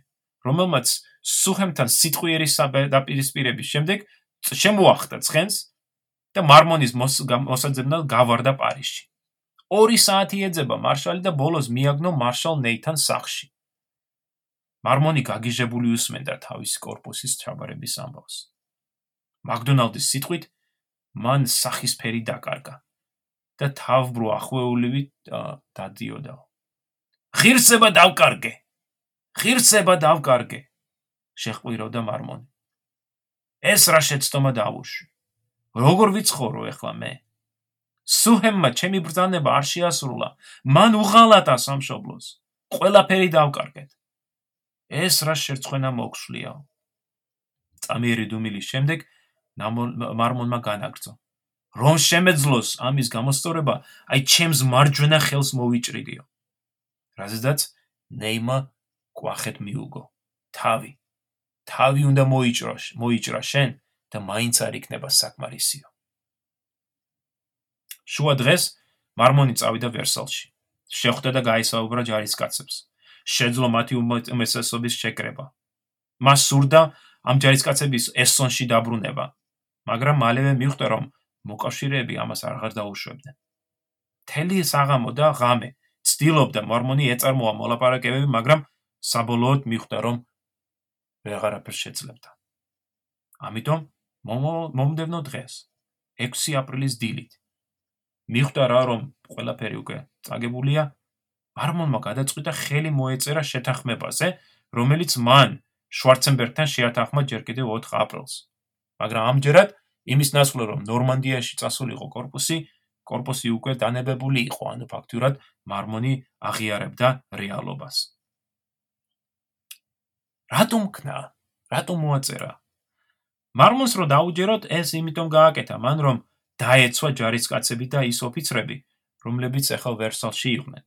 რომელმაც სუჰემთან სიტყვიერის დაპირისპირების შემდეგ შემოახტა ცხენს და მარმონის მოსაძებნად გავარდა პარიზში. ორი საათი ეძება მარშალი და ბოლოს მიაგნო მარშალ ნეითან სახლში. მარმონი გაგიჟებული უსმენდა თავის корпуსის ჩაბარების ამბავს. მაკდონალდის სიტყვით, მან სახისფერი დაკარგა. და თავბრუ ახვეულივი დადიოდა. ღირსება დავკარგე. ღირსება დავკარგე. შეხვირავდა მარმონი. ეს რა შეცდომა დაუშვი? როგორ ვიცხოვრო ახლა მე? სუჰემმა ჩემი ბრძანება არ შეასრულა. მან უღალატა სამშობლოს. ყველაფერი დავკარგეთ. ეს რა შერცხვენა მოქსვლია. წამიერი დუმილის შემდეგ მარმონმა განაგრძო. რომ შემეძლოს ამის გამოსწორება, აი ჩემს მარჯვენა ხელს მოვიჭრიდიო. რაზედაც ნეიმა ყვახეთ მიუგო. თავი. თავი უნდა მოიჭრა, მოიჭრა შენ და მაინც არ იქნება საკმარისიო. შუა დღეს მარმონი წავიდა ვერსალში. შეხვდა და გაისაუბრა ჯარისკაცებს. შეძლო მათი უმეტესობის შეკრება. მას სურდა ამ ჯარისკაცების ესონში დაბრუნება, მაგრამ მალევე მიხვდა რომ მოკავშირეები ამას აღარ დაუშვებდნენ. თელი საღამო და ღამე ცდილობდა მორმონი ეწარმოა მოლაპარაკებები, მაგრამ საბოლოოდ მიხვდა რომ ვეღარაფერს შეძლებდა. ამიტომ მომდევნო დღეს 6 აპრილის დილით მიხვდა რა რომ ყველაფერი უკვე წაგებულია არმონმა გადაწყვიტა ხელი მოეწერა შეთანხმებაზე რომელიც მან შვარცენბერგთან შეათანხმა ჯერ კიდევ 4 აპრილს მაგრამ ამჯერად იმის ნაცვლად, რომ ნორმანდიაში წასულიყო კორპუსი, კორპუსი უკვე დანებებული იყო, ანუ ფაქტურად მარმონი აღიარებდა რეალობას. რატომ ქნა? რატომ მოაწერა? მარმონს რო დაუჯეროთ, ეს იმიტომ გააკეთა მან, რომ დაეცვა ჯარისკაცები და ის ოფიცრები, რომლებიც ახლა ვერსალში იყვნენ.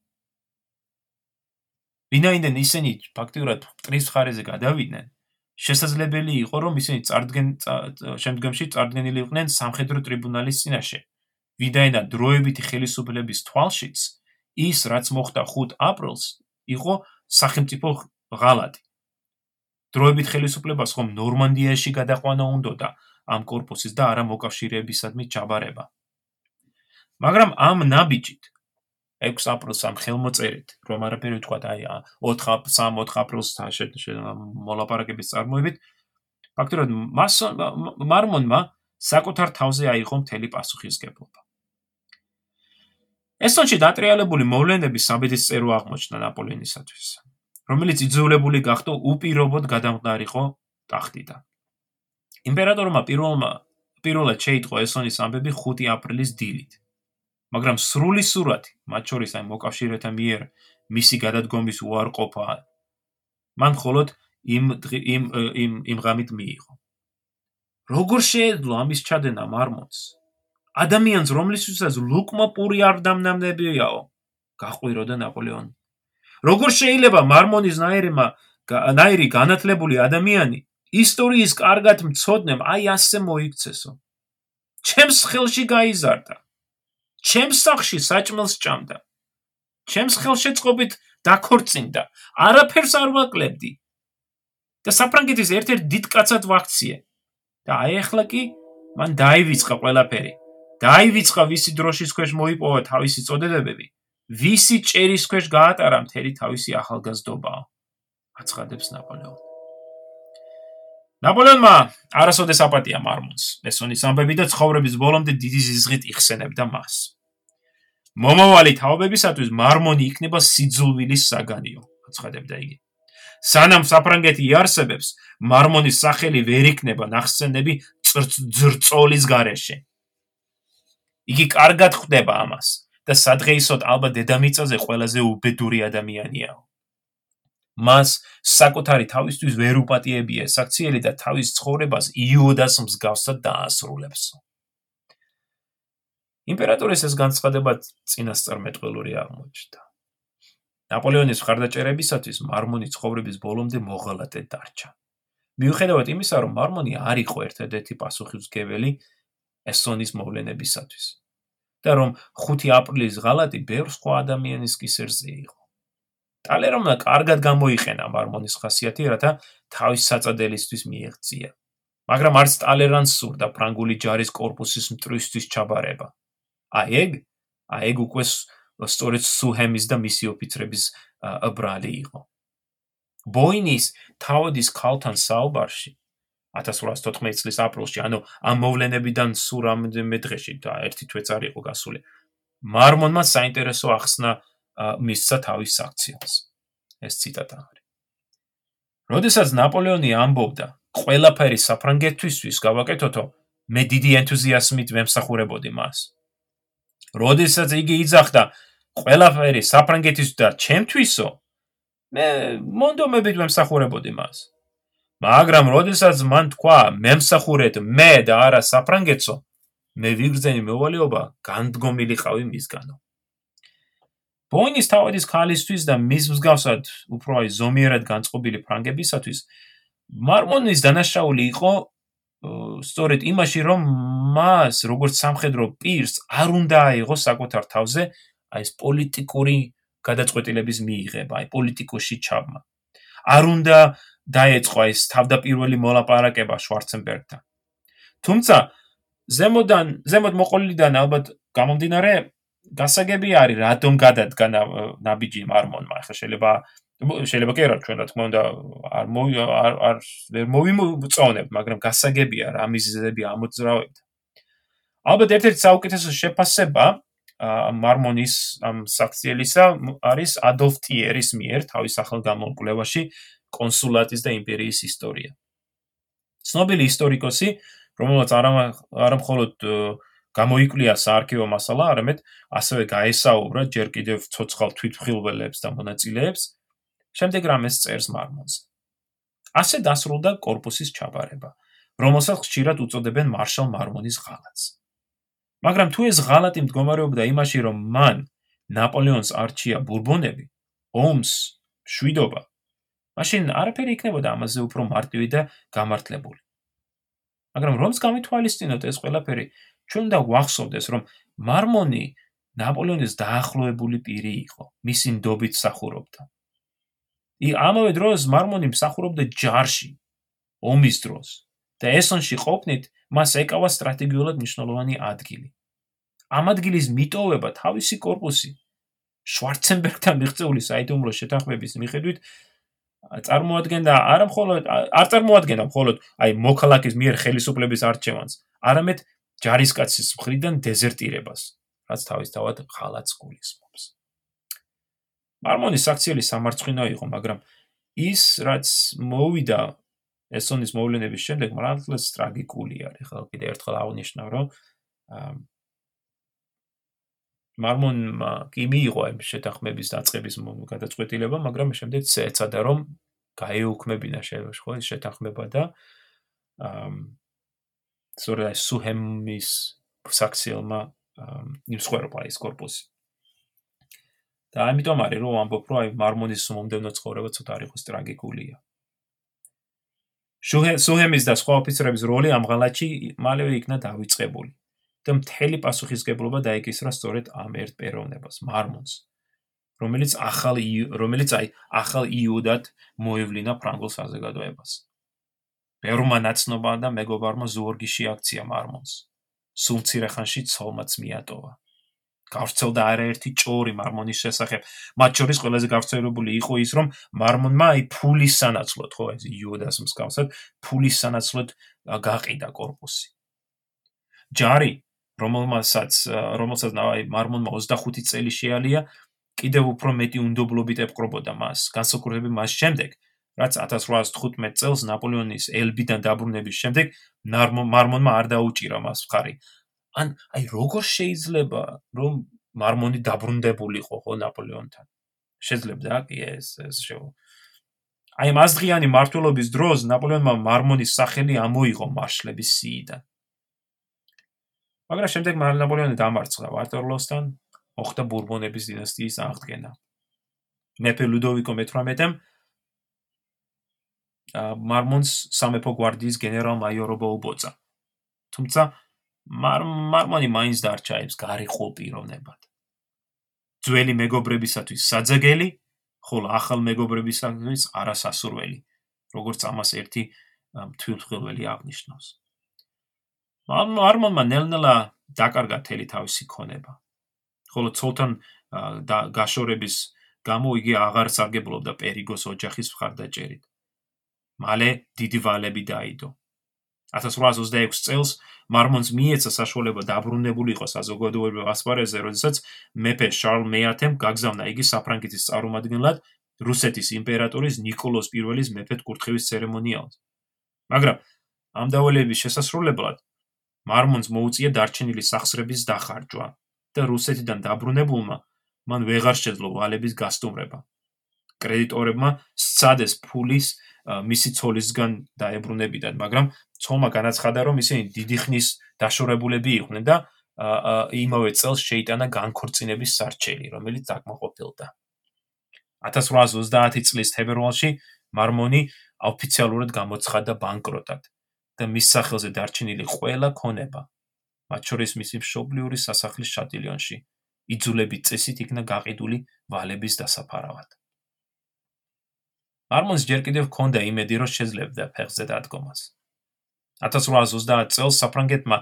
ვინაიდან ისინი ფაქტიურად მტრის ხარეზე გადავიდნენ, შესაძლებელი იყო, რომ ისინი წარდგენ შემდგომში წარდგენილი იყვნენ სამხედრო ტრიბუნალის წინაშე. ვიდაიდან დროებითი ხელისუფლების თვალშიც ის, რაც მოხდა 5 აპრილს, იყო სახელმწიფო ღალატი. დროებით ხელისუფლებას ხომ ნორმანდიაში გადაყვანა უნდოდა ამ корпуსის და არა მოკავშირეებისადმი ჩაბარება. მაგრამ ამ ნაბიჯით 6 აპრილს ამ ხელმოწერით, რომ არაფერი თქვა და აი 4 3-4 აპრილს მოლაპარაკების წარმოებით, ფაქტობრივად მას მარმონმა საკუთარ თავზე აიღო მთელი პასუხისგებლობა. ესონში დატრიალებული მოვლენები საბედისწერო აღმოჩნდა ნაპოლეონისათვის, რომელიც იძულებული გახდა უპირობოდ გადამყარიყო ტახტიდან. იმპერატორმა პირველმა პირველად შეიტყო ესონის ამბები 5 აპრილის დილით. მაგრამ სრული სურათი, მათ შორის აი მოკავშირეთა მიერ მისი გადადგომის უარყოფა მან მხოლოდ იმ იმ იმ იმ ღამით მიიღო. როგორ შეეძლო ამის ჩადენა მარმონს? ადამიანს რომლისთვისაც ლუკმა პური არ დამნამდებიაო, გაყვიროდა ნაპოლეონი. როგორ შეიძლება მარმონის ნაირმა ნაირი განათლებული ადამიანი ისტორიის კარგად მწოდნემ აი ასე მოიქცესო. ჩემს ხელში გაიზარდა. ჩემს სახში საჭმელს ჭამდა. ჩემს ხელშეწყობით დაქორწინდა. არაფერს არ ვაკლებდი. და საფრანგეთის ერთ-ერთ დიდ კაცად ვაქციე. და აი ახლა კი მან დაივიწყა ყველაფერი. დაივიწყა ვისი დროშის ქვეშ მოიპოვა თავისი წოდებები. ვისი ჭერის ქვეშ გაატარა მთელი თავისი ახალგაზრდობა. აცხადებს ნაპოლეონი. ნაპოლეონმა არასოდეს აპატია მარმონს. ესონის ამბები და ცხოვრების ბოლომდე დიდი ზიზღით იხსენებდა მას. მომავალი თაობებისათვის მარმონი იქნება სიძულვილის საგანიო, აცხადებდა იგი. სანამ საფრანგეთი იარსებებს, მარმონის სახელი ვერ იქნება ნახსენები ძრწოლის გარეშე. იგი კარგად ხვდება ამას და სადღეისოდ ალბათ დედამიწაზე ყველაზე უბედური ადამიანია. მას საკუთარი თავისთვის ვერ უპატიებია საქციელი და თავის ცხოვრებას იუდას მსგავსად დაასრულებს. იმპერატორის ეს განცხადება წინასწარმეტყველური აღმოჩნდა. ნაპოლეონის ხარდაჭერებისათვის მარმონი ცხოვრების ბოლომდე მოღალატე დარჩა. მიუხედავად იმისა, რომ მარმონი არ იყო ერთადერთი პასუხისმგებელი ესონის მოვლენებისათვის და რომ 5 აპრილის ღალატი ბევრ სხვა ადამიანის კისერზე იყო. ტალერონმა კარგად გამოიყენა მარმონის ხასიათი, რათა თავის საწადელისთვის მიიღწია. მაგრამ არც ტალერანს სურდა ფრანგული ჯარის корпуსის მტრისთვის ჩაბარება. აი ეგ, აი ეგ უკვე სწორედ სუჰემის და მისი ოფიცრების აბრალი იყო. ბოინის თავადის ქალთან საუბარში 1814 წლის აპრილში, ანუ ამ მოვლენებიდან სულ რამდენიმე დღეში და ერთი თვე წარ იყო გასული. მარმონმა საინტერესო ახსნა მისცა თავის აქციას. ეს ციტატა არის. როდესაც ნაპოლეონი ამბობდა, ყველაფერი საფრანგეთისთვის გავაკეთოთო, მე დიდი ენთუზიაზმით ვემსახურებოდი მას. როდესაც იგი იძახდა, ყველაფერი საფრანგეთის და ჩემთვისო, მე მონდომებით ვემსახურებოდი მას. მაგრამ როდესაც მან თქვა, მემსახურეთ მე და არა საფრანგეთსო, მე ვიგრძენი მოვალეობა, განდგომილიყავი მისგანო. ბოინის თავადის ქალისთვის და მის მსგავსად უფრო აი ზომიერად განწყობილი ფრანგებისათვის მარმონის დანაშაული იყო სწორედ იმაში, რომ მას როგორც სამხედრო პირს არ უნდა აიღო საკუთარ თავზე აი ეს პოლიტიკური გადაწყვეტილების მიიღება, აი პოლიტიკოში ჩაბმა. არ უნდა დაეწყო ეს თავდაპირველი მოლაპარაკება შვარცენბერგთან. თუმცა ზემოდან, ზემოთ მოყოლიდან ალბათ გამომდინარე გასაგები არის რატომ გადადგა ნაბიჯი მარმონმა ახლა შეიძლება შეიძლება კი რა ჩვენ რა თქმა უნდა არ არ არ ვერ მოვიმოწონებ მაგრამ გასაგებია რა მიზეზები ამოძრავებდა ალბათ ერთ-ერთი საუკეთესო შეფასება მარმონის ამ საქციელისა არის ადოლფ ტიერის მიერ თავის ახალ გამოკვლევაში კონსულატის და იმპერიის ისტორია. ცნობილი ისტორიკოსი რომელსაც არა არა მხოლოდ გამოიკლია საარქივო მასალა, არამედ ასევე გაესაუბრა ჯერ კიდევ ცოცხალ თვითმხილველებს და მონაწილეებს, შემდეგ რამეს წერს მარმონზე. ასე დასრულდა корпуსის ჩაბარება, რომელსაც ხშირად უწოდებენ მარშალ მარმონის ღალატს. მაგრამ თუ ეს ღალატი მდგომარეობდა იმაში, რომ მან ნაპოლეონს არჩია ბურბონები, ომს, შვიდობა, მაშინ არაფერი იქნებოდა ამაზე უფრო მარტივი და გამართლებული. მაგრამ რომს გამithვალისწინოთ ეს ყველაფერი, ჩვენ უნდა გვახსოვდეს, რომ მარმონი ნაპოლეონის დაახლოებული პირი იყო, მისი ნდობით სახურობდა. ამავე დროს მარმონი მსახურობდა ჯარში ომის დროს და ესონში ყოფნით მას ეკავა სტრატეგიულად მნიშვნელოვანი ადგილი. ამ ადგილის მიტოვება თავისი корпуსი შვარცენბერგთან მიღწეული საიდუმლო შეთანხმების მიხედვით წარმოადგენდა არა მხოლოდ არ წარმოადგენდა მხოლოდ აი მოქალაქის მიერ ხელისუფლების არჩევანს, არამედ ჯარისკაცის მხრიდან დეზერტირებას, რაც თავისთავად ხალხს გულისხმობს. მარმონის საქციელი სამარცხვინო იყო, მაგრამ ის რაც მოვიდა ესონის მოვლენების შემდეგ მართლაც ტრაგიკული არის. ხა კიდე ერთხელ აღნიშნავ, რომ მარმონმა კი მიიღო ამ შეთანხმების დაწყების გადაწყვეტილება, მაგრამ შემდეგ ეცადა რომ გაეუქმებინა შეთანხმება და სწორედ სუჰემის საქციელმა იმსხვერპა ის корпуსი. და ამიტომ არის რომ ამბობ რომ აი მარმონის მომდევნო ცხოვრება ცოტა არ იყოს ტრაგიკულია. სუჰემის და სხვა ოფიცრების როლი ამ ღალატში მალევე იქნა დაიწყებული. და მთელი პასუხისგებლობა დაიკისრა სწორედ ამ ერთ პეროვნებას, მარმონს, რომელიც ახალ რომელიც აი ახალ იუდად მოევლინა ფრანგულ საზოგადოებას. ბევრმა ნაცნობმა და მეგობარმა ზურგი შეაქცია მარმონს. სულ მცირე ხანში ცოლმაც მიატოვა. გავრცელდა არაერთი ჭორი მარმონის შესახებ. მათ შორის ყველაზე გავრცელებული იყო ის, რომ მარმონმა აი ფულის სანაცვლოდ, ხო, ეს იუდას მსგავსად, ფულის სანაცვლოდ გაყიდა корпуსი. ჯარი, რომელმაც რომელსაც აი მარმონმა 25 წელი შეალია, კიდევ უფრო მეტი უნდობლობით ეპყრობოდა მას, განსაკუთრებით მას შემდეგ, რაც 1815 წელს ნაპოლეონის ელბიდან დაბრუნების შემდეგ მარმონმა არ დაუჭირა მას მხარი, ან აი როგორ შეიძლება რომ მარმონი დაბრუნდებულიყო ხო ნაპოლეონთან? შეძლებდა კი ეს ეს შევ. აი მასდღიანი მართლობის დროს ნაპოლეონმა მარმონის სახელი ამოიღო მარშლების სიიდან. მაგრამ შემდეგ ნაპოლეონი დამარცხა ვატერლოსთან, მოხდა ბურბონების დინასტიის აღდგენა. მეფე ლუდოვიკო მე-18-მ მარმონს სამეფო გვარდიის გენერალ-მაიორობა უბოცა. თუმცა მარმონი მაინც დარჩა ეს გარიყო პიროვნებად. ძველი მეგობრებისათვის საძაგელი, ხოლო ახალ მეგობრებისათვის არასასურველი, როგორც ამას ერთი თვითმხილველი აღნიშნავს. მარმონმა ნელ-ნელა დაკარგა თელი თავისი ქონება. ხოლო ცოლთან გაშორების გამო იგი აღარ სარგებლობდა პერიგოს ოჯახის მხარდაჭერით. მალე დიდი ვალები დაიდო. 1826 წელს მარმონს მიეცა საშუალება დაბრუნებულიყო საზოგადოებრივ ასპარეზზე, როდესაც მეფე შარლ მეათემ გაგზავნა იგი საფრანგეთის წარმომადგენლად რუსეთის იმპერატორის ნიკოლოზ პირველის მეფედ კურთხევის ცერემონიალზე. მაგრამ ამ დავალების შესასრულებლად მარმონს მოუწია დარჩენილი სახსრების დახარჯვა და რუსეთიდან დაბრუნებულმა მან ვეღარ შეძლო ვალების გასტუმრება. კრედიტორებმა სცადეს ფულის მისი ცოლისგან დაებრუნებიდან, მაგრამ ცოლმა განაცხადა, რომ ისინი დიდი ხნის დაშორებულები იყვნენ და იმავე წელს შეიტანა განქორწინების სარჩელი, რომელიც დაკმაყოფილდა. 1830 წლის თებერვალში მარმონი ოფიციალურად გამოცხადდა ბანკროტად და მის სახელზე დარჩენილი ყველა ქონება, მათ შორის მისი მშობლიური სასახლის შატილიონში, იძულებით წესით იქნა გაყიდული ვალების დასაფარავად. მარმონს ჯერ კიდევ ჰქონდა იმედი, რომ შეძლებდა ფეხზე დადგომას. 1830 წელს საფრანგეთმა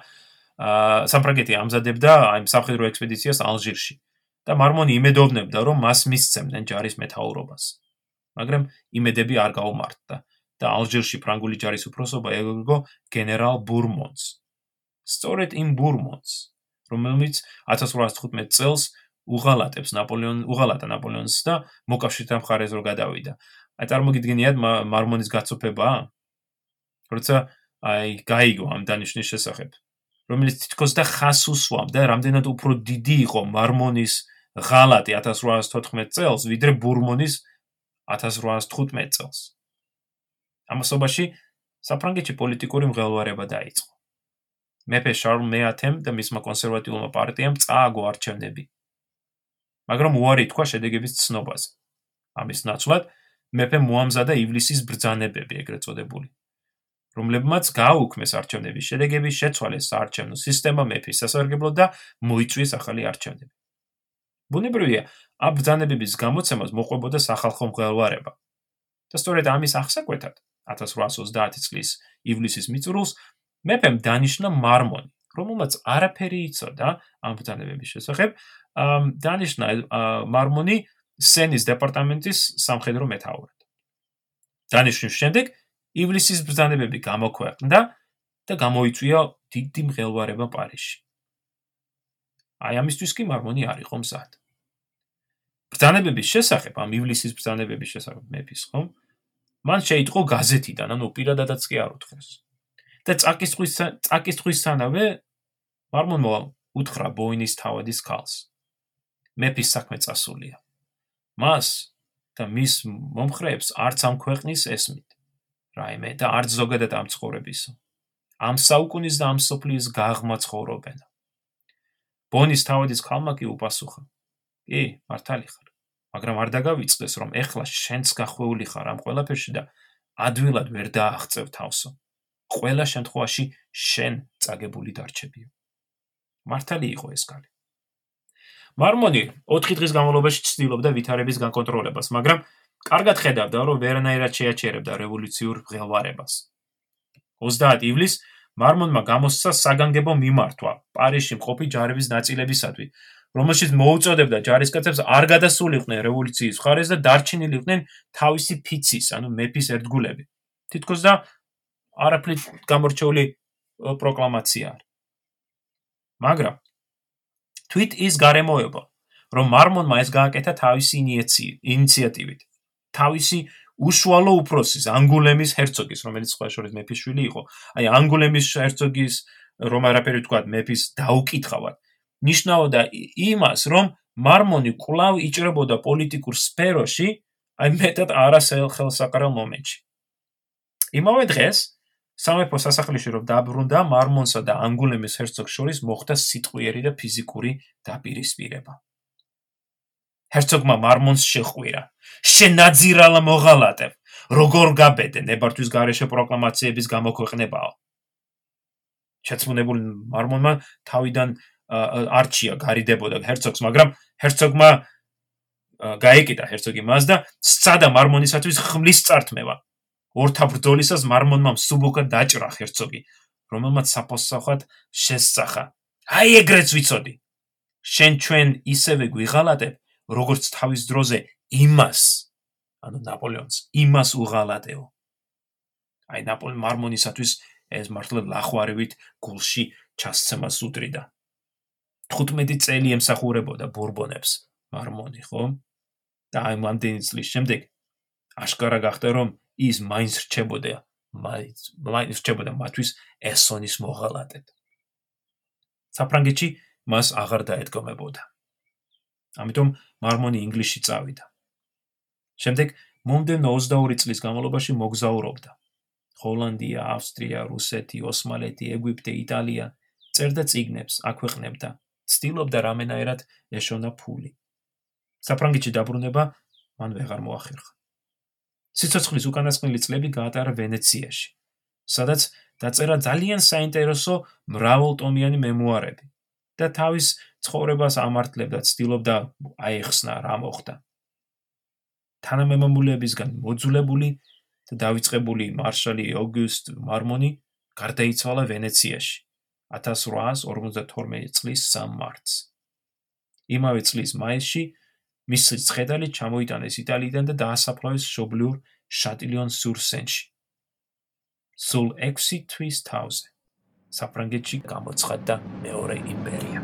საფრანგეთი ამზადებდა აი სამხედრო ექსპედიციას ალჟირში და მარმონი იმედოვნებდა, რომ მას მისცემდნენ ჯარის მეთაურობას. მაგრამ იმედები არ გაუმართდა და ალჟირში ფრანგული ჯარის უფროსობა ეგვიგო გენერალ ბურმონს. სწორედ იმ ბურმონს, რომელიც 1815 წელს უღალატებს ნაპოლეონ უღალატა ნაპოლეონს და მოკავშირეთა მხარეს რო გადავიდა. აი წარმოგიდგენიათ მარმონის გაცოფება? როცა აი გაიგო ამ დანიშნის შესახებ, რომელიც თითქოს და ხას უსვამდა, რამდენად უფრო დიდი იყო მარმონის ღალატი 1814 წელს, ვიდრე ბურმონის 1815 წელს. ამასობაში საფრანგეთში პოლიტიკური მღელვარება დაიწყო. მეფე შარლ მეათემ და მისმა კონსერვატიულმა პარტიამ წააგო არჩევნები. მაგრამ უარი თქვა შედეგების ცნობაზე. ამის ნაცვლად მეფე მოამზადა ივლისის ბრძანებები, ეგრეთ წოდებული, რომლებმაც გააუქმეს არჩევნების შედეგები, შეცვალეს საარჩევნო სისტემა მეფის სასარგებლოდ და მოიწვიეს ახალი არჩევნები. ბუნებრივია, ამ ბრძანებების გამოცემას მოყვებოდა სახალხო მღელვარება. და სწორედ ამის აღსაკვეთად 1830 წლის ივლისის მიწურულს მეფემ დანიშნა მარმონი, რომელმაც არაფერი იცოდა ამ ბრძანებების შესახებ, დანიშნა მარმონი სენის დეპარტამენტის სამხედრო მეთაურად. დანიშნვის შემდეგ ივლისის ბრძანებები გამოქვეყნდა და გამოიწვია დიდი მღელვარება პარიზში. აი ამისთვის კი მარმონი არ იყო მზად. ბრძანებების შესახებ, ამ ივლისის ბრძანებების შესახებ მეფის ხომ? მან შეიტყო გაზეთიდან, ანუ პირადადაც კი არ უთხრეს. და წაკისთვის წაკისთვისთანავე მარმონმა უთხრა ბოინის თავადის ქალს. მეფის საქმე წასულია. მას და მის მომხრეებს არც ამ ქვეყნის ესმით. რაიმე და არც ზოგადად ამ ცხოვრებისო. ამ საუკუნის და ამ სოფლის გაღმა ცხოვრობენ. ბონის თავადის ქალმა კი უპასუხა: კი, მართალი ხარ. მაგრამ არ დაგავიწყდეს, რომ ეხლა შენც გახვეული ხარ ამ ყველაფერში და ადვილად ვერ დააღწევ თავსო. ყველა შემთხვევაში შენ წაგებული დარჩებიო. მართალი იყო ეს კალი. მარმონი 4 დღის განმავლობაში ცდილობდა ვითარების განკონტროლებას, მაგრამ კარგად ხედავდა, რომ ვერანაირად შეაჩერებდა რევოლუციურ ღელვარებას. 30 ივლისს მარმონმა გამოსცა საგანგებო მიმართვა პარიზში მყოფი ჯარების ნაწილებისადმი, რომელშიც მოუწოდებდა ჯარისკაცებს არ გადასულიყვნენ რევოლუციის მხარეს და დარჩენილიყვნენ თავისი ფიცის, ანუ მეფის ერთგულები. თითქოს და არაფრით გამორჩეული პროკლამაცია არის. მაგრამ თვით ის გარემოება, რომ მარმონმა ეს გააკეთა თავისი ინიციატივით. თავისი უშუალო უფროსის, ანგულემის hercoგის, რომელიც სხვა შორის მეფის შვილი იყო. აი ანგულემის hercoგის რომ არაფერი თქვა, მეფის დაუკითხავად. ნიშნავდა იმას, რომ მარმონი კვლავ იჭრებოდა პოლიტიკურ სფეროში, აი მეტად არასახელსაყრელ მომენტში. იმავე დღეს სამეფო სასახლეში რომ დაბრუნდა, მარმონსა და ანგულემის ჰერცოგს შორის მოხდა სიტყვიერი და ფიზიკური დაპირისპირება. ჰერცოგმა მარმონს შეხვირა. შენ ნაძირალა მოღალატებ, როგორ გაბედე ნებართვის გარეშე პროკლამაციების გამოქვეყნებაო. შეცმუნებული მარმონმა თავიდან არჩია გარიდებოდა ჰერცოგს, მაგრამ ჰერცოგმა გაეკიდა ჰერცოგი მას და სცადა მარმონისათვის ხმლის წართმევა. ორთა ბრძოლისას მარმონმა მსუბუქად დაჭრა ჰერცოგი, რომელმაც საფოსახად შესწახა. აი ეგრეც ვიცოდი. შენ ჩვენ ისევე გვიღალატებ, როგორც თავის დროზე იმას, ანუ ნაპოლეონს, იმას უღალატეო. აი ნაპოლეონ მარმონისათვის ეს მართლა ლახვარივით გულში ჩასცემას უდრიდა. 15 წელი ემსახურებოდა ბურბონებს მარმონი, ხო? და აი მამდენი წლის შემდეგ აშკარა გახდა, რომ ის მაინც რჩებოდა მაინც მაინც რჩებოდა მათთვის ესონის მოღალატედ. საფრანგეთში მას აღარ დაედგომებოდა. ამიტომ მარმონი ინგლისში წავიდა. შემდეგ მომდენო 22 წლის განმავლობაში მოგზაურობდა. ჰოლანდია, ავსტრია, რუსეთი, ოსმალეთი, ეგვიპტე, იტალია წერდა წიგნებს, აქვეყნებდა. ცდილობდა რამენაერად ეშონა ფული. საფრანგეთში დაბრუნება მან ვეღარ მოახერხა. სიცოცხლის უკანასკნელი წლები გაატარა ვენეციაში, სადაც დაწერა ძალიან საინტერესო მრავალტომიანი მემუარები და თავის ცხოვრებას ამართლებდა, ცდილობდა აეხსნა რა მოხდა. თანამემამულეებისგან მოძულებული და დაიწყებული მარშალი ოგუსტ მარმონი გარდაიცვალა ვენეციაში 1852 წლის 3 მარტს. იმავე წლის მაისში მისი ცხედარი ჩამოიტანეს იტალიიდან და დაასაფლავეს შობლიურ შატილიონ სურსენში. სულ 6 თვის თავზე საფრანგეთში გამოცხადდა მეორე იმპერია.